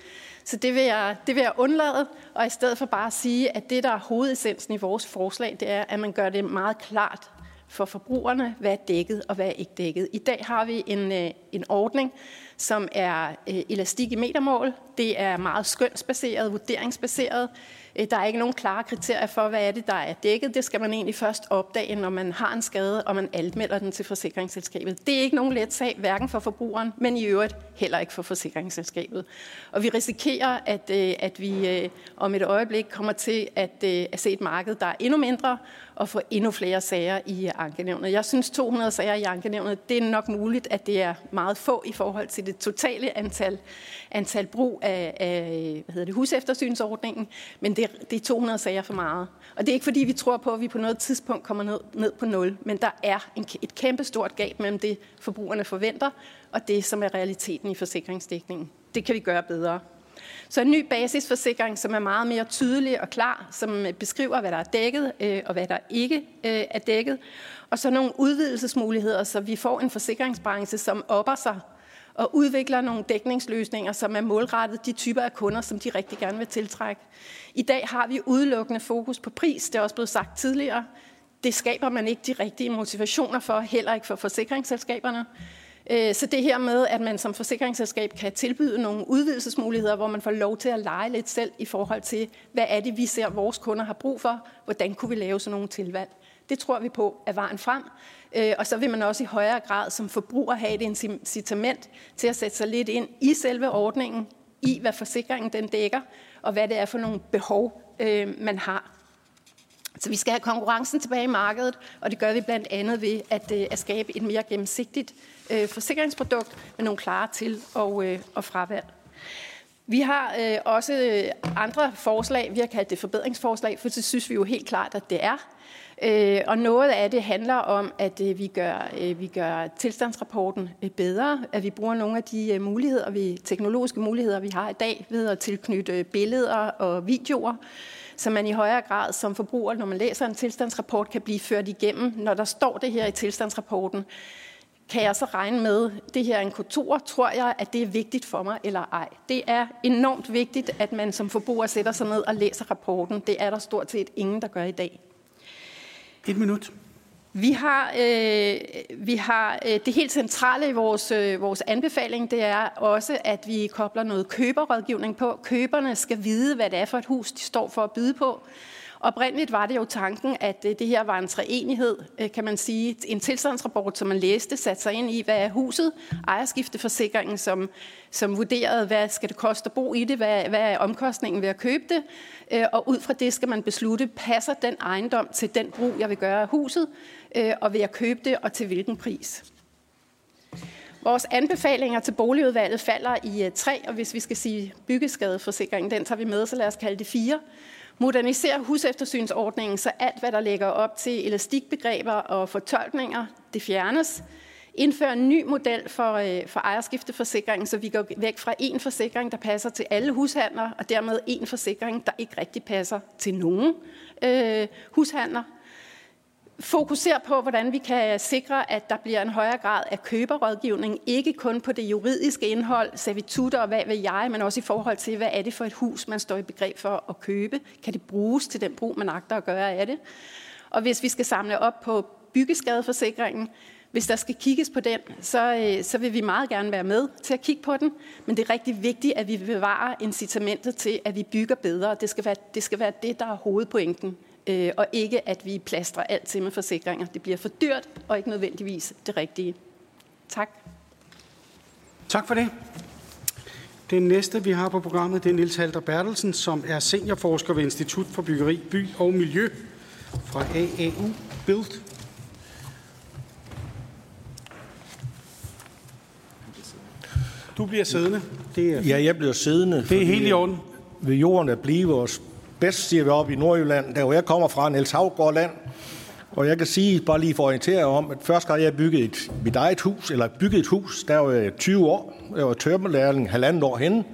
Så det vil, jeg, det vil jeg undlade, og i stedet for bare at sige, at det, der er hovedessensen i vores forslag, det er, at man gør det meget klart for forbrugerne, hvad er dækket og hvad er ikke dækket. I dag har vi en, øh, en ordning, som er øh, elastik i metermål. Det er meget skønsbaseret, vurderingsbaseret. Øh, der er ikke nogen klare kriterier for, hvad er det, der er dækket. Det skal man egentlig først opdage, når man har en skade, og man anmelder den til forsikringsselskabet. Det er ikke nogen let sag, hverken for forbrugeren, men i øvrigt heller ikke for forsikringsselskabet. Og vi risikerer, at, øh, at vi øh, om et øjeblik kommer til at, at se et marked, der er endnu mindre, og få endnu flere sager i ankenævnet. Jeg synes, 200 sager i ankenævnet, det er nok muligt, at det er meget få i forhold til det totale antal, antal brug af, af hvad hedder det, huseftersynsordningen, men det, det er 200 sager for meget. Og det er ikke fordi, vi tror på, at vi på noget tidspunkt kommer ned, ned på nul, men der er en, et kæmpe stort gab mellem det, forbrugerne forventer, og det, som er realiteten i forsikringsdækningen. Det kan vi gøre bedre. Så en ny basisforsikring, som er meget mere tydelig og klar, som øh, beskriver, hvad der er dækket øh, og hvad der ikke øh, er dækket. Og så nogle udvidelsesmuligheder, så vi får en forsikringsbranche, som opper sig og udvikler nogle dækningsløsninger, som er målrettet de typer af kunder, som de rigtig gerne vil tiltrække. I dag har vi udelukkende fokus på pris, det er også blevet sagt tidligere. Det skaber man ikke de rigtige motivationer for, heller ikke for forsikringsselskaberne. Øh, så det her med, at man som forsikringsselskab kan tilbyde nogle udvidelsesmuligheder, hvor man får lov til at lege lidt selv i forhold til, hvad er det, vi ser, vores kunder har brug for, hvordan kunne vi lave sådan nogle tilvalg. Det tror vi på er vejen frem. Øh, og så vil man også i højere grad som forbruger have et incitament til at sætte sig lidt ind i selve ordningen, i hvad forsikringen den dækker, og hvad det er for nogle behov, øh, man har. Så vi skal have konkurrencen tilbage i markedet, og det gør vi blandt andet ved at, øh, at skabe et mere gennemsigtigt øh, forsikringsprodukt med nogle klare til- og, øh, og fravalg. Vi har øh, også andre forslag, vi har kaldt det forbedringsforslag, for det synes vi jo helt klart, at det er. Øh, og noget af det handler om, at øh, vi, gør, øh, vi gør tilstandsrapporten øh, bedre, at vi bruger nogle af de øh, muligheder, vi, teknologiske muligheder, vi har i dag, ved at tilknytte øh, billeder og videoer, så man i højere grad som forbruger, når man læser en tilstandsrapport, kan blive ført igennem, når der står det her i tilstandsrapporten kan jeg så regne med, det her er en kontor, tror jeg, at det er vigtigt for mig eller ej. Det er enormt vigtigt, at man som forbruger sætter sig ned og læser rapporten. Det er der stort set ingen, der gør i dag. Et minut. Vi har, øh, vi har øh, det helt centrale i vores, øh, vores anbefaling, det er også, at vi kobler noget køberrådgivning på. Køberne skal vide, hvad det er for et hus, de står for at byde på. Oprindeligt var det jo tanken, at øh, det her var en treenighed, øh, kan man sige. En tilstandsrapport, som man læste, satte sig ind i, hvad er huset, ejerskifteforsikringen, som, som vurderede, hvad skal det koste at bo i det, hvad, hvad er omkostningen ved at købe det, øh, og ud fra det skal man beslutte, passer den ejendom til den brug, jeg vil gøre af huset, og vil jeg købe det, og til hvilken pris. Vores anbefalinger til boligudvalget falder i tre, og hvis vi skal sige byggeskadeforsikringen, den tager vi med, så lad os kalde det fire. Modernisere huseftersynsordningen, så alt, hvad der lægger op til elastikbegreber og fortolkninger, det fjernes. Indføre en ny model for, øh, for ejerskifteforsikringen, så vi går væk fra en forsikring, der passer til alle hushandler, og dermed en forsikring, der ikke rigtig passer til nogen øh, hushandler fokuserer på, hvordan vi kan sikre, at der bliver en højere grad af køberrådgivning, ikke kun på det juridiske indhold, servitutter og hvad vil jeg, men også i forhold til, hvad er det for et hus, man står i begreb for at købe? Kan det bruges til den brug, man agter at gøre af det? Og hvis vi skal samle op på byggeskadeforsikringen, hvis der skal kigges på den, så, øh, så vil vi meget gerne være med til at kigge på den. Men det er rigtig vigtigt, at vi bevarer incitamentet til, at vi bygger bedre. Det skal være det, skal være det der er hovedpointen øh, og ikke at vi plastrer alt til med forsikringer. Det bliver for dyrt, og ikke nødvendigvis det rigtige. Tak. Tak for det. Den næste, vi har på programmet, det er Nils Halter Bertelsen, som er seniorforsker ved Institut for Byggeri, By og Miljø fra AAU Build. Du bliver siddende. Det er ja, jeg bliver siddende. Det er helt i orden. Ved jorden at blive vores bedst, siger vi op i Nordjylland, der hvor jeg kommer fra, Niels Havgård land. Og jeg kan sige, bare lige for at orientere om, at første gang jeg byggede et, mit eget hus, eller byggede et hus, der var jeg 20 år. Jeg var tørmelærling halvandet år henne,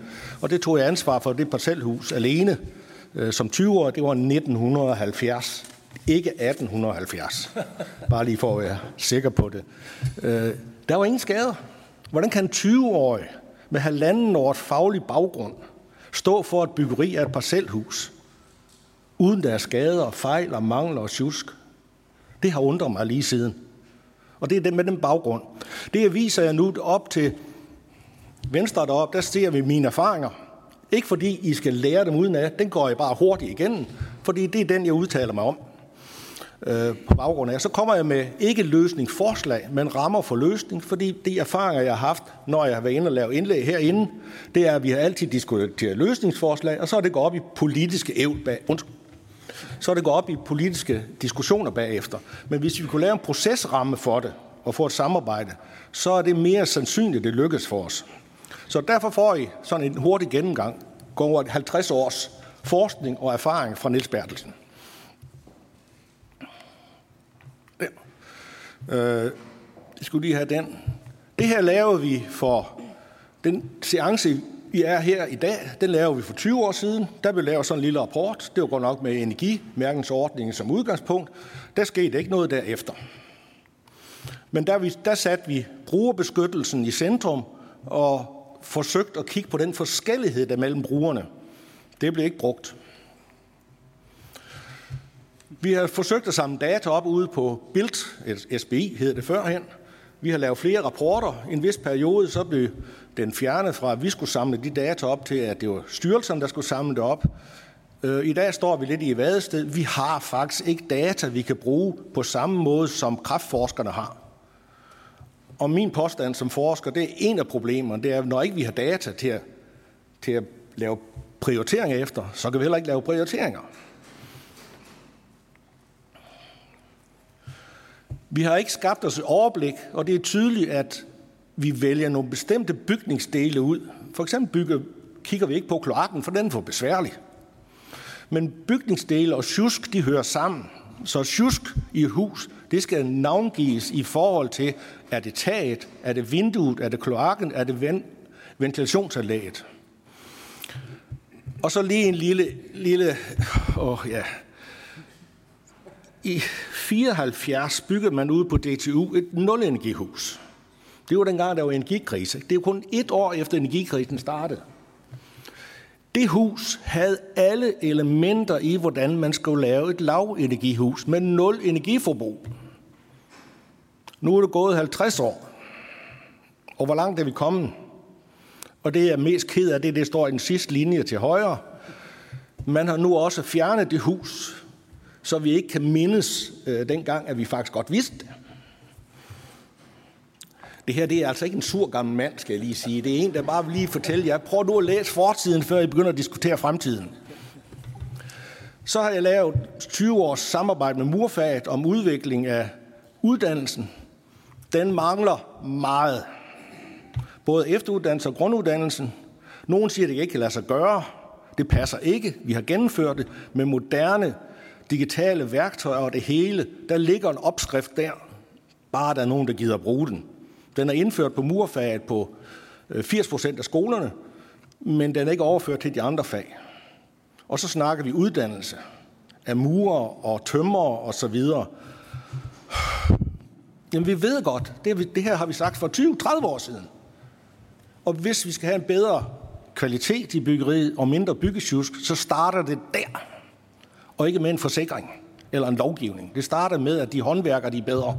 og det tog jeg ansvar for det parcelhus alene. Øh, som 20 år, det var 1970. Ikke 1870. Bare lige for at være sikker på det. Øh, der var ingen skader. Hvordan kan en 20-årig med halvanden års faglig baggrund stå for et byggeri af et parcelhus, uden deres skader, fejl og mangler og tjusk. Det har undret mig lige siden. Og det er det med den baggrund. Det viser jeg nu op til venstre derop, der ser vi mine erfaringer. Ikke fordi I skal lære dem uden af, den går jeg bare hurtigt igennem, fordi det er den, jeg udtaler mig om øh, på baggrund af. Så kommer jeg med ikke løsningsforslag, men rammer for løsning, fordi de erfaringer, jeg har haft, når jeg har været inde og lave indlæg herinde, det er, at vi har altid diskuteret løsningsforslag, og så er det gået op i politiske ævl bag, undskyld, så er det gået op i politiske diskussioner bagefter. Men hvis vi kunne lave en procesramme for det, og få et samarbejde, så er det mere sandsynligt, det lykkes for os. Så derfor får I sådan en hurtig gennemgang, går over 50 års forskning og erfaring fra Niels Bertelsen. Øh, jeg skulle lige have den. Det her lavede vi for den seance, i er her i dag, den laver vi for 20 år siden. Der blev lavet sådan en lille rapport. Det var godt nok med energimærkningsordningen som udgangspunkt. Der skete ikke noget derefter. Men der, vi, der satte vi brugerbeskyttelsen i centrum og forsøgt at kigge på den forskellighed, der mellem brugerne. Det blev ikke brugt. Vi har forsøgt at samle data op ude på BILT, SBI hed det førhen. Vi har lavet flere rapporter. I en vis periode så blev den fjernet fra, at vi skulle samle de data op til, at det var styrelsen, der skulle samle det op. Øh, I dag står vi lidt i vadested. Vi har faktisk ikke data, vi kan bruge på samme måde, som kraftforskerne har. Og min påstand som forsker, det er en af problemerne, det er, at når ikke vi har data til at, til at lave prioriteringer efter, så kan vi heller ikke lave prioriteringer. Vi har ikke skabt os et overblik, og det er tydeligt, at vi vælger nogle bestemte bygningsdele ud. For eksempel bygger, kigger vi ikke på kloakken, for den er for besværlig. Men bygningsdele og sjusk, de hører sammen. Så sjusk i et hus, det skal navngives i forhold til, er det taget, er det vinduet, er det kloakken, er det ventilationsanlægget. Og så lige en lille, lille åh ja, i 74 byggede man ude på DTU et nulenergihus. Det var dengang, der var energikrise. Det er kun et år efter energikrisen startede. Det hus havde alle elementer i, hvordan man skulle lave et lavenergihus med nul energiforbrug. Nu er det gået 50 år. Og hvor langt er vi kommet? Og det er mest ked af det, det står i den sidste linje til højre. Man har nu også fjernet det hus, så vi ikke kan mindes øh, dengang, at vi faktisk godt vidste det. Det her det er altså ikke en sur gammel mand, skal jeg lige sige. Det er en, der bare vil lige fortælle jer, prøv du at læse fortiden, før I begynder at diskutere fremtiden. Så har jeg lavet 20 års samarbejde med Murfaget om udvikling af uddannelsen. Den mangler meget. Både efteruddannelse og grunduddannelsen. Nogen siger, at det ikke kan lade sig gøre. Det passer ikke. Vi har gennemført det med moderne digitale værktøjer og det hele. Der ligger en opskrift der. Bare der er nogen, der gider bruge den. Den er indført på murfaget på øh, 80 procent af skolerne, men den er ikke overført til de andre fag. Og så snakker vi uddannelse af murer og tømmer og så videre. Jamen vi ved godt, det, det her har vi sagt for 20-30 år siden. Og hvis vi skal have en bedre kvalitet i byggeriet og mindre byggesjusk, så starter det der. Og ikke med en forsikring eller en lovgivning. Det starter med, at de håndværker de er bedre.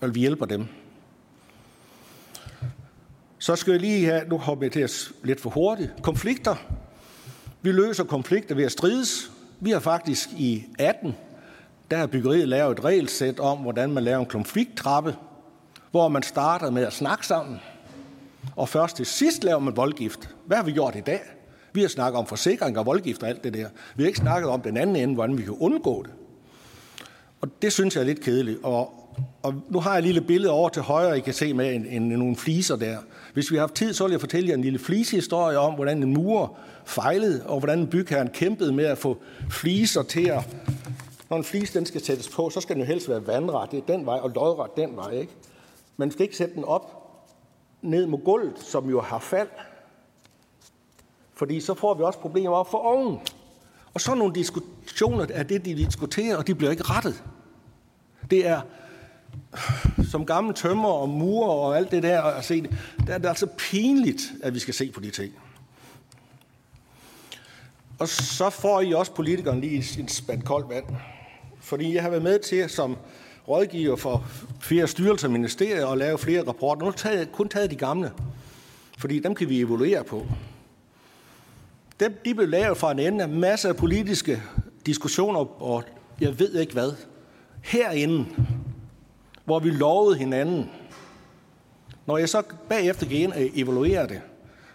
og vi hjælper dem. Så skal jeg lige have, nu hopper jeg til at lidt for hurtigt, konflikter. Vi løser konflikter ved at strides. Vi har faktisk i 18, der har byggeriet lavet et regelsæt om, hvordan man laver en konflikttrappe, hvor man starter med at snakke sammen, og først til sidst laver man voldgift. Hvad har vi gjort i dag? Vi har snakket om forsikring og voldgift og alt det der. Vi har ikke snakket om den anden ende, hvordan vi kan undgå det. Og det synes jeg er lidt kedeligt. Og, og nu har jeg et lille billede over til højre, I kan se med en, en, nogle fliser der. Hvis vi har haft tid, så vil jeg fortælle jer en lille flisehistorie om, hvordan en murer fejlede, og hvordan en bygherren kæmpede med at få fliser til at... Når en flis den skal sættes på, så skal den jo helst være vandret, det er den vej, og lodret den vej, ikke? Man skal ikke sætte den op ned mod gulvet, som jo har fald. Fordi så får vi også problemer op for oven. Og så nogle diskussioner er det, de diskuterer, og de bliver ikke rettet. Det er som gammel tømmer og murer og alt det der at se, der er det altså pinligt, at vi skal se på de ting. Og så får I også politikeren lige en spand koldt vand. Fordi jeg har været med til som rådgiver for flere styrelser og ministerier og lave flere rapporter. Nu har jeg kun taget de gamle, fordi dem kan vi evaluere på. Dem, de blev lavet fra en ende af masser af politiske diskussioner og jeg ved ikke hvad. Herinde, hvor vi lovede hinanden. Når jeg så bagefter gik ind og evaluerede det,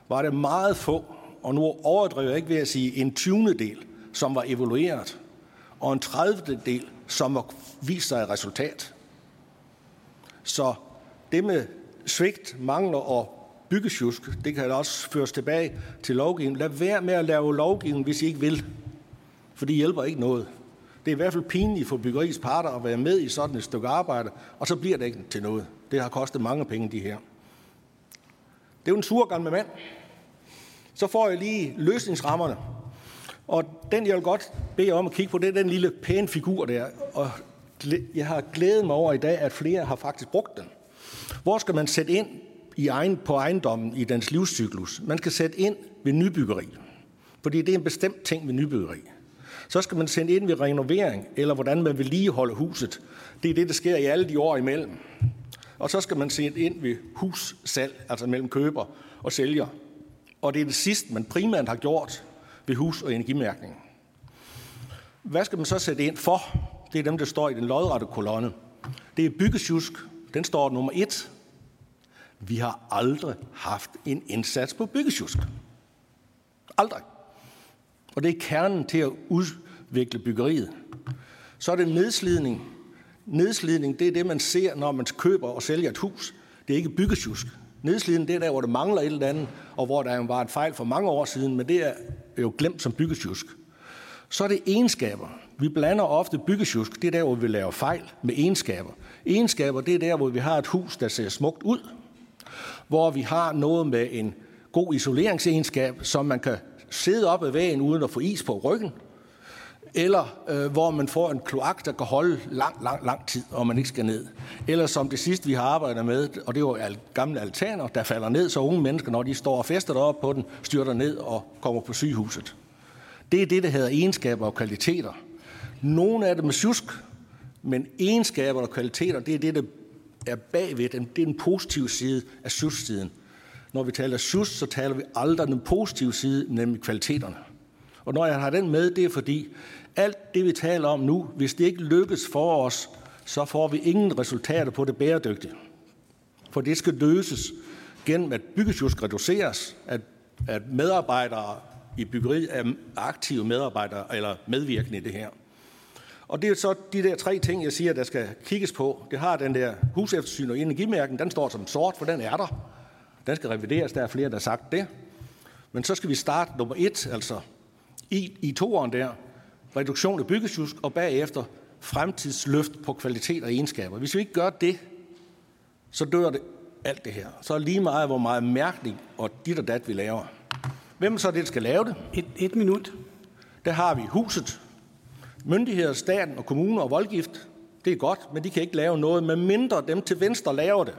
var det meget få, og nu overdriver jeg ikke ved at sige en 20. del, som var evalueret, og en 30. del, som var vist sig et resultat. Så det med svigt, mangler og byggesjusk, det kan også føres tilbage til lovgivningen. Lad være med at lave lovgivning, hvis I ikke vil. For det hjælper ikke noget. Det er i hvert fald pinligt for byggeriets parter at være med i sådan et stykke arbejde, og så bliver det ikke til noget. Det har kostet mange penge, de her. Det er jo en sur gammel mand. Så får jeg lige løsningsrammerne. Og den, jeg vil godt bede om at kigge på, det er den lille pæne figur der. Og jeg har glædet mig over i dag, at flere har faktisk brugt den. Hvor skal man sætte ind i egen, på ejendommen i dens livscyklus? Man skal sætte ind ved nybyggeri. Fordi det er en bestemt ting ved nybyggeri. Så skal man sende ind ved renovering, eller hvordan man vil ligeholde huset. Det er det, der sker i alle de år imellem. Og så skal man sende ind ved hussalg, altså mellem køber og sælger. Og det er det sidste, man primært har gjort ved hus- og energimærkning. Hvad skal man så sætte ind for? Det er dem, der står i den lodrette kolonne. Det er byggesjusk. Den står nummer et. Vi har aldrig haft en indsats på byggesjusk. Aldrig. Og det er kernen til at udvikle byggeriet. Så er det nedslidning. Nedslidning, det er det, man ser, når man køber og sælger et hus. Det er ikke byggesjusk. Nedslidning, det er der, hvor det mangler et eller andet, og hvor der var en fejl for mange år siden, men det er jo glemt som byggesjusk. Så er det egenskaber. Vi blander ofte byggesjusk. Det er der, hvor vi laver fejl med egenskaber. Egenskaber, det er der, hvor vi har et hus, der ser smukt ud. Hvor vi har noget med en god isoleringsegenskab, som man kan sidde op ad vægen uden at få is på ryggen, eller øh, hvor man får en kloak, der kan holde lang, lang, lang tid, og man ikke skal ned. Eller som det sidste, vi har arbejdet med, og det var al, gamle altaner, der falder ned, så unge mennesker, når de står og fester deroppe på den, styrter ned og kommer på sygehuset. Det er det, der hedder egenskaber og kvaliteter. Nogle af dem er sjusk, men egenskaber og kvaliteter, det er det, der er bagved dem. Det er den positive side af sjusk-siden. Når vi taler sjus, så taler vi aldrig den positive side, nemlig kvaliteterne. Og når jeg har den med, det er fordi, alt det vi taler om nu, hvis det ikke lykkes for os, så får vi ingen resultater på det bæredygtige. For det skal løses gennem, at byggesjusk reduceres, at, at medarbejdere i byggeriet er aktive medarbejdere eller medvirkende i det her. Og det er så de der tre ting, jeg siger, der skal kigges på. Det har den der huseftersyn og energimærken, den står som sort, for den er der. Den skal revideres, der er flere, der har sagt det. Men så skal vi starte nummer et, altså i, i toeren der, reduktion af byggesjusk, og bagefter fremtidsløft på kvalitet og egenskaber. Hvis vi ikke gør det, så dør det alt det her. Så er lige meget, hvor meget mærkning og dit og dat vi laver. Hvem så det skal lave det? Et, et minut. Der har vi huset. Myndigheder, staten og kommuner og voldgift. Det er godt, men de kan ikke lave noget, med mindre dem til venstre laver det.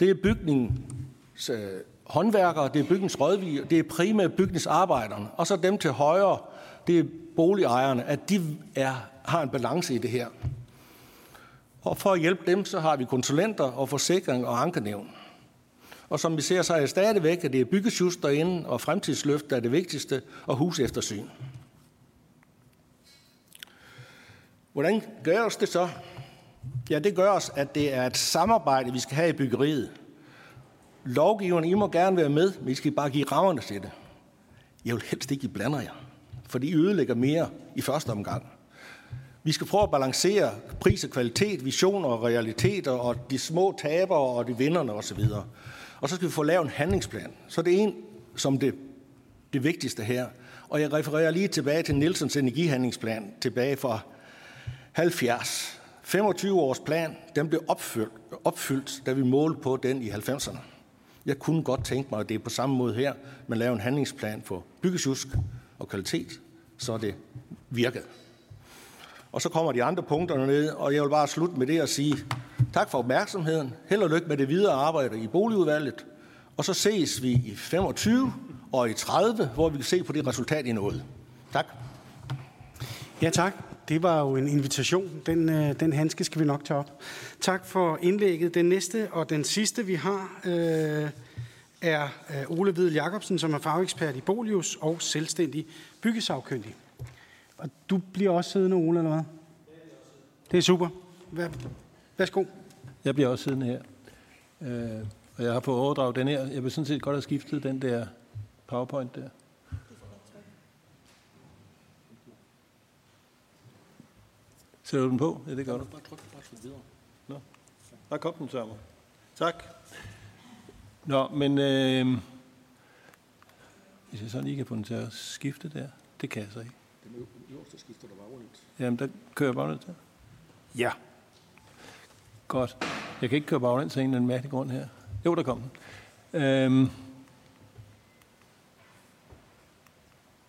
Det er bygningens øh, håndværkere, det er bygningens rådgiver, det er primært bygningsarbejderne, og så dem til højre, det er boligejerne, at de er, har en balance i det her. Og for at hjælpe dem, så har vi konsulenter og forsikring og ankenævn. Og som vi ser, så er det stadigvæk, at det er byggesjust derinde, og fremtidsløft der er det vigtigste, og huseftersyn. Hvordan gøres det så? Ja, det gør os, at det er et samarbejde, vi skal have i byggeriet. Lovgiverne, I må gerne være med, men I skal bare give rammerne til det. Jeg vil helst ikke, I blander jer, for I ødelægger mere i første omgang. Vi skal prøve at balancere pris og kvalitet, visioner og realiteter, og de små tabere og de vinderne osv. Og så skal vi få lavet en handlingsplan. Så det er en, som det, det vigtigste her. Og jeg refererer lige tilbage til Nielsens energihandlingsplan tilbage fra 70. 25 års plan, den blev opfyldt, opfyldt, da vi målte på den i 90'erne. Jeg kunne godt tænke mig, at det er på samme måde her, man laver en handlingsplan for byggesjusk og kvalitet, så det virker. Og så kommer de andre punkter ned, og jeg vil bare slutte med det at sige tak for opmærksomheden. Held og lykke med det videre arbejde i boligudvalget. Og så ses vi i 25 og i 30, hvor vi kan se på det resultat, I nåede. Tak. Ja, tak. Det var jo en invitation. Den, øh, den handske skal vi nok tage op. Tak for indlægget. Den næste og den sidste, vi har, øh, er øh, Ole Hvid Jacobsen, som er fagekspert i Bolius og selvstændig byggesagkyndig. Og du bliver også siddende, Ole, eller hvad? Det er super. Værsgo. Jeg bliver også siddende her. Øh, og jeg har fået overdraget den her. Jeg vil sådan set godt have skiftet den der PowerPoint der. Sætter du den på? Ja, det gør du. Bare tryk, bare tryk videre. Nå, der kom den mig. Tak. Nå, men øh, hvis jeg så lige kan få den til at skifte der, det kan jeg så ikke. Den øverste skifter der bare rundt. Jamen, der kører jeg baglæns til. Ja. Godt. Jeg kan ikke køre baglæns af en eller anden mærkelig grund her. Jo, der kom den. Øhm,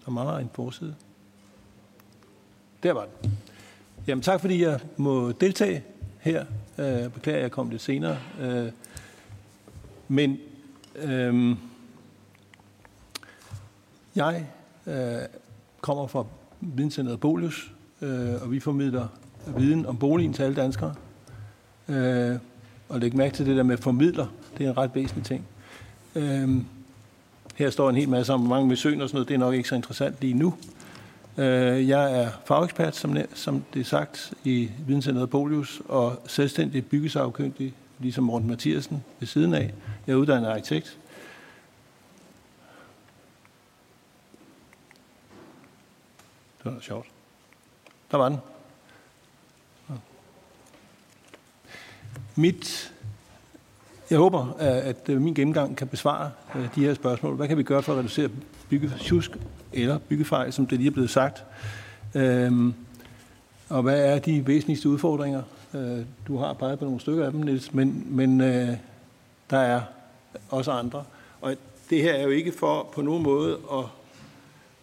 der mangler en forside. Der var den. Jamen tak, fordi jeg må deltage her. Øh, beklager, at jeg kom lidt senere. Øh, men øh, jeg øh, kommer fra videnscenteret Bolius, øh, og vi formidler viden om boligen til alle danskere. Øh, og læg mærke til det der med formidler. Det er en ret væsentlig ting. Øh, her står en hel masse om, hvor mange besøg og sådan noget. Det er nok ikke så interessant lige nu. Øh, jeg er fagekspert, som, som det er sagt, i videnscenteret Polius, og selvstændig byggesagkyndig, ligesom Morten Mathiasen ved siden af. Jeg er uddannet arkitekt. Det var sjovt. Der var den. Mit, jeg håber, at min gennemgang kan besvare øh, de her spørgsmål. Hvad kan vi gøre for at reducere byggesjusk eller byggefejl, som det lige er blevet sagt? Øhm, og hvad er de væsentligste udfordringer? Øh, du har peget på nogle stykker af dem, Niels, men, men øh, der er også andre. Og det her er jo ikke for på nogen måde at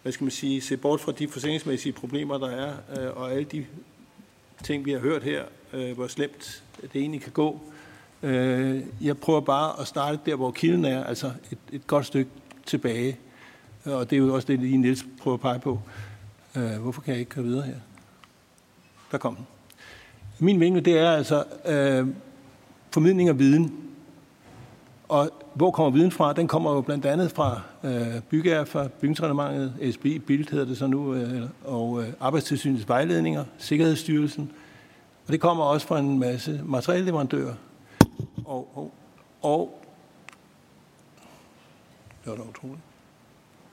hvad skal man sige, se bort fra de forsikringsmæssige problemer, der er, øh, og alle de ting, vi har hørt her, øh, hvor slemt det egentlig kan gå. Øh, jeg prøver bare at starte der, hvor kilden er, altså et, et godt stykke tilbage. Og det er jo også det, lige Niels prøver at pege på. Øh, hvorfor kan jeg ikke køre videre her? Der kom den. Min vinkel, det er altså øh, formidling af viden. Og hvor kommer viden fra? Den kommer jo blandt andet fra øh, byggeær, fra bygningsreglementet, SB, BILD hedder det så nu, øh, og øh, Arbejdstilsynets vejledninger, Sikkerhedsstyrelsen. Og det kommer også fra en masse materialleverandører. Og, og, og det var da utroligt.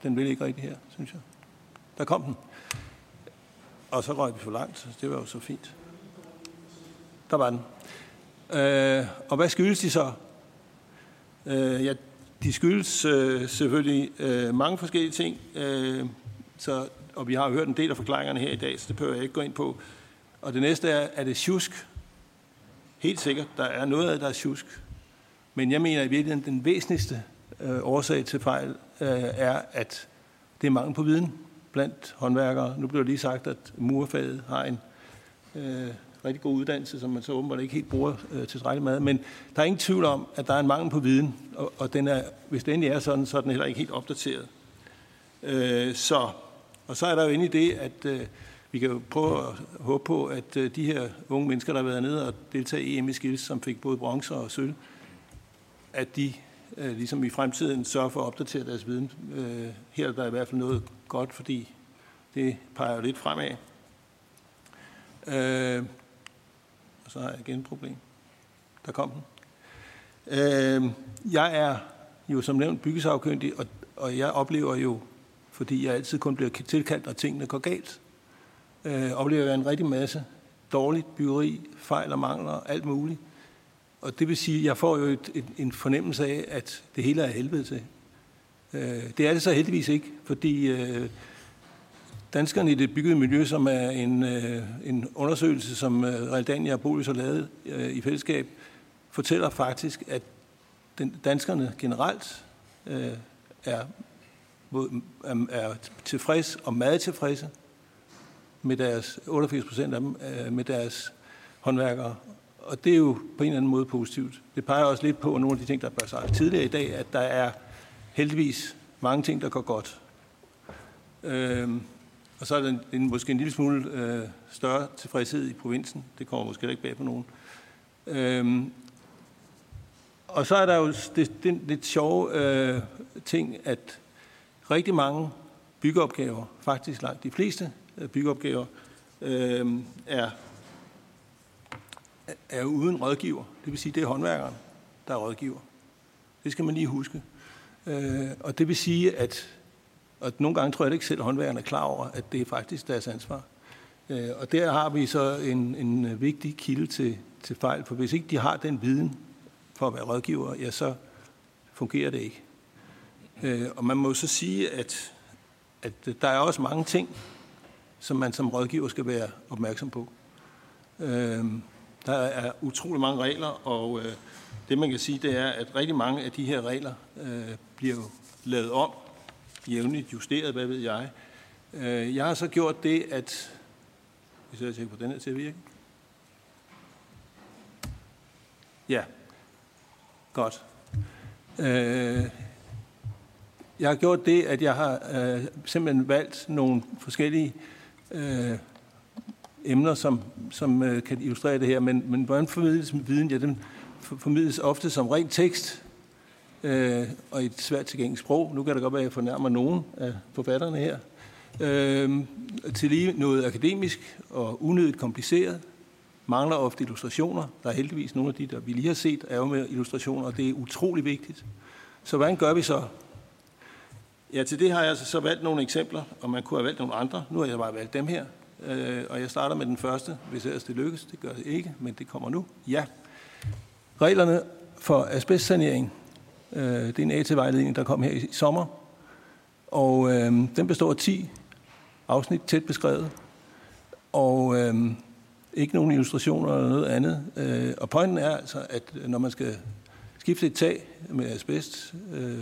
Den vil ikke rigtig her, synes jeg. Der kom den. Og så røg vi for langt, så det var jo så fint. Der var den. Øh, og hvad skyldes de så? Øh, ja, de skyldes øh, selvfølgelig øh, mange forskellige ting, øh, så, og vi har hørt en del af forklaringerne her i dag, så det behøver jeg ikke gå ind på. Og det næste er, er det tjusk? Helt sikkert, der er noget af det, der er tjusk. Men jeg mener i virkeligheden, den væsentligste øh, årsag til fejl Øh, er, at det er mangel på viden blandt håndværkere. Nu blev lige sagt, at murfaget har en øh, rigtig god uddannelse, som man så åbenbart ikke helt bruger øh, til med. Men der er ingen tvivl om, at der er en mangel på viden, og, og den er, hvis den er sådan, så er den heller ikke helt opdateret. Øh, så, og så er der jo inde i det, at øh, vi kan jo prøve at håbe på, at øh, de her unge mennesker, der har været nede og deltaget i EM i Skills, som fik både bronze og sølv, at de øh, ligesom i fremtiden sørge for at opdatere deres viden. Øh, her er der i hvert fald noget godt, fordi det peger jo lidt fremad. Øh, og så har jeg igen et problem. Der kom den. Øh, jeg er jo som nævnt byggesafkyndig, og, og jeg oplever jo, fordi jeg altid kun bliver tilkaldt, når tingene går galt, øh, oplever jeg en rigtig masse dårligt byggeri, fejl og mangler, alt muligt. Og det vil sige, at jeg får jo et, et, en fornemmelse af, at det hele er helvede til. Øh, det er det så heldigvis ikke, fordi øh, danskerne i det byggede miljø, som er en, øh, en undersøgelse, som øh, Realdania og Bolis har lavet øh, i fællesskab, fortæller faktisk, at den, danskerne generelt øh, er, er, er tilfreds og meget tilfredse med deres, 88 procent af dem, øh, med deres håndværkere. Og det er jo på en eller anden måde positivt. Det peger også lidt på nogle af de ting, der blev sagt tidligere i dag, at der er heldigvis mange ting, der går godt. Øhm, og så er der en, en, måske en lille smule øh, større tilfredshed i provinsen. Det kommer måske ikke bag på nogen. Øhm, og så er der jo det, det lidt sjove øh, ting, at rigtig mange byggeopgaver, faktisk langt de fleste øh, byggeopgaver, øh, er, er uden rådgiver. Det vil sige, det er håndværkeren, der er rådgiver. Det skal man lige huske. Øh, og det vil sige, at og nogle gange tror jeg ikke selv, at håndværkerne er klar over, at det er faktisk deres ansvar. Øh, og der har vi så en, en vigtig kilde til, til fejl, for hvis ikke de har den viden for at være rådgiver, ja, så fungerer det ikke. Øh, og man må så sige, at, at der er også mange ting, som man som rådgiver skal være opmærksom på. Øh, der er utrolig mange regler, og øh, det man kan sige, det er, at rigtig mange af de her regler øh, bliver lavet om jævnligt justeret, hvad ved jeg. Øh, jeg har så gjort det, at... Hvis jeg tænker på den her til at virke. Ja, godt. Øh, jeg har gjort det, at jeg har øh, simpelthen valgt nogle forskellige øh, emner, som, som øh, kan illustrere det her. Men, men hvordan formidles viden? Ja, den formidles ofte som ren tekst, øh, og i et svært tilgængeligt sprog. Nu kan det godt være, at jeg fornærmer nogen af forfatterne her. Øh, til lige noget akademisk og unødigt kompliceret. Mangler ofte illustrationer. Der er heldigvis nogle af de, der vi lige har set, er jo med illustrationer, og det er utrolig vigtigt. Så hvordan gør vi så? Ja, til det har jeg altså så valgt nogle eksempler, og man kunne have valgt nogle andre. Nu har jeg bare valgt dem her. Øh, og jeg starter med den første, hvis ellers det lykkes. Det gør det ikke, men det kommer nu. Ja. Reglerne for asbestsanering Øh, det er en AT-vejledning, der kom her i sommer, og øh, den består af 10 afsnit tæt beskrevet, og øh, ikke nogen illustrationer eller noget andet. Øh, og pointen er altså, at når man skal skifte et tag med asbest, øh,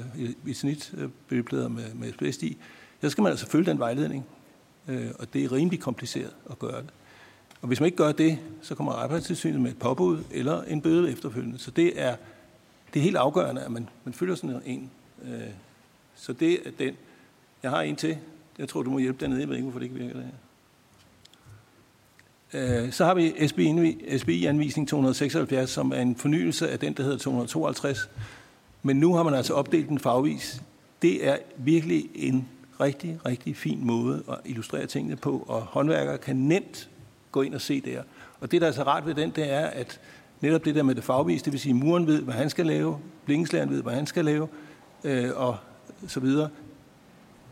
i snit øh, med, med asbest i, så skal man altså følge den vejledning, øh, og det er rimelig kompliceret at gøre det. Og hvis man ikke gør det, så kommer arbejdstilsynet med et påbud eller en bøde efterfølgende. Så det er det er helt afgørende, at man, man følger sådan en. Øh, så det er den. Jeg har en til. Jeg tror, du må hjælpe dernede. Jeg ved ikke, hvorfor det ikke virker det her. Øh, så har vi SBI-anvisning 276, som er en fornyelse af den, der hedder 252. Men nu har man altså opdelt den fagvis. Det er virkelig en rigtig, rigtig fin måde at illustrere tingene på, og håndværkere kan nemt gå ind og se der. Og det, der er så rart ved den, det er, at netop det der med det fagvis, det vil sige, at muren ved, hvad han skal lave, blinkenslæren ved, hvad han skal lave, øh, og så videre.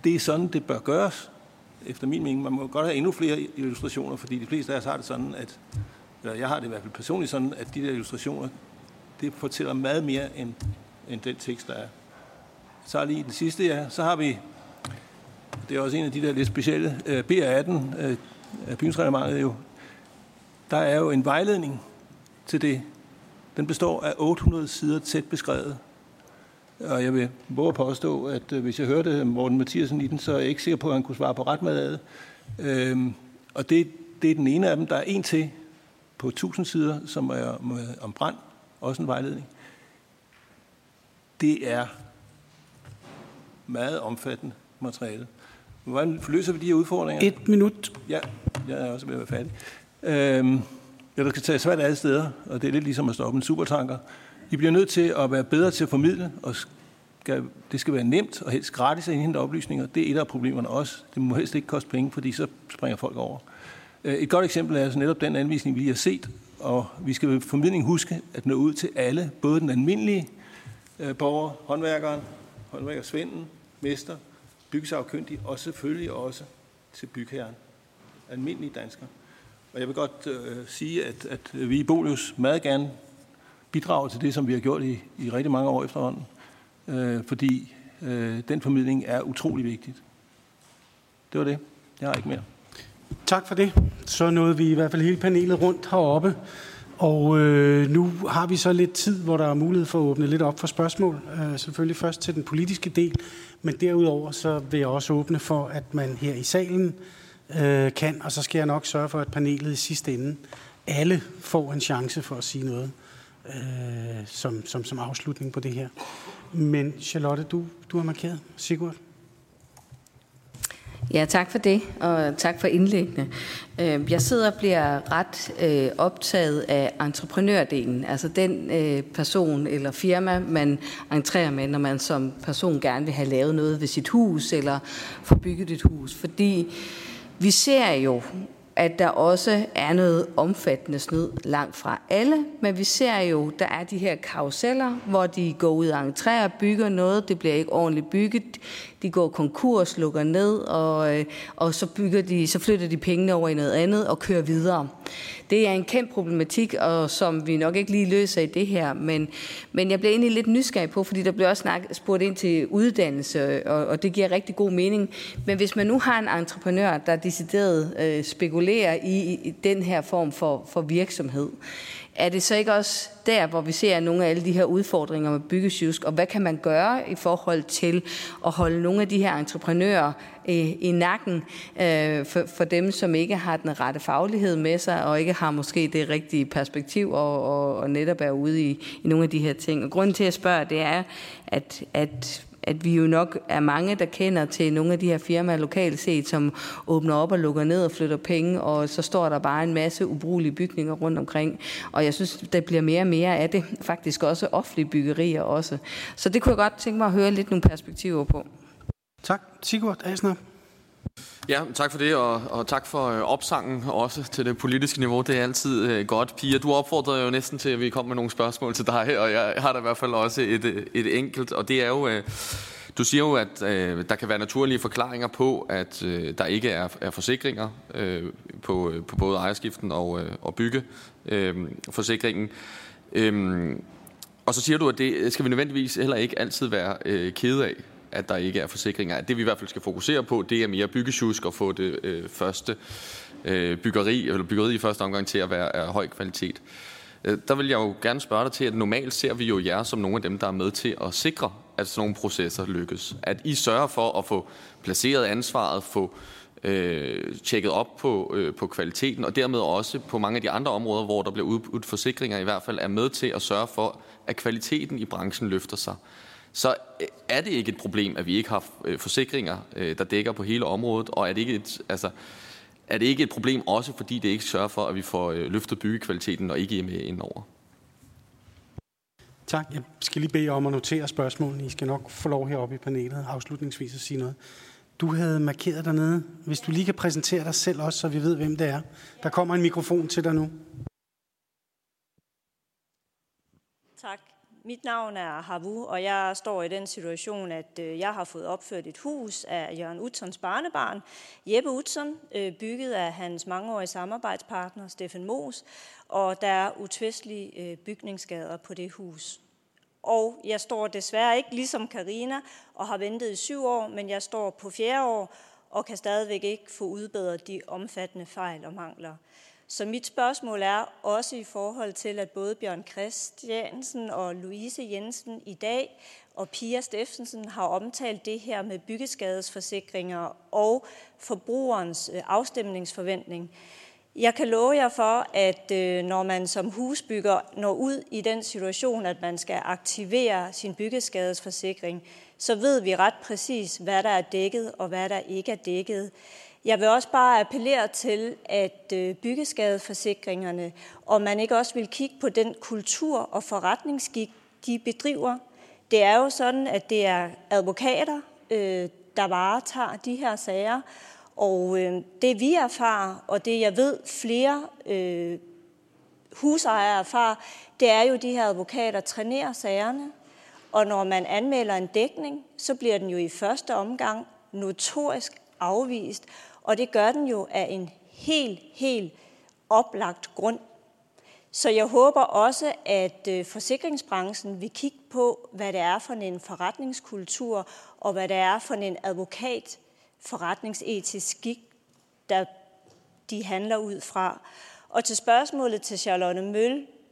Det er sådan, det bør gøres, efter min mening. Man må godt have endnu flere illustrationer, fordi de fleste af os har det sådan, at, eller jeg har det i hvert fald personligt sådan, at de der illustrationer, det fortæller meget mere end, end den tekst, der er. Så lige den sidste, ja, så har vi, det er også en af de der lidt specielle, øh, BR18, øh, bygningsreglementet jo, der er jo en vejledning til det. Den består af 800 sider tæt beskrevet. Og jeg vil våge at påstå, at øh, hvis jeg hørte Morten Mathiasen i den, så er jeg ikke sikker på, at han kunne svare på ret meget af det. Og det, det er den ene af dem. Der er en til på 1000 sider, som er øh, om brand. Også en vejledning. Det er meget omfattende materiale. Hvordan løser vi de her udfordringer? Et minut. Ja, jeg er også ved at være færdig. Øhm, ja, der skal tage svært alle steder, og det er lidt ligesom at stoppe en supertanker. I bliver nødt til at være bedre til at formidle, og skal, det skal være nemt og helst gratis at indhente oplysninger. Det er et af problemerne også. Det må helst ikke koste penge, fordi så springer folk over. Øh, et godt eksempel er altså netop den anvisning, vi har set, og vi skal ved formidling huske at nå ud til alle, både den almindelige øh, borger, håndværkeren, håndværkersvenden, mester, byggesagkyndig og selvfølgelig også til bygherren. Almindelige danskere. Og jeg vil godt øh, sige, at, at vi i Bolius meget gerne bidrager til det, som vi har gjort i, i rigtig mange år efterhånden. Øh, fordi øh, den formidling er utrolig vigtigt. Det var det. Jeg har ikke mere. Tak for det. Så nåede vi i hvert fald hele panelet rundt heroppe. Og øh, nu har vi så lidt tid, hvor der er mulighed for at åbne lidt op for spørgsmål. Øh, selvfølgelig først til den politiske del, men derudover så vil jeg også åbne for, at man her i salen øh, kan, og så skal jeg nok sørge for, at panelet i sidste ende alle får en chance for at sige noget øh, som, som, som afslutning på det her. Men Charlotte, du, du har markeret. Sigurd? Ja, tak for det, og tak for indlæggene. Øhm, jeg sidder og bliver ret øh, optaget af entreprenørdelen, altså den øh, person eller firma, man entrerer med, når man som person gerne vil have lavet noget ved sit hus eller få bygget et hus. Fordi vi ser jo at der også er noget omfattende snyd langt fra alle, men vi ser jo, der er de her karuseller, hvor de går ud og entrerer, bygger noget, det bliver ikke ordentligt bygget, de går konkurs, lukker ned, og, øh, og så, bygger de, så flytter de pengene over i noget andet og kører videre. Det er en kæmpe problematik, og som vi nok ikke lige løser i det her, men, men jeg bliver egentlig lidt nysgerrig på, fordi der bliver også snakket, spurgt ind til uddannelse, og, og det giver rigtig god mening. Men hvis man nu har en entreprenør, der decideret øh, spekulerer i, i den her form for, for virksomhed, er det så ikke også der, hvor vi ser nogle af alle de her udfordringer med byggesjusk, og hvad kan man gøre i forhold til at holde nogle af de her entreprenører øh, i nakken øh, for, for dem, som ikke har den rette faglighed med sig, og ikke har måske det rigtige perspektiv, og, og, og netop er ude i, i nogle af de her ting. Og grunden til at spørge, det er, at, at at vi jo nok er mange, der kender til nogle af de her firmaer lokalt set, som åbner op og lukker ned og flytter penge, og så står der bare en masse ubrugelige bygninger rundt omkring. Og jeg synes, der bliver mere og mere af det. Faktisk også offentlige byggerier også. Så det kunne jeg godt tænke mig at høre lidt nogle perspektiver på. Tak. Sigurd Asner. Ja, tak for det, og, og tak for øh, opsangen også til det politiske niveau. Det er altid øh, godt. Pia, du opfordrede jo næsten til, at vi kom med nogle spørgsmål til dig, og jeg har da i hvert fald også et, øh, et enkelt, og det er jo... Øh, du siger jo, at øh, der kan være naturlige forklaringer på, at øh, der ikke er, er forsikringer øh, på, øh, på både ejerskiften og, øh, og byggeforsikringen. Øh, øh, og så siger du, at det skal vi nødvendigvis heller ikke altid være øh, kede af at der ikke er forsikringer. Det vi i hvert fald skal fokusere på, det er mere byggesjusk og få det øh, første øh, byggeri, eller byggeri i første omgang til at være af høj kvalitet. Øh, der vil jeg jo gerne spørge dig til, at normalt ser vi jo jer som nogle af dem, der er med til at sikre, at sådan nogle processer lykkes. At I sørger for at få placeret ansvaret, få øh, tjekket op på, øh, på kvaliteten, og dermed også på mange af de andre områder, hvor der bliver udbudt forsikringer, i hvert fald er med til at sørge for, at kvaliteten i branchen løfter sig så øh, er det ikke et problem, at vi ikke har øh, forsikringer, øh, der dækker på hele området, og er det ikke et, altså, er det ikke et problem også, fordi det ikke sørger for, at vi får løftet byggekvaliteten og ikke er med indover? Tak. Jeg skal lige bede jer om at notere spørgsmålene. I skal nok få lov heroppe i panelet afslutningsvis at sige noget. Du havde markeret dernede. Hvis du lige kan præsentere dig selv også, så vi ved, hvem det er. Der kommer en mikrofon til dig nu. Tak. Mit navn er Havu, og jeg står i den situation, at øh, jeg har fået opført et hus af Jørgen Utzons barnebarn, Jeppe Utzon, øh, bygget af hans mangeårige samarbejdspartner, Steffen Moos, og der er utvistelige øh, bygningsskader på det hus. Og jeg står desværre ikke ligesom Karina og har ventet i syv år, men jeg står på fjerde år og kan stadigvæk ikke få udbedret de omfattende fejl og mangler. Så mit spørgsmål er også i forhold til, at både Bjørn Christiansen og Louise Jensen i dag og Pia Steffensen har omtalt det her med byggeskadesforsikringer og forbrugerens øh, afstemningsforventning. Jeg kan love jer for, at øh, når man som husbygger når ud i den situation, at man skal aktivere sin byggeskadesforsikring, så ved vi ret præcis, hvad der er dækket og hvad der ikke er dækket. Jeg vil også bare appellere til, at øh, byggeskadeforsikringerne, og man ikke også vil kigge på den kultur og forretningsskik, de bedriver. Det er jo sådan, at det er advokater, øh, der varetager de her sager, og øh, det vi erfarer, og det jeg ved flere husejere erfarer, det er jo, at de her advokater trænerer sagerne, og når man anmelder en dækning, så bliver den jo i første omgang notorisk afvist, og det gør den jo af en helt, helt oplagt grund. Så jeg håber også, at øh, forsikringsbranchen vil kigge på, hvad det er for en forretningskultur, og hvad det er for en advokat forretningsetisk skik, der de handler ud fra. Og til spørgsmålet til Charlotte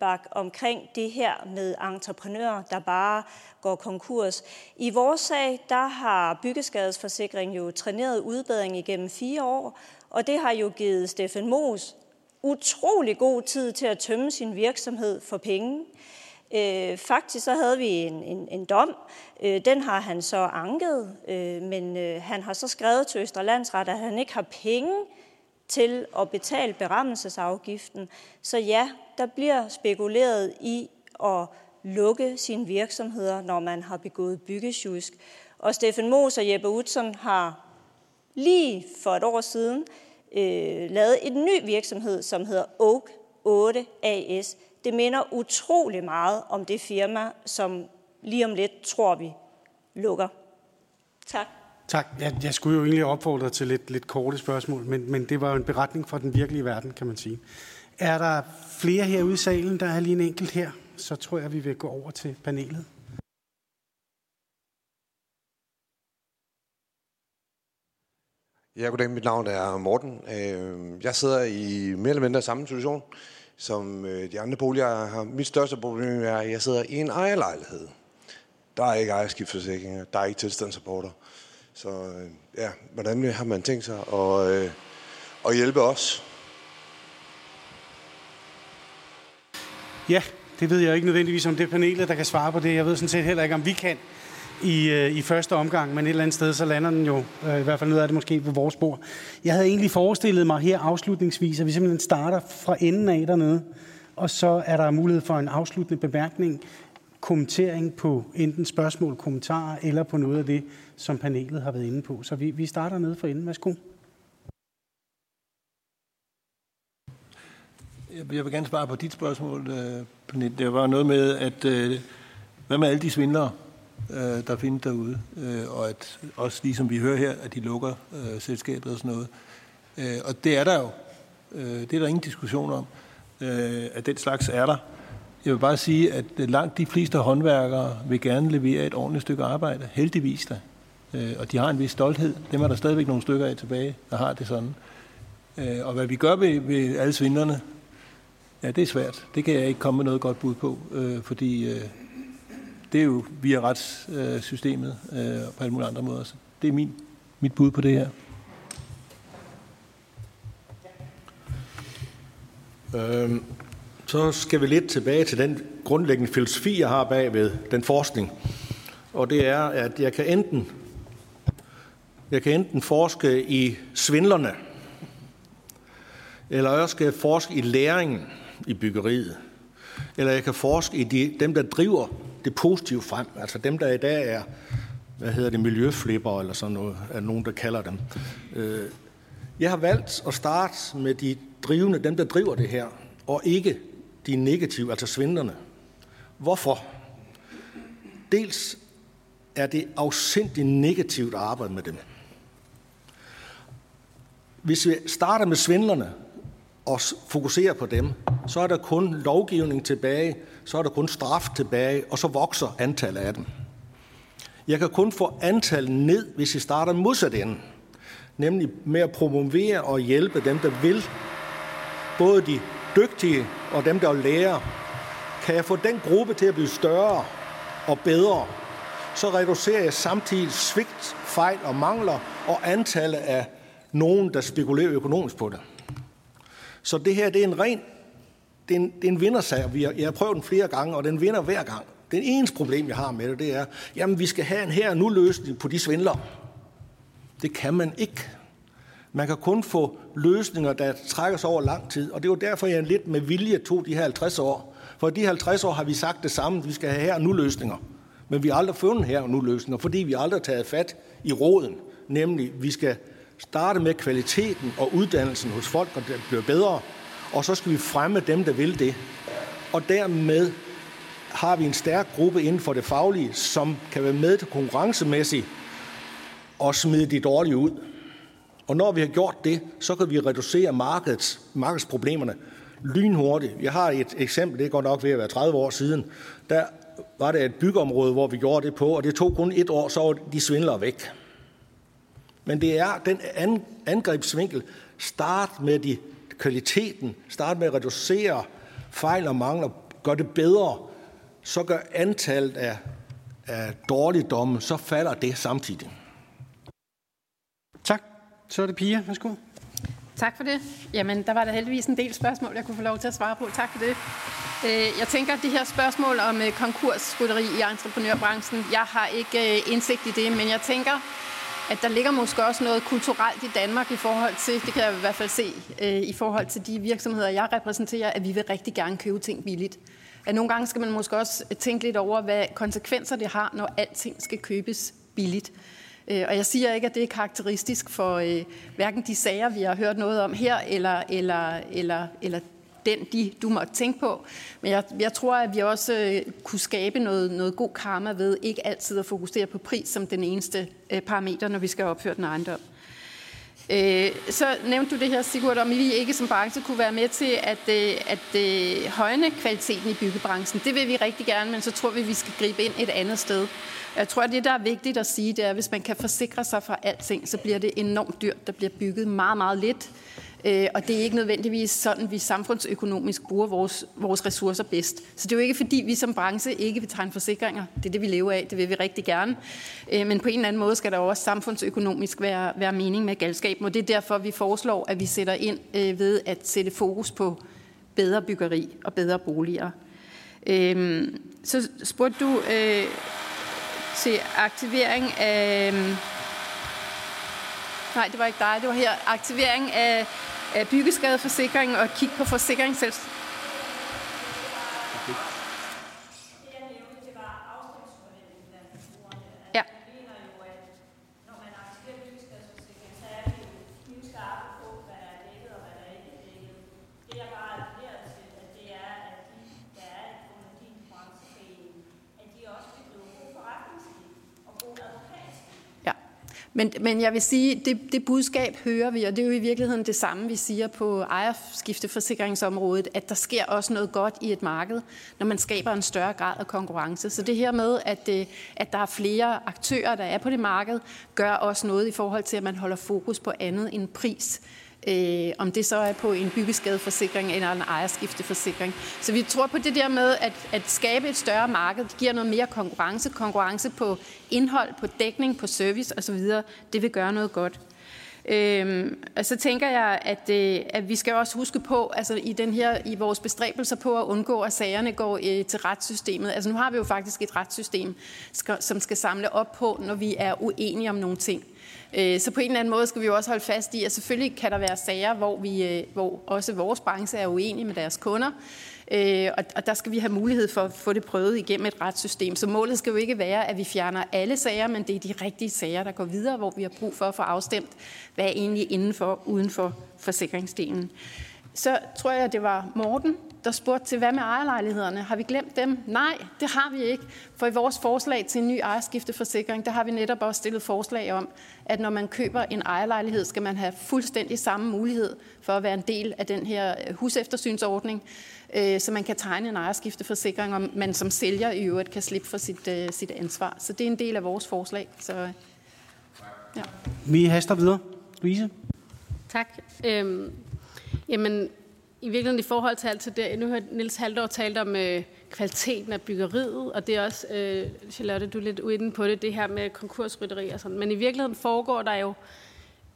Mølbak omkring det her med entreprenører, der bare går konkurs. I vores sag, der har Byggeskadesforsikring jo træneret udbedring igennem fire år, og det har jo givet Steffen Moos utrolig god tid til at tømme sin virksomhed for penge. Øh, faktisk så havde vi en, en, en dom. Øh, den har han så anket, øh, men øh, han har så skrevet til Østerlandsret, at han ikke har penge til at betale berammelsesafgiften. Så ja, der bliver spekuleret i at lukke sine virksomheder, når man har begået byggesjusk. Og Steffen Mos og Jeppe Utzon har lige for et år siden øh, lavet en ny virksomhed, som hedder Oak 8 AS. Det minder utrolig meget om det firma, som lige om lidt tror vi lukker. Tak. Tak. Jeg, jeg skulle jo egentlig opfordre til lidt, lidt korte spørgsmål, men, men det var jo en beretning fra den virkelige verden, kan man sige. Er der flere herude i salen? Der er lige en enkelt her. Så tror jeg, vi vil gå over til panelet. Ja, goddag. Mit navn er Morten. Øh, jeg sidder i mere eller mindre samme situation som øh, de andre boliger har. Mit største problem er, at jeg sidder i en ejerlejlighed. Der er ikke ejerskiftforsikringer, der er ikke tilstandsrapporter. Så øh, ja, hvordan har man tænkt sig at, at hjælpe os? Ja, det ved jeg ikke nødvendigvis om det panelet, der kan svare på det. Jeg ved sådan set heller ikke, om vi kan i, øh, i første omgang, men et eller andet sted, så lander den jo, øh, i hvert fald noget af det måske på vores bord. Jeg havde egentlig forestillet mig her afslutningsvis, at vi simpelthen starter fra enden af dernede, og så er der mulighed for en afsluttende bemærkning, kommentering på enten spørgsmål, kommentarer, eller på noget af det, som panelet har været inde på. Så vi, vi starter nede for enden. Værsgo. Jeg vil gerne svare på dit spørgsmål, øh, Pernille. Det var noget med, at øh, hvad med alle de svindlere, øh, der findes derude, og at også ligesom vi hører her, at de lukker selskabet og sådan noget. Og det er der jo. Det er der ingen diskussion om, at den slags er der. Jeg vil bare sige, at langt de fleste håndværkere vil gerne levere et ordentligt stykke arbejde, heldigvis da. Og de har en vis stolthed. Dem er der stadigvæk nogle stykker af tilbage, der har det sådan. Og hvad vi gør ved, ved alle svindlerne, Ja, det er svært. Det kan jeg ikke komme med noget godt bud på, øh, fordi øh, det er jo via retssystemet øh, og på alle mulige andre måder. Så det er min, mit bud på det her. Øhm, så skal vi lidt tilbage til den grundlæggende filosofi, jeg har bag ved den forskning. Og det er, at jeg kan enten, jeg kan enten forske i svindlerne, eller jeg skal forske i læringen i byggeriet. Eller jeg kan forske i de, dem, der driver det positive frem. Altså dem, der i dag er, hvad hedder det, miljøflipper eller sådan noget, er nogen, der kalder dem. Øh, jeg har valgt at starte med de drivende, dem der driver det her, og ikke de negative, altså svindlerne. Hvorfor? Dels er det afsindig negativt at arbejde med dem. Hvis vi starter med svindlerne og fokuserer på dem, så er der kun lovgivning tilbage, så er der kun straf tilbage, og så vokser antallet af dem. Jeg kan kun få antallet ned, hvis vi starter modsat ende, nemlig med at promovere og hjælpe dem, der vil, både de dygtige og dem, der lærer. Kan jeg få den gruppe til at blive større og bedre, så reducerer jeg samtidig svigt, fejl og mangler og antallet af nogen, der spekulerer økonomisk på det. Så det her det er en ren det er en, det er en vindersag. Vi jeg har prøvet den flere gange, og den vinder hver gang. Den eneste problem, jeg har med det, det er, jamen vi skal have en her nu løsning på de svindler. Det kan man ikke. Man kan kun få løsninger, der trækker sig over lang tid. Og det var derfor, jeg lidt med vilje tog de her 50 år. For de 50 år har vi sagt det samme, vi skal have her nu løsninger. Men vi har aldrig fundet her nu løsninger, fordi vi aldrig har taget fat i råden. Nemlig, vi skal starte med kvaliteten og uddannelsen hos folk, og det bliver bedre. Og så skal vi fremme dem, der vil det. Og dermed har vi en stærk gruppe inden for det faglige, som kan være med til konkurrencemæssigt og smide de dårlige ud. Og når vi har gjort det, så kan vi reducere markedets, markedsproblemerne lynhurtigt. Jeg har et eksempel, det går nok ved at være 30 år siden. Der var det et byggeområde, hvor vi gjorde det på, og det tog kun et år, så var de svindlere væk. Men det er den angrebsvinkel. Start med de kvaliteten, start med at reducere fejl og mangler, gør det bedre, så gør antallet af, af dårligdomme, så falder det samtidig. Tak. Så er det Pia. Værsgo. Tak for det. Jamen, der var der heldigvis en del spørgsmål, jeg kunne få lov til at svare på. Tak for det. Øh, jeg tænker, at det her spørgsmål om øh, konkursrytteri i entreprenørbranchen, jeg har ikke øh, indsigt i det, men jeg tænker, at der ligger måske også noget kulturelt i Danmark i forhold til, det kan jeg i hvert fald se, øh, i forhold til de virksomheder, jeg repræsenterer, at vi vil rigtig gerne købe ting billigt. At nogle gange skal man måske også tænke lidt over, hvad konsekvenser det har, når alting skal købes billigt. Øh, og jeg siger ikke, at det er karakteristisk for øh, hverken de sager, vi har hørt noget om her, eller, eller, eller, eller den, de, du måtte tænke på. Men jeg, jeg tror, at vi også øh, kunne skabe noget, noget god karma ved ikke altid at fokusere på pris som den eneste øh, parameter, når vi skal opføre den ejendom. Øh, så nævnte du det her, Sigurd, om vi ikke som branche kunne være med til at, øh, at, at højne kvaliteten i byggebranchen. Det vil vi rigtig gerne, men så tror vi, at vi skal gribe ind et andet sted. Jeg tror, at det, der er vigtigt at sige, det er, at hvis man kan forsikre sig for alting, så bliver det enormt dyrt. Der bliver bygget meget, meget lidt. Øh, og det er ikke nødvendigvis sådan, vi samfundsøkonomisk bruger vores, vores ressourcer bedst. Så det er jo ikke, fordi vi som branche ikke vil tegne forsikringer. Det er det, vi lever af. Det vil vi rigtig gerne. Øh, men på en eller anden måde skal der også samfundsøkonomisk være, være mening med galskaben. Og det er derfor, vi foreslår, at vi sætter ind øh, ved at sætte fokus på bedre byggeri og bedre boliger. Øh, så spurgte du til aktivering af... Nej, det var ikke dig. Det var her. Aktivering af, af byggeskadeforsikring og kigge på forsikringsselskab. Men, men jeg vil sige, det, det budskab hører vi, og det er jo i virkeligheden det samme, vi siger på ejerskifteforsikringsområdet, at der sker også noget godt i et marked, når man skaber en større grad af konkurrence. Så det her med, at, det, at der er flere aktører, der er på det marked, gør også noget i forhold til, at man holder fokus på andet end pris. Øh, om det så er på en byggeskadeforsikring eller en ejerskifteforsikring. Så vi tror på det der med at, at skabe et større marked. Det giver noget mere konkurrence. Konkurrence på indhold, på dækning, på service osv. Det vil gøre noget godt. Øhm, og så tænker jeg, at, øh, at vi skal også huske på, altså i, den her, i vores bestræbelser på at undgå, at sagerne går øh, til retssystemet. Altså nu har vi jo faktisk et retssystem, skal, som skal samle op på, når vi er uenige om nogle ting. Øh, så på en eller anden måde skal vi jo også holde fast i, at selvfølgelig kan der være sager, hvor, vi, øh, hvor også vores branche er uenige med deres kunder. Øh, og, og der skal vi have mulighed for at få det prøvet igennem et retssystem. Så målet skal jo ikke være, at vi fjerner alle sager, men det er de rigtige sager, der går videre, hvor vi har brug for at få afstemt, hvad er egentlig inden for uden for forsikringsdelen. Så tror jeg, det var Morten, der spurgte til, hvad med ejerlejlighederne? Har vi glemt dem? Nej, det har vi ikke. For i vores forslag til en ny ejerskifteforsikring, der har vi netop også stillet forslag om, at når man køber en ejerlejlighed, skal man have fuldstændig samme mulighed for at være en del af den her huseftersynsordning, øh, så man kan tegne en ejerskifteforsikring, og man som sælger i øvrigt kan slippe for sit, øh, sit ansvar. Så det er en del af vores forslag. Så, ja. Vi haster videre. Louise? Tak. Øhm, jamen, i virkeligheden i forhold til alt til det, nu har Nils Haldor talt om øh, kvaliteten af byggeriet, og det er også, øh, Charlotte, du er lidt uinde på det, det her med konkursrytteri og sådan, men i virkeligheden foregår der jo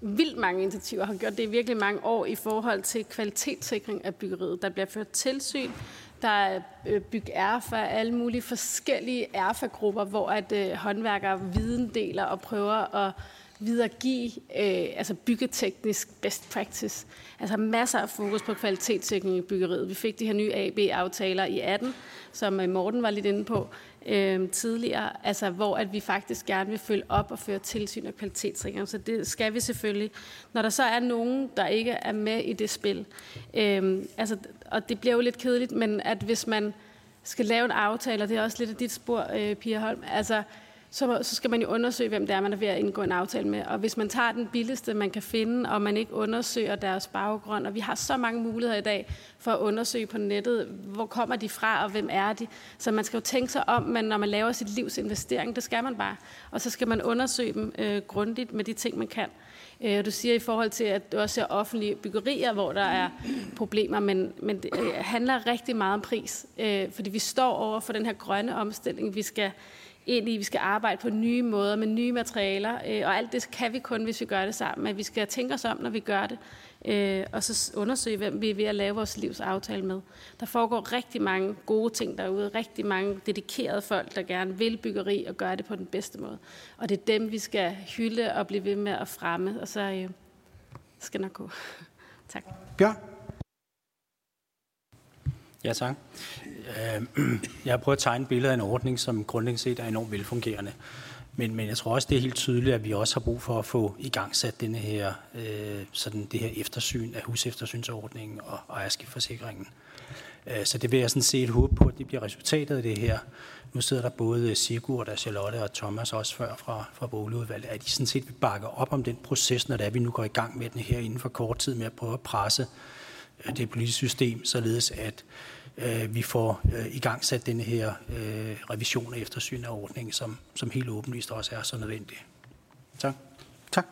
vildt mange initiativer, har gjort det i virkelig mange år i forhold til kvalitetssikring af byggeriet. Der bliver ført tilsyn, der er øh, byg erfa, alle mulige forskellige erfa-grupper, hvor at øh, håndværkere videndeler og prøver at videregive øh, altså byggeteknisk best practice. Altså masser af fokus på kvalitetssikring i byggeriet. Vi fik de her nye AB-aftaler i 18, som øh, Morten var lidt inde på øh, tidligere, altså hvor at vi faktisk gerne vil følge op og føre tilsyn af kvalitetssikring. Så det skal vi selvfølgelig. Når der så er nogen, der ikke er med i det spil, øh, altså, og det bliver jo lidt kedeligt, men at hvis man skal lave en aftale, og det er også lidt af dit spor, øh, Pia Holm, altså så, så skal man jo undersøge, hvem det er, man er ved at indgå en aftale med. Og hvis man tager den billigste, man kan finde, og man ikke undersøger deres baggrund, og vi har så mange muligheder i dag for at undersøge på nettet, hvor kommer de fra, og hvem er de. Så man skal jo tænke sig om, men når man laver sit livs investering, det skal man bare. Og så skal man undersøge dem øh, grundigt med de ting, man kan. Øh, du siger i forhold til, at du også ser offentlige byggerier, hvor der er problemer, men, men det øh, handler rigtig meget om pris. Øh, fordi vi står over for den her grønne omstilling, vi skal ind i, vi skal arbejde på nye måder med nye materialer, øh, og alt det kan vi kun, hvis vi gør det sammen. Men vi skal tænke os om, når vi gør det, øh, og så undersøge, hvem vi er ved at lave vores livs aftale med. Der foregår rigtig mange gode ting derude, rigtig mange dedikerede folk, der gerne vil byggeri og gøre det på den bedste måde. Og det er dem, vi skal hylde og blive ved med at fremme, og så øh, skal nok gå. tak. Bjørn? Ja, tak. Øh, jeg har prøvet at tegne billeder af en ordning, som grundlæggende set er enormt velfungerende. Men, men jeg tror også, det er helt tydeligt, at vi også har brug for at få i gang sat denne her, øh, sådan det her eftersyn af huseftersynsordningen og ejerskiftforsikringen. Øh, så det vil jeg sådan set håbe på, at det bliver resultatet af det her. Nu sidder der både Sigurd og Charlotte og Thomas også før fra, fra boligudvalget, at de sådan set vil bakke op om den proces, når det er, vi nu går i gang med den her inden for kort tid med at prøve at presse øh, det politiske system, således at øh, vi får øh, i gang sat denne her øh, revision og eftersyn af ordningen, som, som helt åbenlyst også er så nødvendig. Tak. Tak.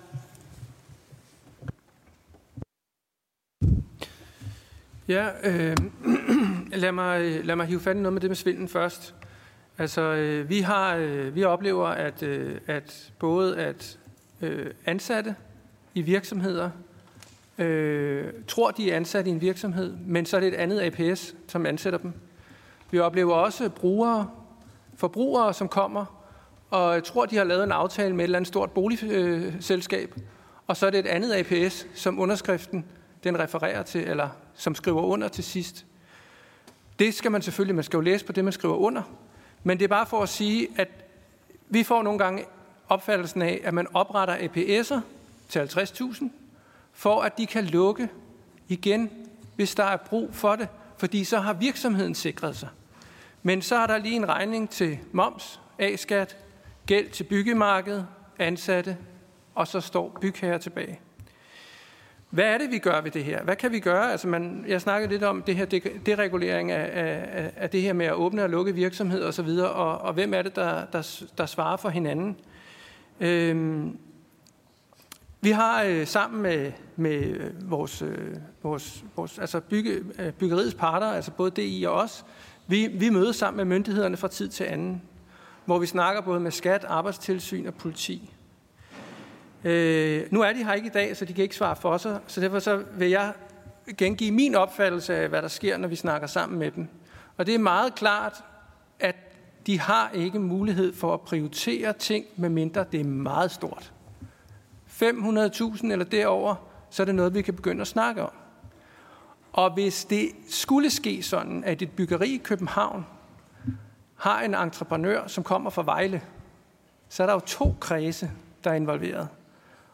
Ja, øh, lad, mig, lad mig hive fat i noget med det med svinden først. Altså, øh, vi, har, øh, vi oplever, at, øh, at både at øh, ansatte i virksomheder øh, tror, de er ansat i en virksomhed, men så er det et andet APS, som ansætter dem. Vi oplever også brugere, forbrugere, som kommer og tror, de har lavet en aftale med et eller andet stort boligselskab, og så er det et andet APS, som underskriften den refererer til, eller som skriver under til sidst. Det skal man selvfølgelig, man skal jo læse på det, man skriver under, men det er bare for at sige, at vi får nogle gange opfattelsen af, at man opretter APS'er til 50.000, for at de kan lukke igen, hvis der er brug for det, fordi så har virksomheden sikret sig. Men så er der lige en regning til moms, A-skat, gæld til byggemarkedet, ansatte, og så står bygherre tilbage. Hvad er det, vi gør ved det her? Hvad kan vi gøre? Altså man, jeg snakkede lidt om det her deregulering af, af, af det her med at åbne og lukke virksomheder osv., og, og, og hvem er det, der, der, der svarer for hinanden? Øhm, vi har øh, sammen med, med øh, vores, øh, vores, vores altså bygge, øh, byggeriets parter, altså både DI og os, vi, vi mødes sammen med myndighederne fra tid til anden, hvor vi snakker både med skat, arbejdstilsyn og politi. Øh, nu er de her ikke i dag, så de kan ikke svare for sig, så derfor så vil jeg gengive min opfattelse af, hvad der sker, når vi snakker sammen med dem. Og det er meget klart, at de har ikke mulighed for at prioritere ting, medmindre det er meget stort. 500.000 eller derover, så er det noget, vi kan begynde at snakke om. Og hvis det skulle ske sådan, at et byggeri i København har en entreprenør, som kommer fra Vejle, så er der jo to kredse, der er involveret.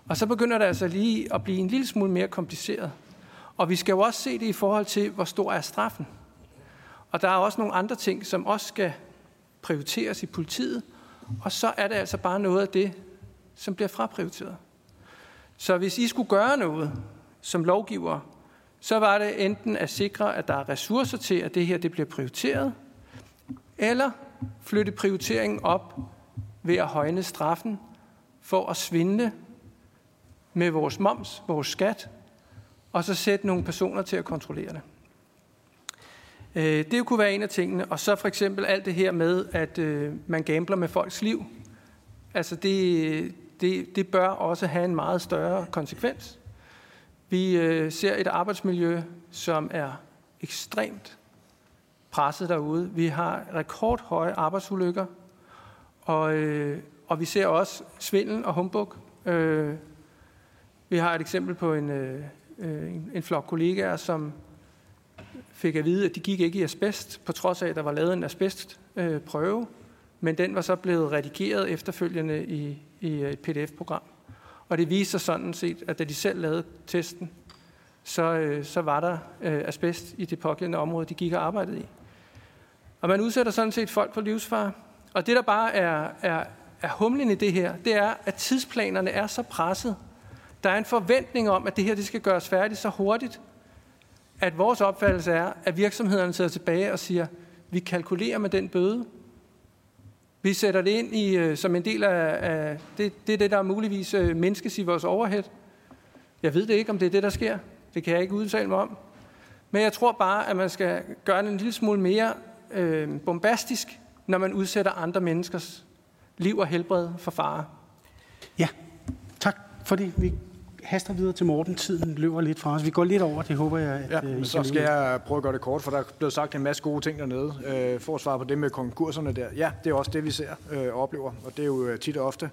Og så begynder det altså lige at blive en lille smule mere kompliceret. Og vi skal jo også se det i forhold til, hvor stor er straffen. Og der er også nogle andre ting, som også skal prioriteres i politiet. Og så er det altså bare noget af det, som bliver fraprioriteret. Så hvis I skulle gøre noget som lovgiver, så var det enten at sikre, at der er ressourcer til, at det her det bliver prioriteret, eller flytte prioriteringen op ved at højne straffen for at svinde med vores moms, vores skat, og så sætte nogle personer til at kontrollere det. Øh, det kunne være en af tingene. Og så for eksempel alt det her med, at øh, man gambler med folks liv. Altså det, det, det bør også have en meget større konsekvens. Vi øh, ser et arbejdsmiljø, som er ekstremt presset derude. Vi har rekordhøje arbejdsulykker, og, øh, og vi ser også svindel og humbug. Øh, vi har et eksempel på en, øh, øh en, en flok kollegaer, som fik at vide, at de gik ikke i asbest, på trods af, at der var lavet en asbestprøve, øh, men den var så blevet redigeret efterfølgende i, i øh, et pdf-program. Og det viser sådan set, at da de selv lavede testen, så, øh, så var der øh, asbest i det pågældende område, de gik og arbejdede i. Og man udsætter sådan set folk for livsfare. Og det, der bare er, er, er humlen i det her, det er, at tidsplanerne er så presset. Der er en forventning om, at det her det skal gøres færdigt så hurtigt, at vores opfattelse er, at virksomhederne sidder tilbage og siger, vi kalkulerer med den bøde. Vi sætter det ind i, øh, som en del af, af det, det, er det, der muligvis øh, menneskes i vores overhead. Jeg ved det ikke, om det er det, der sker. Det kan jeg ikke udtale mig om. Men jeg tror bare, at man skal gøre det en lille smule mere øh, bombastisk, når man udsætter andre menneskers liv og helbred for fare. Ja, tak fordi vi haster videre til Morten. Tiden løber lidt fra os. Vi går lidt over, det håber jeg, at ja, øh, I så skal jeg prøve at gøre det kort, for der er blevet sagt en masse gode ting dernede. Øh, for at svare på det med konkurserne der. Ja, det er også det, vi ser øh, og oplever, og det er jo øh, tit og ofte,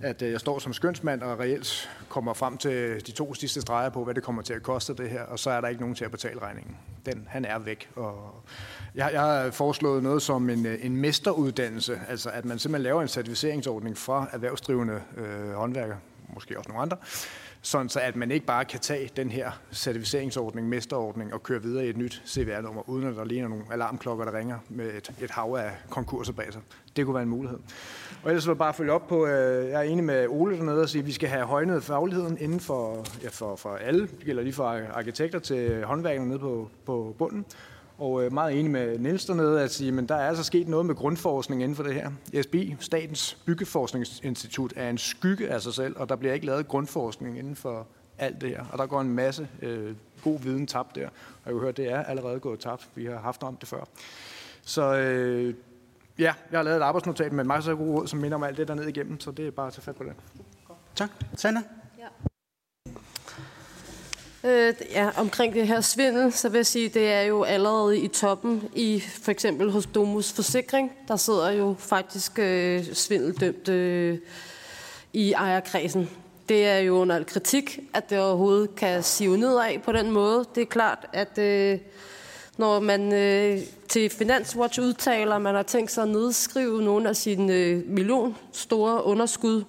at jeg står som skønsmand og reelt kommer frem til de to sidste streger på, hvad det kommer til at koste det her, og så er der ikke nogen til at betale regningen. Den, han er væk. Og jeg, jeg har foreslået noget som en, en mesteruddannelse, altså at man simpelthen laver en certificeringsordning fra erhvervsdrivende øh, håndværker, måske også nogle andre, sådan så at man ikke bare kan tage den her certificeringsordning, mesterordning, og køre videre i et nyt CVR-nummer, uden at der ligner nogle alarmklokker, der ringer med et, et hav af konkurser bag sig. Det kunne være en mulighed. Og ellers vil jeg bare følge op på, øh, jeg er enig med Ole dernede og sige, at vi skal have højnet fagligheden inden for, ja, for, for alle, det gælder lige fra arkitekter til håndværkerne nede på, på bunden, og øh, meget enig med Niels dernede at sige, men der er altså sket noget med grundforskning inden for det her. SBI, Statens Byggeforskningsinstitut, er en skygge af sig selv, og der bliver ikke lavet grundforskning inden for alt det her. Og der går en masse øh, god viden tabt der. Og jeg har hørt, det er allerede gået tabt. Vi har haft om det før. Så øh, ja, jeg har lavet et arbejdsnotat med en masse gode råd, som minder om alt det der ned igennem, så det er bare at tage fat på det. Tak. Sanna? Øh, ja, omkring det her svindel, så vil jeg sige, det er jo allerede i toppen i for eksempel hos Domus Forsikring. Der sidder jo faktisk øh, svindeldømte øh, i ejerkredsen. Det er jo under kritik, at det overhovedet kan sive nedad på den måde. Det er klart, at øh, når man øh, til Finanswatch udtaler, at man har tænkt sig at nedskrive nogle af sine øh, million store underskud,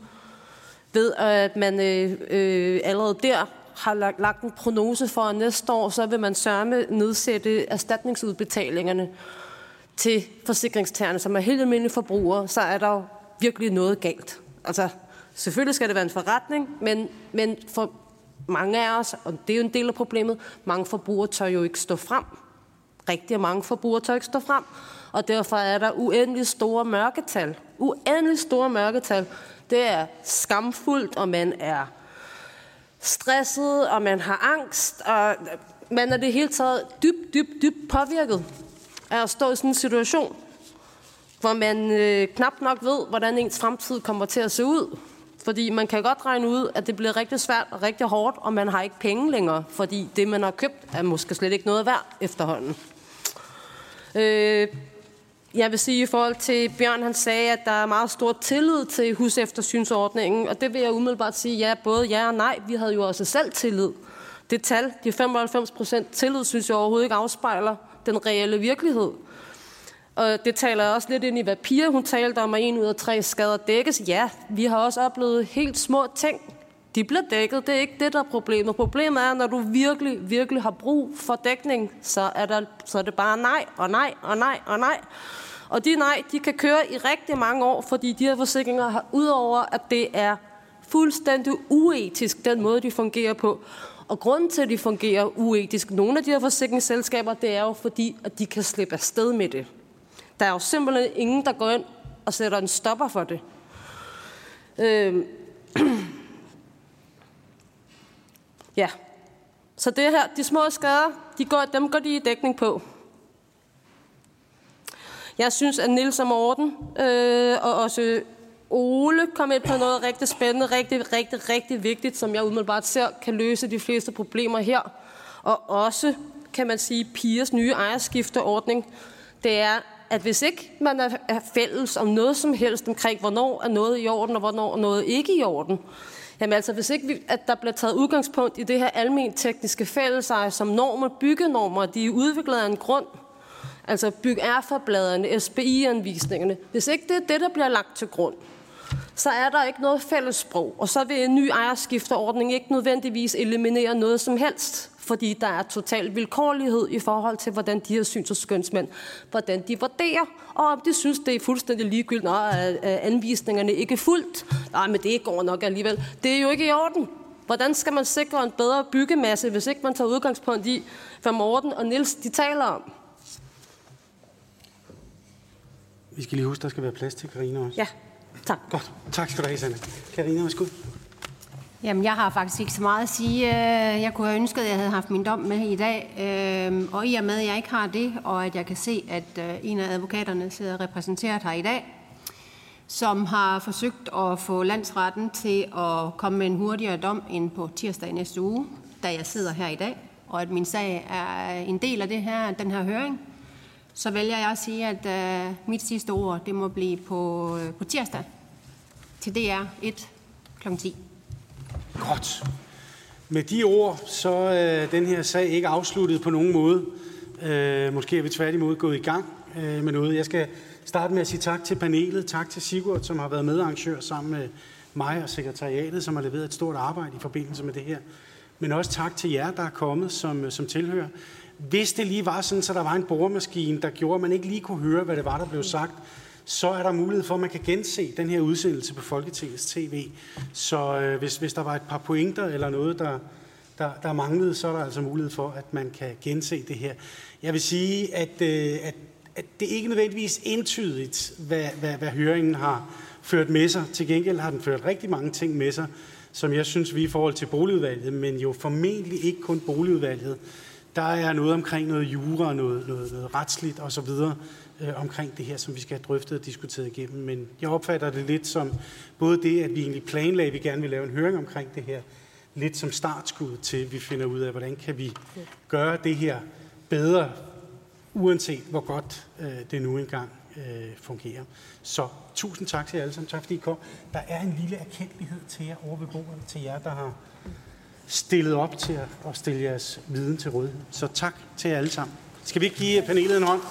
ved at man øh, øh, allerede der har lagt, lagt en prognose for, at næste år, så vil man sørme nedsætte erstatningsudbetalingerne til forsikringstagerne, som er helt almindelige forbrugere, så er der jo virkelig noget galt. Altså, selvfølgelig skal det være en forretning, men, men for mange af os, og det er jo en del af problemet, mange forbrugere tør jo ikke stå frem. Rigtig mange forbrugere tør ikke stå frem, og derfor er der uendelig store mørketal. Uendelig store mørketal. Det er skamfuldt, og man er stresset, og man har angst, og man er det hele taget dybt, dybt, dybt påvirket af at stå i sådan en situation, hvor man øh, knap nok ved, hvordan ens fremtid kommer til at se ud. Fordi man kan godt regne ud, at det bliver rigtig svært og rigtig hårdt, og man har ikke penge længere, fordi det, man har købt, er måske slet ikke noget værd efterhånden. Øh, jeg vil sige i forhold til Bjørn, han sagde, at der er meget stor tillid til huseftersynsordningen, og det vil jeg umiddelbart sige, ja, både ja og nej. Vi havde jo også selv tillid Det tal, de 95 procent tillid, synes jeg overhovedet ikke afspejler den reelle virkelighed. Og det taler også lidt ind i, hvad Pia hun talte om, at en ud af tre skader dækkes. Ja, vi har også oplevet helt små ting. De bliver dækket. Det er ikke det, der er problemet. Problemet er, når du virkelig, virkelig har brug for dækning, så er, der, så er det bare nej og nej og nej og nej. Og de nej, de kan køre i rigtig mange år, fordi de her forsikringer har, udover at det er fuldstændig uetisk, den måde, de fungerer på. Og grunden til, at de fungerer uetisk, nogle af de her forsikringsselskaber, det er jo fordi, at de kan slippe afsted med det. Der er jo simpelthen ingen, der går ind og sætter en stopper for det. Øh, ja. Så det her, de små skader, de går, dem går de i dækning på. Jeg synes, at Nils og Morten øh, og også Ole kom ind på noget rigtig spændende, rigtig, rigtig, rigtig vigtigt, som jeg umiddelbart ser kan løse de fleste problemer her. Og også, kan man sige, pigers nye ejerskifteordning. Det er, at hvis ikke man er fælles om noget som helst omkring, hvornår er noget i orden, og hvornår er noget ikke i orden, Jamen altså, hvis ikke vi, at der bliver taget udgangspunkt i det her almen tekniske fælleseje som normer, byggenormer, de er udviklet af en grund, altså byg bladene SBI-anvisningerne. Hvis ikke det er det, der bliver lagt til grund, så er der ikke noget fælles sprog, og så vil en ny ejerskifteordning ikke nødvendigvis eliminere noget som helst, fordi der er total vilkårlighed i forhold til, hvordan de her syns- og skønsmænd, hvordan de vurderer, og om de synes, det er fuldstændig ligegyldigt, når anvisningerne ikke er fuldt. Nej, men det går nok alligevel. Det er jo ikke i orden. Hvordan skal man sikre en bedre byggemasse, hvis ikke man tager udgangspunkt i, hvad Morten og Nils de taler om? Vi skal lige huske, der skal være plads til Karina også. Ja. Tak. Godt. Tak skal du have, Sanne. Karina, værsgo. Jamen, jeg har faktisk ikke så meget at sige. Øh, jeg kunne have ønsket, at jeg havde haft min dom med i dag. Øh, og i og med, at jeg ikke har det, og at jeg kan se, at øh, en af advokaterne sidder repræsenteret her i dag, som har forsøgt at få landsretten til at komme med en hurtigere dom end på tirsdag næste uge, da jeg sidder her i dag, og at min sag er en del af det her, den her høring, så vælger jeg at sige, at mit sidste ord, det må blive på, på tirsdag til DR 1 kl. 10. Godt. Med de ord, så er øh, den her sag ikke afsluttet på nogen måde. Øh, måske er vi tværtimod gået i gang øh, med noget. Jeg skal starte med at sige tak til panelet. Tak til Sigurd, som har været medarrangør sammen med mig og sekretariatet, som har leveret et stort arbejde i forbindelse med det her. Men også tak til jer, der er kommet som, som tilhører. Hvis det lige var sådan, så der var en boremaskine, der gjorde, at man ikke lige kunne høre, hvad det var, der blev sagt, så er der mulighed for, at man kan gense den her udsendelse på Folketingets TV. Så øh, hvis, hvis der var et par pointer eller noget, der, der, der manglede, så er der altså mulighed for, at man kan gense det her. Jeg vil sige, at, øh, at, at det ikke nødvendigvis entydigt, hvad, hvad, hvad høringen har ført med sig. Til gengæld har den ført rigtig mange ting med sig, som jeg synes, vi i forhold til boligudvalget, men jo formentlig ikke kun boligudvalget, der er noget omkring noget jura, noget, noget, noget retsligt osv., øh, omkring det her, som vi skal have drøftet og diskuteret igennem. Men jeg opfatter det lidt som både det, at vi egentlig planlagde, at vi gerne vil lave en høring omkring det her, lidt som startskud til, at vi finder ud af, hvordan kan vi gøre det her bedre, uanset hvor godt øh, det nu engang øh, fungerer. Så tusind tak til jer alle sammen. Tak fordi I kom. Der er en lille erkendelighed til jer over ved bordet, til jer, der har stillet op til at, stille jeres viden til rådighed. Så tak til jer alle sammen. Skal vi ikke give panelet en hånd?